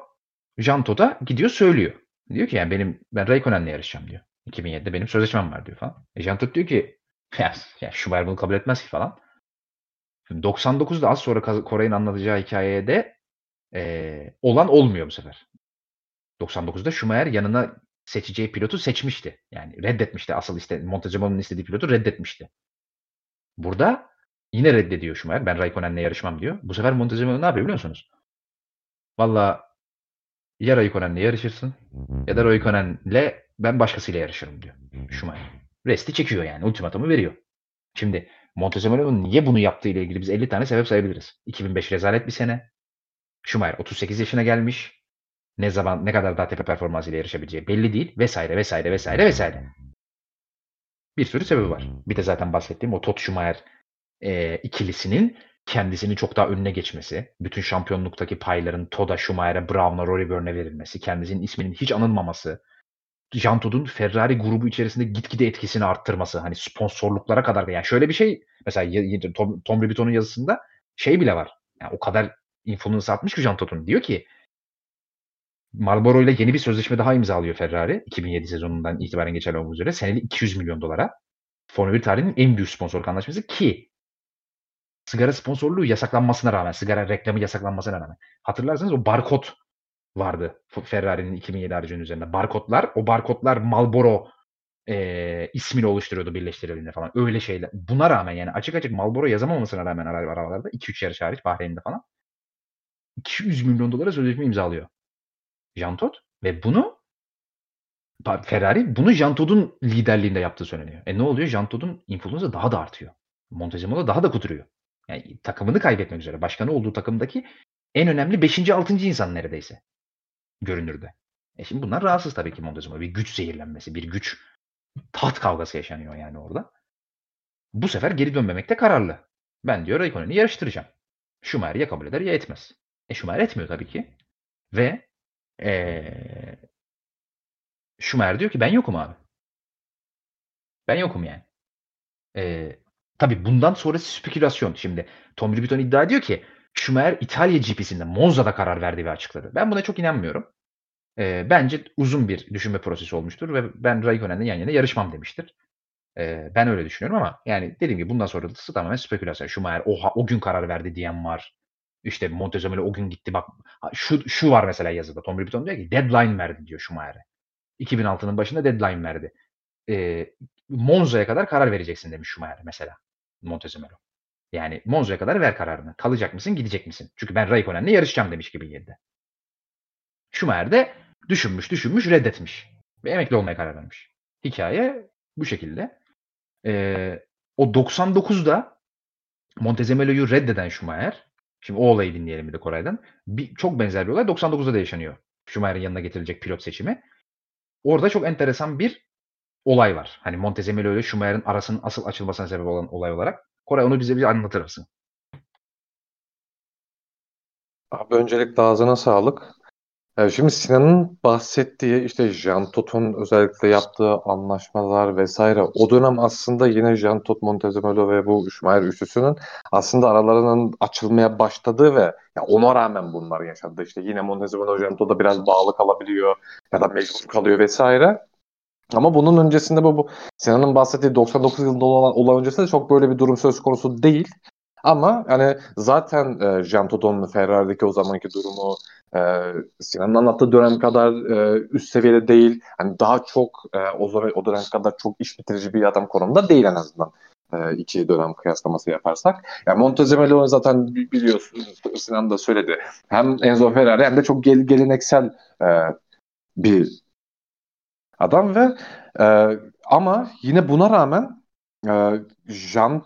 Jean Todt'a gidiyor söylüyor. Diyor ki yani benim ben Raikkonen'le yarışacağım diyor. 2007'de benim sözleşmem var diyor falan. E Jean Todt diyor ki ya, ya Schumacher bunu kabul etmez ki falan. Şimdi 99'da az sonra Koray'ın anlatacağı hikayede e, olan olmuyor bu sefer. 99'da Schumacher yanına seçeceği pilotu seçmişti. Yani reddetmişti. Asıl işte Montezemo'nun istediği pilotu reddetmişti. Burada yine reddediyor Schumacher. Ben Raikkonen'le yarışmam diyor. Bu sefer Montezemolo ne yapıyor biliyor musunuz? Valla ya Raikkonen'le yarışırsın ya da Raikkonen'le ben başkasıyla yarışırım diyor Schumacher. Resti çekiyor yani. Ultimatomu veriyor. Şimdi Montezemolo'nun niye bunu yaptığı ile ilgili biz 50 tane sebep sayabiliriz. 2005 rezalet bir sene. Schumacher 38 yaşına gelmiş. Ne zaman ne kadar daha tepe performansıyla yarışabileceği belli değil. Vesaire vesaire vesaire vesaire. Bir sürü sebebi var. Bir de zaten bahsettiğim o Todd Schumacher e, ikilisinin kendisini çok daha önüne geçmesi, bütün şampiyonluktaki payların Toda Schumacher'e, Brown'a, Rory Byrne'e verilmesi, kendisinin isminin hiç anılmaması, Jean Todt'un Ferrari grubu içerisinde gitgide etkisini arttırması, hani sponsorluklara kadar da yani şöyle bir şey mesela Tom, Tom Ribbiton'un yazısında şey bile var. Yani o kadar influence atmış ki Jean Todt'un diyor ki Marlboro ile yeni bir sözleşme daha imzalıyor Ferrari 2007 sezonundan itibaren geçerli olmak üzere. Senelik 200 milyon dolara. Formula 1 tarihinin en büyük sponsorluk anlaşması ki sigara sponsorluğu yasaklanmasına rağmen, sigara reklamı yasaklanmasına rağmen. Hatırlarsanız o barkod vardı Ferrari'nin 2007 aracının üzerinde. Barkodlar, o barkodlar Marlboro e, ismini oluşturuyordu birleştirildiğinde falan. Öyle şeyler. Buna rağmen yani açık açık Marlboro yazamamasına rağmen arabalarda 2-3 yarış hariç Bahreyn'de falan 200 milyon dolara sözleşme imzalıyor. Jean Todt ve bunu Ferrari bunu Jean Todt'un liderliğinde yaptığı söyleniyor. E ne oluyor? Jean Todt'un influence'ı daha da artıyor. Montezemolo daha da kuduruyor. Yani takımını kaybetmek üzere. Başkanı olduğu takımdaki en önemli 5. 6. insan neredeyse. Görünürde. E şimdi bunlar rahatsız tabii ki Montezemolo. Bir güç zehirlenmesi, bir güç taht kavgası yaşanıyor yani orada. Bu sefer geri dönmemekte kararlı. Ben diyor Raikkonen'i yarıştıracağım. Schumacher ya kabul eder ya etmez. E Schumacher etmiyor tabii ki. Ve ee, Schumacher diyor ki ben yokum abi. Ben yokum yani. Ee, tabii bundan sonrası spekülasyon. Şimdi Tom Ribiton iddia ediyor ki Schumacher İtalya GP'sinde Monza'da karar verdi ve açıkladı. Ben buna çok inanmıyorum. Ee, bence uzun bir düşünme prosesi olmuştur ve ben Raikkonen'le yan yana yarışmam demiştir. Ee, ben öyle düşünüyorum ama yani dediğim gibi bundan sonrası tamamen spekülasyon. Schumacher o, o gün karar verdi diyen var. İşte Montezemolo o gün gitti bak şu şu var mesela yazıda. Tom Ribbon diyor ki deadline verdi diyor Schumacher'e. 2006'nın başında deadline verdi. E, Monza'ya kadar karar vereceksin demiş Schumacher mesela Montezemolo. Yani Monza'ya kadar ver kararını. Kalacak mısın, gidecek misin? Çünkü ben Raikkonen'le yarışacağım demiş 2007'de. Schumacher de düşünmüş, düşünmüş, reddetmiş. Ve emekli olmaya karar vermiş. Hikaye bu şekilde. Ee, o 99'da Montezemelo'yu reddeden Schumacher Şimdi o olayı dinleyelim bir de Koray'dan. Bir, çok benzer bir olay 99'da da yaşanıyor. Schumacher'in yanına getirilecek pilot seçimi. Orada çok enteresan bir olay var. Hani Montezemolo ile Schumacher'in arasının asıl açılmasına sebep olan olay olarak. Koray onu bize bir anlatır mısın? Abi öncelikle ağzına sağlık. Yani şimdi Sinan'ın bahsettiği işte Jean Tot'un özellikle yaptığı anlaşmalar vesaire o dönem aslında yine Jean Tot, Montezemolo ve bu Schumacher üçlüsünün aslında aralarının açılmaya başladığı ve ya ona rağmen bunlar yaşandı. İşte yine Montezemolo Jean Tot'a biraz bağlı kalabiliyor ya da mecbur kalıyor vesaire. Ama bunun öncesinde bu, bu Sinan'ın bahsettiği 99 yılında olan olay öncesinde çok böyle bir durum söz konusu değil. Ama hani zaten e, Jean Todt'un Ferrari'deki o zamanki durumu e, Sinan'ın anlattığı dönem kadar e, üst seviyede değil. Hani daha çok e, o, o dönem kadar çok iş bitirici bir adam konumunda değil en azından. E, iki dönem kıyaslaması yaparsak. Yani Montezemolo zaten biliyorsunuz Sinan da söyledi. Hem Enzo Ferrari hem de çok gel, geleneksel e, bir adam ve e, ama yine buna rağmen e, Jean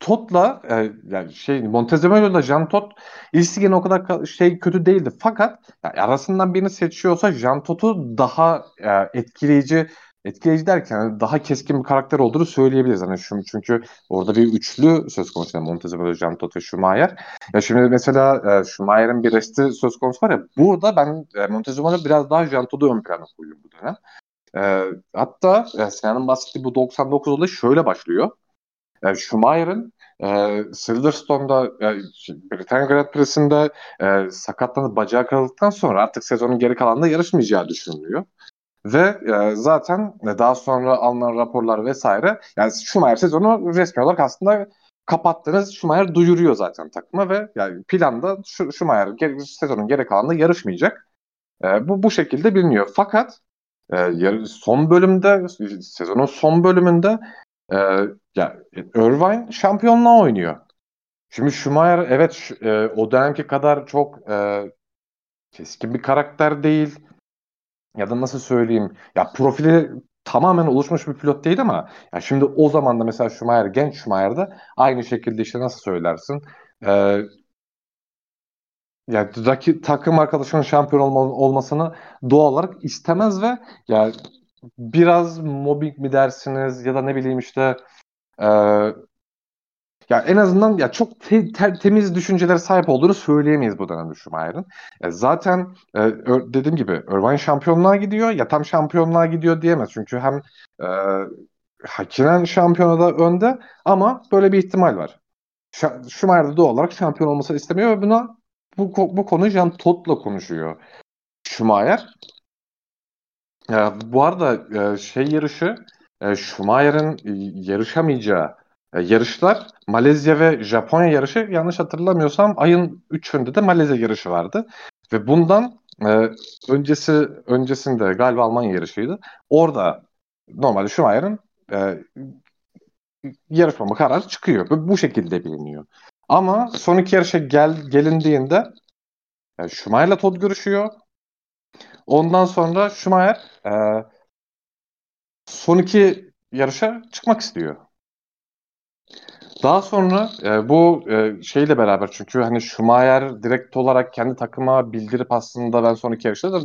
Tot'la e, yani şey Montezemelo'la Jean Tot ilişkisi gene o kadar şey kötü değildi. Fakat yani arasından birini seçiyorsa Jean Tot'u daha e, etkileyici etkileyici derken daha keskin bir karakter olduğunu söyleyebiliriz. Hani şu, çünkü orada bir üçlü söz konusu yani Montezemelo, Jean Tot ve Schumacher. Ya şimdi mesela e, Schumacher'in bir resti söz konusu var ya burada ben e, Montezemelo biraz daha Jean Tot'u ön plana koyuyorum bu dönem. E, hatta e, Sinan'ın bahsettiği bu 99 olayı şöyle başlıyor. Yani Schumacher'ın e, Silverstone'da e, Britanya Grand Prix'sinde e, sakatlanıp bacağı kırıldıktan sonra artık sezonun geri kalanında yarışmayacağı düşünülüyor. Ve e, zaten daha sonra alınan raporlar vesaire yani Schumacher sezonu resmi olarak aslında kapattınız. Schumacher duyuruyor zaten takıma ve yani planda Schumacher sezonun geri kalanında yarışmayacak. E, bu bu şekilde biliniyor. Fakat e, son bölümde sezonun son bölümünde e, ya Irvine şampiyonluğa oynuyor. Şimdi Schumacher evet e, o dönemki kadar çok e, keskin bir karakter değil. Ya da nasıl söyleyeyim? Ya profili tamamen oluşmuş bir pilot değil ama ya şimdi o zaman da mesela Schumacher genç Schumacher'da aynı şekilde işte nasıl söylersin? E, yani rakip takım arkadaşının şampiyon olma, olmasını doğal olarak istemez ve ya biraz mobbing mi dersiniz ya da ne bileyim işte e, ya en azından ya çok te, te, temiz düşüncelere sahip olduğunu söyleyemeyiz bu dönemde Schumacher'ın. E, zaten e, dediğim gibi Irvine şampiyonluğa gidiyor ya tam şampiyonluğa gidiyor diyemez. Çünkü hem e, Hakkinen şampiyonada önde ama böyle bir ihtimal var. Schumacher de doğal olarak şampiyon olmasını istemiyor ve buna bu, bu konu Jean Todt'la konuşuyor. Schumacher. E, bu arada e, şey yarışı e, Schumacher'ın yarışamayacağı e, yarışlar Malezya ve Japonya yarışı yanlış hatırlamıyorsam ayın 3'ünde de Malezya yarışı vardı. Ve bundan e, öncesi öncesinde galiba Almanya yarışıydı. Orada normalde Schumacher'ın e, yarışmama kararı çıkıyor. Bu şekilde biliniyor. Ama son iki yarışa gel, gelindiğinde yani Schumacher'la Todd görüşüyor. Ondan sonra Schumacher e, son iki yarışa çıkmak istiyor. Daha sonra e, bu e, şeyle beraber çünkü hani Schumacher direkt olarak kendi takıma bildirip aslında ben son iki yarışta da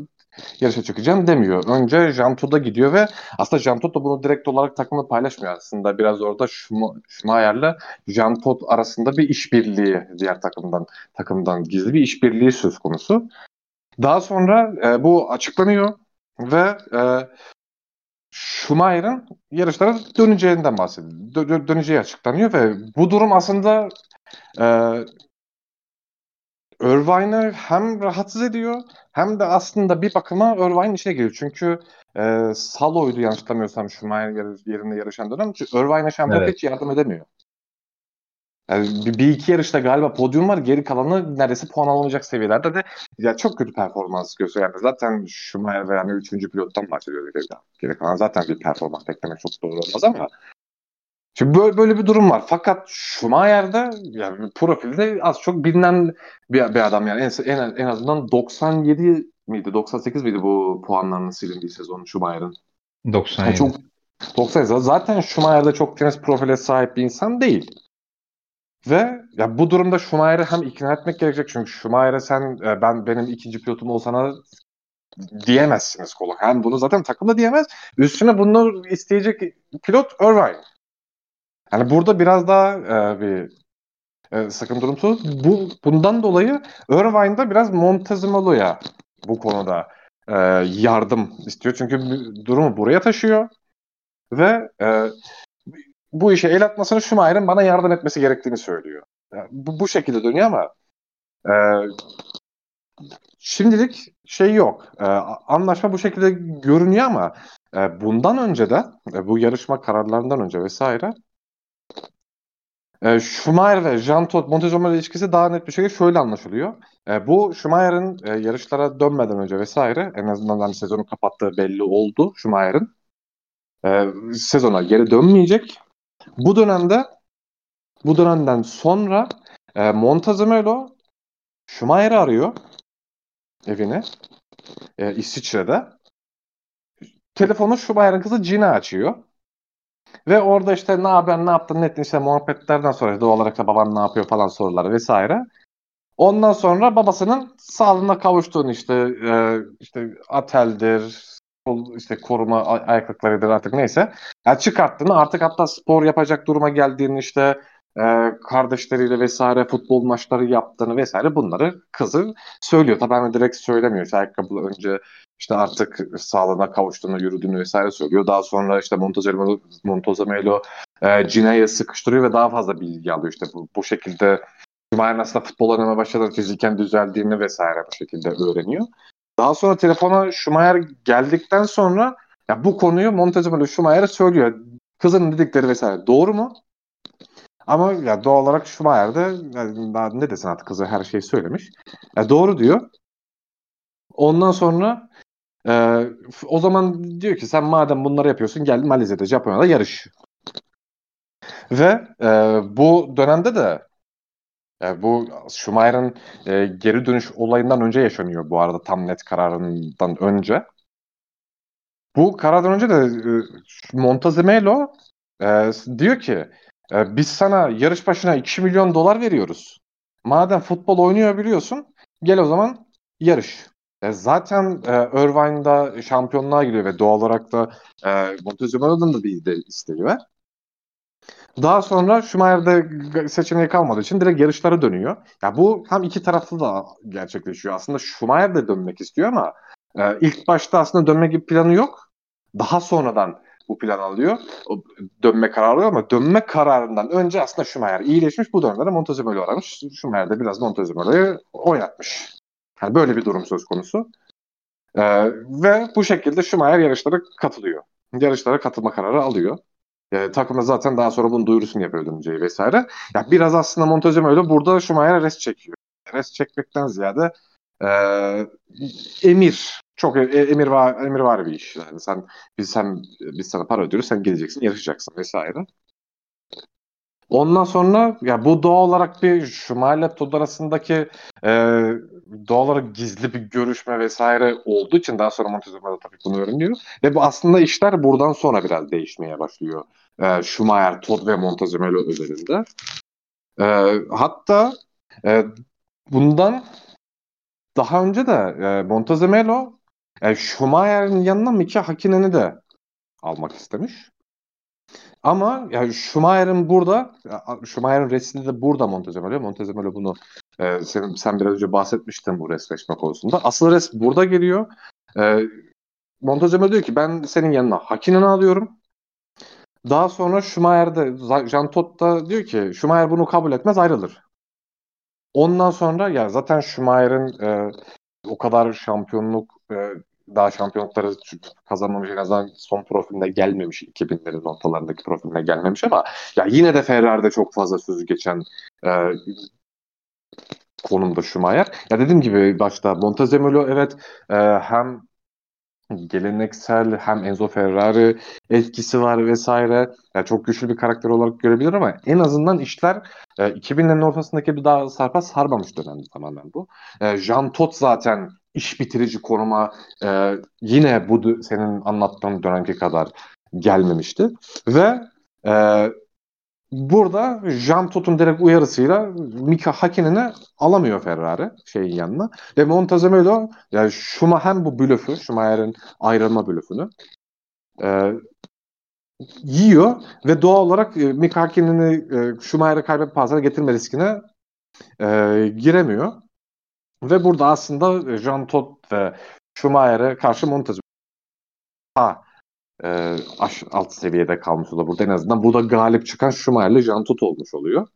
yarışa çıkacağım demiyor. Önce Janto'da gidiyor ve aslında Jantot da bunu direkt olarak takımla paylaşmıyor aslında. Biraz orada Schumacher'la Jantot arasında bir işbirliği diğer takımdan takımdan gizli bir işbirliği söz konusu. Daha sonra e, bu açıklanıyor ve e, Schumacher'ın yarışlara döneceğinden bahsediyor. Dö- döneceği açıklanıyor ve bu durum aslında e, Irvine'ı hem rahatsız ediyor hem de aslında bir bakıma Irvine işe giriyor. Çünkü e, Salo'ydu yanlış hatırlamıyorsam Schumacher yerinde yarışan dönem. Irvine'a şampiyon evet. hiç yardım edemiyor. Yani bir, bir iki yarışta galiba podyum var. Geri kalanı neredeyse puan alamayacak seviyelerde de ya çok kötü performans gösteriyor. Yani zaten Schumacher ve yani üçüncü pilottan bahsediyoruz. Geri kalan zaten bir performans beklemek çok doğru olmaz ama Şimdi böyle, böyle bir durum var. Fakat Schumacher'de yani profilde az çok bilinen bir, bir adam yani en, en, en azından 97 miydi 98 miydi bu puanlarının silindiği sezon Schumacher'ın? 97. Yani çok 97. Zaten Schumacher'de çok temiz profile sahip bir insan değil. Ve ya bu durumda Schumacher'ı hem ikna etmek gerekecek çünkü Schumacher'e sen e, ben benim ikinci pilotum olsana diyemezsiniz kolay. Hem bunu zaten takımda diyemez. Üstüne bunu isteyecek pilot Irvine. Yani burada biraz daha e, bir e, durum Bu bundan dolayı Irvine'da biraz Montezemolo'ya bu konuda e, yardım istiyor. Çünkü durumu buraya taşıyor ve e, bu işe el atmasını Schumacher'in bana yardım etmesi gerektiğini söylüyor. Yani bu, bu şekilde dönüyor ama e, şimdilik şey yok. E, anlaşma bu şekilde görünüyor ama e, bundan önce de e, bu yarışma kararlarından önce vesaire e, Schumacher ve Jean Todt Montezuma ilişkisi daha net bir şekilde şöyle anlaşılıyor. E, bu Schumacher'in e, yarışlara dönmeden önce vesaire en azından hani sezonu kapattığı belli oldu Schumacher'in. E, sezona geri dönmeyecek. Bu dönemde bu dönemden sonra e, Montezemelo Schumacher'ı arıyor evine e, İsviçre'de. Telefonu Schumacher'ın kızı Gina açıyor. Ve orada işte ne haber, ne yaptın, ne ettin işte muhabbetlerden sonra doğal olarak da baban ne yapıyor falan sorular vesaire. Ondan sonra babasının sağlığına kavuştuğunu işte e, işte ateldir, işte koruma ayaklıklarıdır artık neyse. Yani çıkarttığını artık hatta spor yapacak duruma geldiğini işte e, kardeşleriyle vesaire futbol maçları yaptığını vesaire bunları kızı söylüyor. Tabii hani direkt söylemiyor. İşte ayakkabı önce işte artık sağlığına kavuştuğunu, yürüdüğünü vesaire söylüyor. Daha sonra işte Montezemelo, Montezemelo e, Cine'ye sıkıştırıyor ve daha fazla bilgi alıyor. İşte bu, bu şekilde Schumacher aslında futbol oynamaya başladı, fiziken düzeldiğini vesaire bu şekilde öğreniyor. Daha sonra telefona Schumacher geldikten sonra ya bu konuyu Montezemelo Schumacher'e söylüyor. Kızın dedikleri vesaire doğru mu? Ama ya doğal olarak Schumacher de yani ne desin artık kızı her şeyi söylemiş. Ya doğru diyor. Ondan sonra e, o zaman diyor ki sen madem bunları yapıyorsun gel Malezya'da Japonya'da yarış. Ve e, bu dönemde de e, bu Schumacher'ın e, geri dönüş olayından önce yaşanıyor bu arada tam net kararından önce. Bu karardan önce de e, Montezemelo e, diyor ki e, biz sana yarış başına 2 milyon dolar veriyoruz. Madem futbol oynuyor biliyorsun gel o zaman yarış. E, zaten e, Irvine'da şampiyonluğa gidiyor ve doğal olarak da e, Montezumma'nın da bir de isteği. Daha sonra Schumacher'de seçeneği kalmadığı için direkt yarışlara dönüyor. Ya bu hem iki taraflı da gerçekleşiyor. Aslında Schumacher de dönmek istiyor ama e, ilk başta aslında dönme gibi planı yok. Daha sonradan bu plan alıyor. O dönme kararı alıyor ama dönme kararından önce aslında Schumacher iyileşmiş. Bu dönemde Montezemolo aramış. Schumacher de biraz Montezemolo'yu oynatmış. Yani böyle bir durum söz konusu. Ee, ve bu şekilde Schumacher yarışlara katılıyor. Yarışlara katılma kararı alıyor. E, takımda zaten daha sonra bunun duyurusunu yapıyor döneceği vesaire. Ya biraz aslında Montezemolo burada Schumacher'e res çekiyor. Res çekmekten ziyade e, emir çok e, emir var emir var bir iş. Yani sen biz sen biz sana para ödüyoruz, sen geleceksin, yarışacaksın vesaire. Ondan sonra ya bu doğal olarak bir Schumacher'le Todd arasındaki e, doğal olarak gizli bir görüşme vesaire olduğu için daha sonra Montezuma tabii bunu öğreniyor. Ve bu aslında işler buradan sonra biraz değişmeye başlıyor. E, Schumacher, Todd ve Montezumelo özelinde. E, hatta e, bundan daha önce de e, Montezemelo e, Schumacher'in yanına Mika Hakinen'i de almak istemiş. Ama yani Schumacher'in burada, Schumacher'in resminde de burada Montezemelo. Montezemelo bunu e, sen, sen biraz önce bahsetmiştin bu resleşme konusunda. Asıl res burada geliyor. E, Montezemelo diyor ki ben senin yanına Hakinen'i alıyorum. Daha sonra Schumacher'de Jean Todt da diyor ki Schumacher bunu kabul etmez ayrılır. Ondan sonra ya zaten Schumacher'in e, o kadar şampiyonluk daha şampiyonlukları kazanmamış en azından son profiline gelmemiş 2000'lerin ortalarındaki profiline gelmemiş ama ya yine de Ferrari'de çok fazla sözü geçen e, konumda Schumacher. Ya dediğim gibi başta Montezemolo evet e, hem geleneksel hem Enzo Ferrari etkisi var vesaire. Yani çok güçlü bir karakter olarak görebilir ama en azından işler e, 2000'lerin ortasındaki bir daha sarpa sarmamış dönemde tamamen bu. E, Jean Todt zaten iş bitirici konuma e, yine bu senin anlattığın dönemki kadar gelmemişti. Ve e, burada Jean Todt'un direkt uyarısıyla Mika Hakinen'i alamıyor Ferrari şeyin yanına. Ve Montezemolo yani hem bu blöfü, Schumacher'in ayrılma blöfünü e, yiyor ve doğal olarak e, Mika Hakinen'i e, Schumacher'ı kaybetme pahasına getirme riskine e, giremiyor. Ve burada aslında Jean Todt ve Schumacher'e karşı ha e, aş, alt seviyede kalmış oluyor. Burada en azından burada galip çıkan Schumacher'le Jean Todt olmuş oluyor.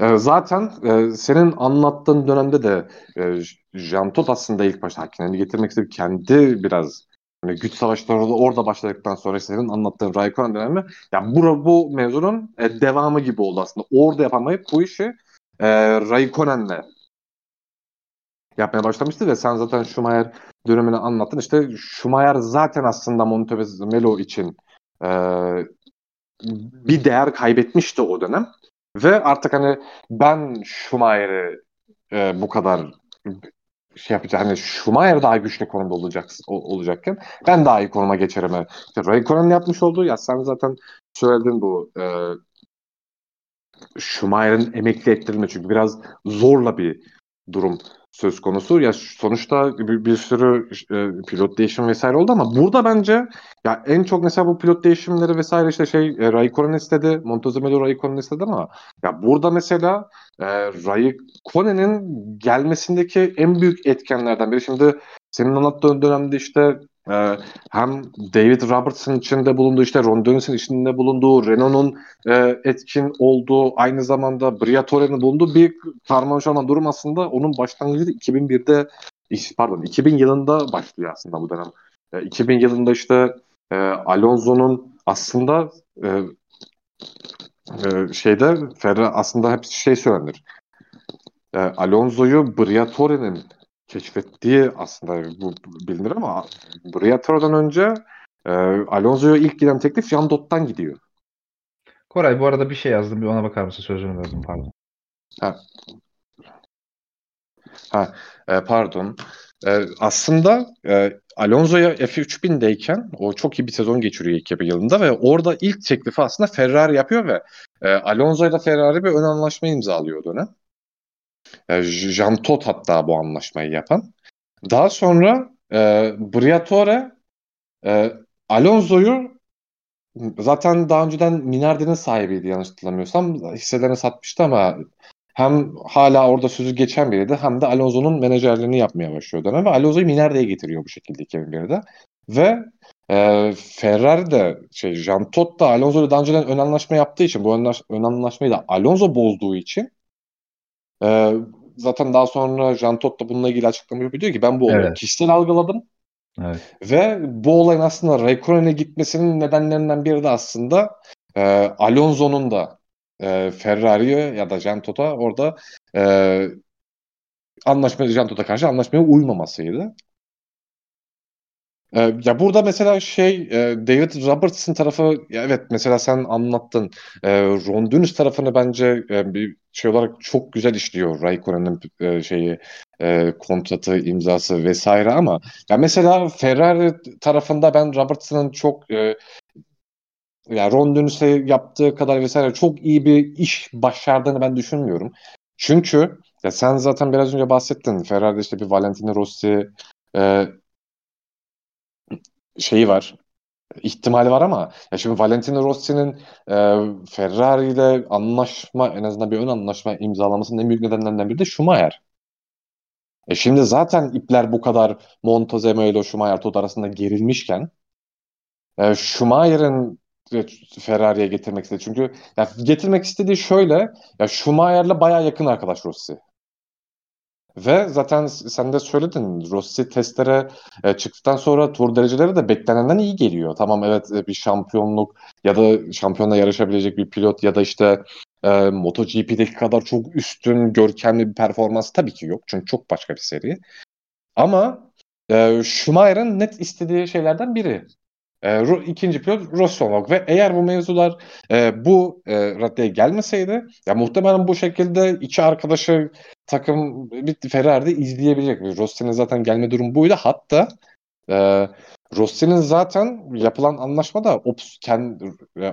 E, zaten e, senin anlattığın dönemde de e, Jean Todt aslında ilk başta hakimini getirmek istedi. Kendi biraz hani güç savaşları da orada başladıktan sonra senin anlattığın Raikkonen dönemi yani bu, bu mevzunun e, devamı gibi oldu aslında. Orada yapamayıp bu işi e, Raikkonen'le yapmaya başlamıştı ve sen zaten Schumacher dönemini anlattın. İşte Schumacher zaten aslında Montezemelo için e, bir değer kaybetmişti o dönem. Ve artık hani ben Schumacher'i e, bu kadar şey yapacak hani Schumacher daha güçlü konumda olacak olacakken ben daha iyi konuma geçerim. İşte Raikkonen yapmış olduğu ya sen zaten söyledin bu e, Schumacher'in emekli ettirilme çünkü biraz zorla bir durum söz konusu. Ya sonuçta bir, bir sürü e, pilot değişim vesaire oldu ama burada bence ya en çok mesela bu pilot değişimleri vesaire işte şey e, Raikkonen istedi, Montezemelo Raikkonen istedi ama ya burada mesela e, Raikkonen'in gelmesindeki en büyük etkenlerden biri şimdi senin anlattığın dönemde işte ee, hem David Robertson içinde bulunduğu işte Ron Dennis'in içinde bulunduğu Renault'un e, etkin olduğu aynı zamanda Briatore'nin bulunduğu bir karmaşa olan durum aslında onun başlangıcı 2001'de pardon 2000 yılında başlıyor aslında bu dönem. E, 2000 yılında işte e, Alonso'nun aslında e, e, şeyde Ferrari aslında hep şey söylenir. E, Alonso'yu Briatore'nin keşfettiği aslında bu bilinir ama Briatore'dan önce e, Alonso'ya ilk giden teklif Jean Dot'tan gidiyor. Koray bu arada bir şey yazdım. Bir ona bakar mısın? Sözünü verdim pardon. Ha. Ha, e, pardon. E, aslında e, Alonso'ya F3000'deyken o çok iyi bir sezon geçiriyor 2000 yılında ve orada ilk teklifi aslında Ferrari yapıyor ve e, Alonso'yla Ferrari bir ön anlaşma imzalıyor o dönem. Jean Todt hatta bu anlaşmayı yapan. Daha sonra e, Briatore e, Alonso'yu zaten daha önceden Minardi'nin sahibiydi yanlış hatırlamıyorsam. Hisselerini satmıştı ama hem hala orada sözü geçen biriydi hem de Alonso'nun menajerliğini yapmaya başlıyor dönem ve Alonso'yu Minardi'ye getiriyor bu şekilde 2001'de. Ve e, Ferrari de şey Jean Todt da Alonso'yla daha önceden ön anlaşma yaptığı için bu ön anlaşmayı da Alonso bozduğu için ee, zaten daha sonra Jean Todt da bununla ilgili açıklama yapıyor. Diyor ki ben bu olayı evet. kişisel algıladım. Evet. Ve bu olayın aslında Raikkonen'e gitmesinin nedenlerinden biri de aslında e, Alonso'nun da e, Ferrari'ye ya da Jean Todt'a orada e, anlaşma Jean Todt'a karşı anlaşmaya uymamasıydı. Ee, ya burada mesela şey e, David Robertson tarafı evet mesela sen anlattın. E, Ron Dennis tarafını bence e, bir şey olarak çok güzel işliyor Raikkonen'in e, şeyi kontratı imzası vesaire ama ya mesela Ferrari tarafında ben Robertson'ın çok ya Ron Dennis'e yaptığı kadar vesaire çok iyi bir iş başardığını ben düşünmüyorum. Çünkü ya sen zaten biraz önce bahsettin. Ferrari'de işte bir Valentino Rossi şeyi var ihtimali var ama ya şimdi Valentino Rossi'nin e, Ferrari ile anlaşma en azından bir ön anlaşma imzalamasının en büyük nedenlerinden biri de Schumacher. E şimdi zaten ipler bu kadar Montezemolo ile Schumacher Todt arasında gerilmişken e, Schumacher'in Ferrari'ye getirmek istedi. Çünkü ya getirmek istediği şöyle ya Schumacher'la baya yakın arkadaş Rossi. Ve zaten sen de söyledin Rossi testlere e, çıktıktan sonra tur dereceleri de beklenenden iyi geliyor. Tamam evet e, bir şampiyonluk ya da şampiyonla yarışabilecek bir pilot ya da işte e, MotoGP'deki kadar çok üstün, görkemli bir performans tabii ki yok. Çünkü çok başka bir seri. Ama e, Schumacher'ın net istediği şeylerden biri. E, ikinci pilot Rossi olmak ve eğer bu mevzular e, bu e, raddeye gelmeseydi ya muhtemelen bu şekilde iki arkadaşı takım bir Ferrari'de izleyebilecek. Rossi'nin zaten gelme durum buydu. Hatta e, Rossi'nin zaten yapılan anlaşmada ops, kendi,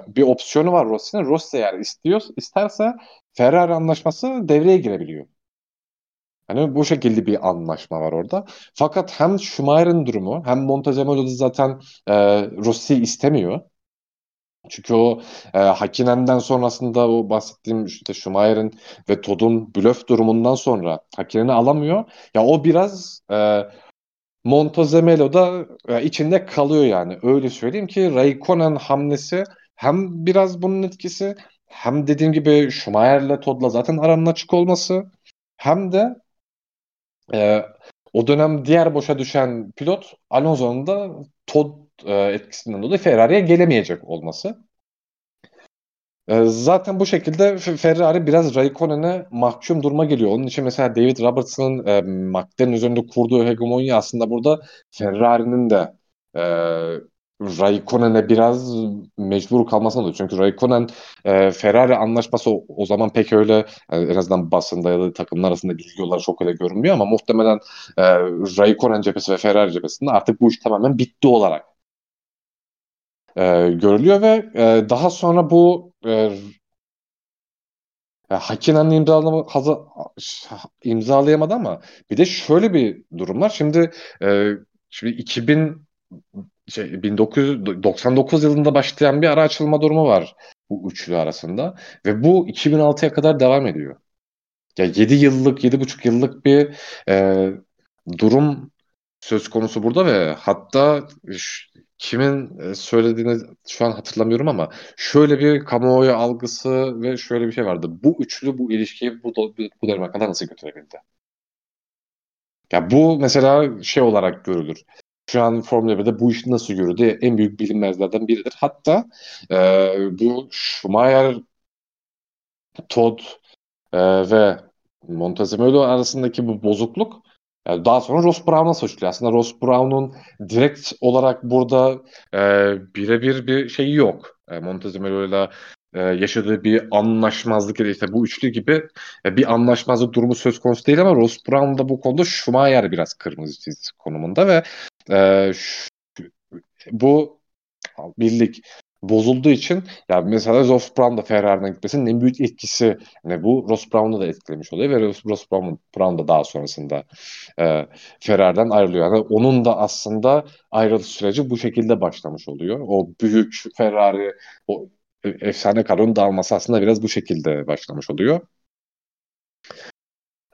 bir opsiyonu var Rossi'nin. Rossi eğer istiyor, isterse Ferrari anlaşması devreye girebiliyor. Hani bu şekilde bir anlaşma var orada. Fakat hem Schumacher'ın durumu hem Montezemolo'da zaten e, Rossi istemiyor. Çünkü o e, Hakinen'den sonrasında o bahsettiğim işte Schumacher'in ve Todd'un blöf durumundan sonra Hakinen'i alamıyor. Ya o biraz e, Montezemelo'da e, içinde kalıyor yani. Öyle söyleyeyim ki Raikkonen hamlesi hem biraz bunun etkisi hem dediğim gibi Schumacher'le Todd'la zaten aranın açık olması hem de e, o dönem diğer boşa düşen pilot Alonso'nun da Todd e, etkisinden dolayı Ferrari'ye gelemeyecek olması. E, zaten bu şekilde Ferrari biraz Raikkonen'e mahkum duruma geliyor. Onun için mesela David Robertson'ın e, McLaren üzerinde kurduğu hegemonya aslında burada Ferrari'nin de e, Raikkonen'e biraz mecbur kalmasına oluyor. Çünkü Raikkonen e, Ferrari anlaşması o, o zaman pek öyle yani en azından basında ya da takımlar arasında bilgi olarak çok öyle görünmüyor ama muhtemelen e, Raikkonen cephesi ve Ferrari cephesinde artık bu iş tamamen bitti olarak e, görülüyor ve e, daha sonra bu e, Hakinen'le imzalama, hazır, imzalayamadı ama bir de şöyle bir durum var. Şimdi e, şimdi 2000 şey, 1999 yılında başlayan bir ara açılma durumu var bu üçlü arasında ve bu 2006'ya kadar devam ediyor. Ya 7 yıllık, 7,5 yıllık bir e, durum söz konusu burada ve hatta kimin e, söylediğini şu an hatırlamıyorum ama şöyle bir kamuoyu algısı ve şöyle bir şey vardı. Bu üçlü bu ilişkiyi bu, bu döneme kadar nasıl götürebildi? Ya bu mesela şey olarak görülür. Şu an Formula 1'de bu iş nasıl yürüdü en büyük bilinmezlerden biridir. Hatta e, bu Schumacher, Todd e, ve Montezemolo arasındaki bu bozukluk yani daha sonra Ross Brown'a suçluyor. Aslında Ross Brown'un direkt olarak burada e, birebir bir şeyi yok. E, Montezumelo'yla e, yaşadığı bir anlaşmazlık ya işte bu üçlü gibi e, bir anlaşmazlık durumu söz konusu değil ama Ross Brown da bu konuda Schumacher biraz kırmızı çiz konumunda ve e, şu, bu birlik bozulduğu için ya mesela Ross Brown da Ferrari'ne gitmesinin en büyük etkisi yani bu Ross Brown'u da etkilemiş oluyor ve Ross Brown, Brown da daha sonrasında e, Ferrari'den ayrılıyor. Yani onun da aslında ayrılış süreci bu şekilde başlamış oluyor. O büyük Ferrari o efsane kadronun dağılması aslında biraz bu şekilde başlamış oluyor.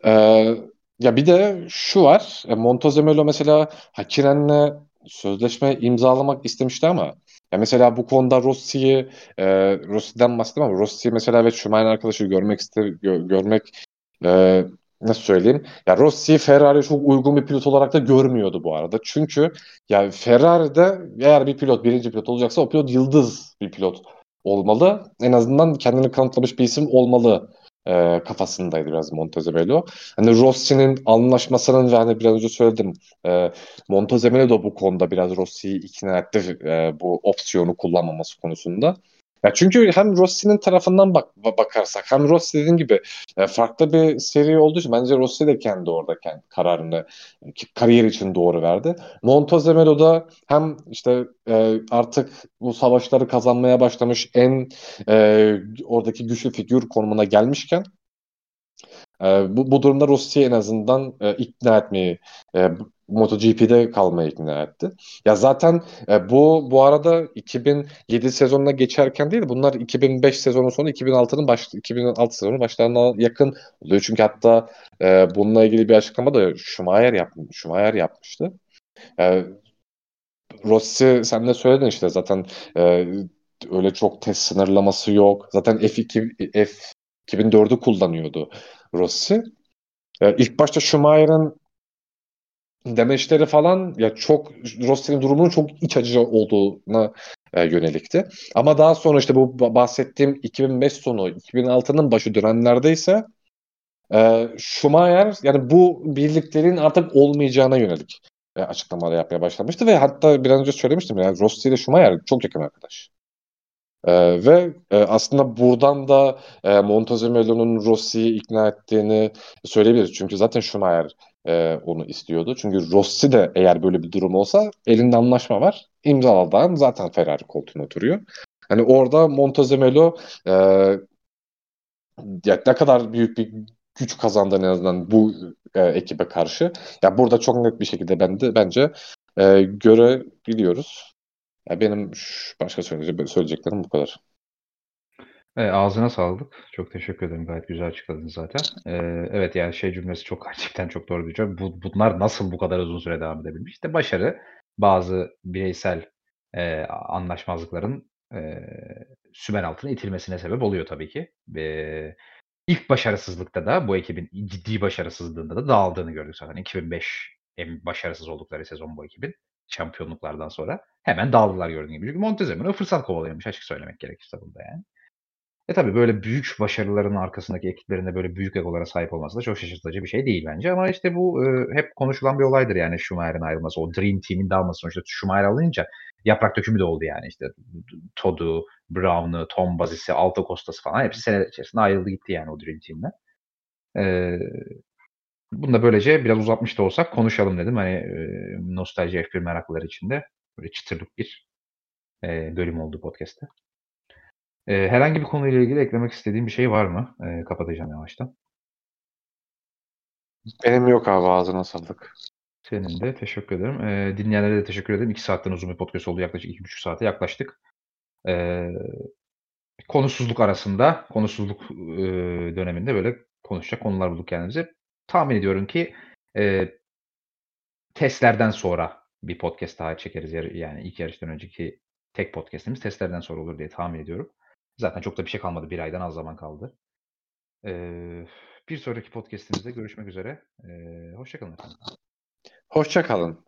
Ee, ya bir de şu var. E, Montezemelo mesela Hakinen'le sözleşme imzalamak istemişti ama ya mesela bu konuda Rossi'yi e, Rossi'den bahsettim ama Rossi mesela ve Schumacher arkadaşı görmek iste gö görmek e, nasıl söyleyeyim? Ya Rossi Ferrari çok uygun bir pilot olarak da görmüyordu bu arada. Çünkü ya Ferrari'de eğer bir pilot birinci pilot olacaksa o pilot yıldız bir pilot olmalı. En azından kendini kanıtlamış bir isim olmalı e, kafasındaydı biraz Montezemelo. Hani Rossi'nin anlaşmasının ve hani biraz önce söyledim e, Montezemelo da bu konuda biraz Rossi'yi ikna etti e, bu opsiyonu kullanmaması konusunda. Ya çünkü hem Rossi'nin tarafından bak bakarsak hem Rossi dediğim gibi e, farklı bir seri olduğu için bence Rossi de kendi orada kendi kararını kariyer için doğru verdi. Montezemelo da hem işte e, artık bu savaşları kazanmaya başlamış en e, oradaki güçlü figür konumuna gelmişken e, bu, bu durumda Rossi'yi en azından e, ikna etmeyi e, MotoGP'de kalmaya ikna etti. Ya zaten e, bu bu arada 2007 sezonuna geçerken değil bunlar 2005 sezonu sonu 2006'nın baş 2006 sezonu başlarına yakın oluyor. Çünkü hatta e, bununla ilgili bir açıklama da Schumacher, yap, Schumacher yapmıştı. E, Rossi sen de söyledin işte zaten e, öyle çok test sınırlaması yok. Zaten F2 F 2004'ü kullanıyordu Rossi. E, ilk başta Schumacher'ın demeçleri falan ya çok Rossi'nin durumunun çok iç acı olduğuna e, yönelikti. Ama daha sonra işte bu bahsettiğim 2005 sonu 2006'nın başı dönemlerde ise e, Schumacher yani bu birliklerin artık olmayacağına yönelik e, açıklamalar yapmaya başlamıştı ve hatta biraz önce söylemiştim yani Rossi ile Schumacher çok yakın arkadaş. Ee, ve e, aslında buradan da e, Montezemelo'nun Rossi'yi ikna ettiğini söyleyebiliriz. Çünkü zaten Schumacher e, onu istiyordu. Çünkü Rossi de eğer böyle bir durum olsa elinde anlaşma var. İmzaladan zaten Ferrari koltuğuna oturuyor. Hani orada Montezemelo e, ya ne kadar büyük bir güç kazandı en azından bu e, ekibe karşı. Ya burada çok net bir şekilde bende bence e, görebiliyoruz. Ya benim başka söyleyecek, söyleyeceklerim bu kadar. E, ağzına sağlık. Çok teşekkür ederim. Gayet güzel açıkladın zaten. E, evet yani şey cümlesi çok gerçekten çok doğru bir cümle. Bu, bunlar nasıl bu kadar uzun süre devam edebilmiş? İşte başarı bazı bireysel e, anlaşmazlıkların e, sümen altına itilmesine sebep oluyor tabii ki. E, ilk başarısızlıkta da bu ekibin ciddi başarısızlığında da dağıldığını gördük zaten. 2005 en başarısız oldukları sezon bu ekibin şampiyonluklardan sonra hemen dağıldılar gördüğün gibi. Çünkü Montezema'nı fırsat kovalıyormuş açık söylemek gerekirse burada yani. E tabii böyle büyük başarıların arkasındaki ekiplerinde böyle büyük egolara sahip olması da çok şaşırtıcı bir şey değil bence. Ama işte bu e, hep konuşulan bir olaydır yani Schumacher'in ayrılması. O Dream Team'in dağılması sonuçta Schumacher alınca yaprak dökümü de oldu yani. işte Todd'u, Brown'u, Tom Bazis'i, Alto Costa'sı falan hepsi sene içerisinde ayrıldı gitti yani o Dream Team'den. Bunu da böylece biraz uzatmış da olsak konuşalım dedim. Hani e, nostalji F1 meraklıları için de böyle çıtırlık bir e, bölüm oldu podcast'te. Eee, herhangi bir konuyla ilgili eklemek istediğin bir şey var mı? Eee, kapatacağım yavaştan. Benim yok abi ağzına sağlık. Senin de teşekkür ederim. Eee, dinleyenlere de teşekkür ederim. 2 saatten uzun bir podcast oldu. Yaklaşık 2,5 saate yaklaştık. Eee, konusuzluk arasında, konusuzluk eee, döneminde böyle konuşacak konular bulduk kendimize. Tahmin ediyorum ki eee, testlerden sonra bir podcast daha çekeriz. Yani ilk yarıştan önceki tek podcastimiz testlerden sonra olur diye tahmin ediyorum. Zaten çok da bir şey kalmadı. Bir aydan az zaman kaldı. Eee, bir sonraki podcast'imizde görüşmek üzere. Eee, hoşça kalın efendim. Hoşça kalın.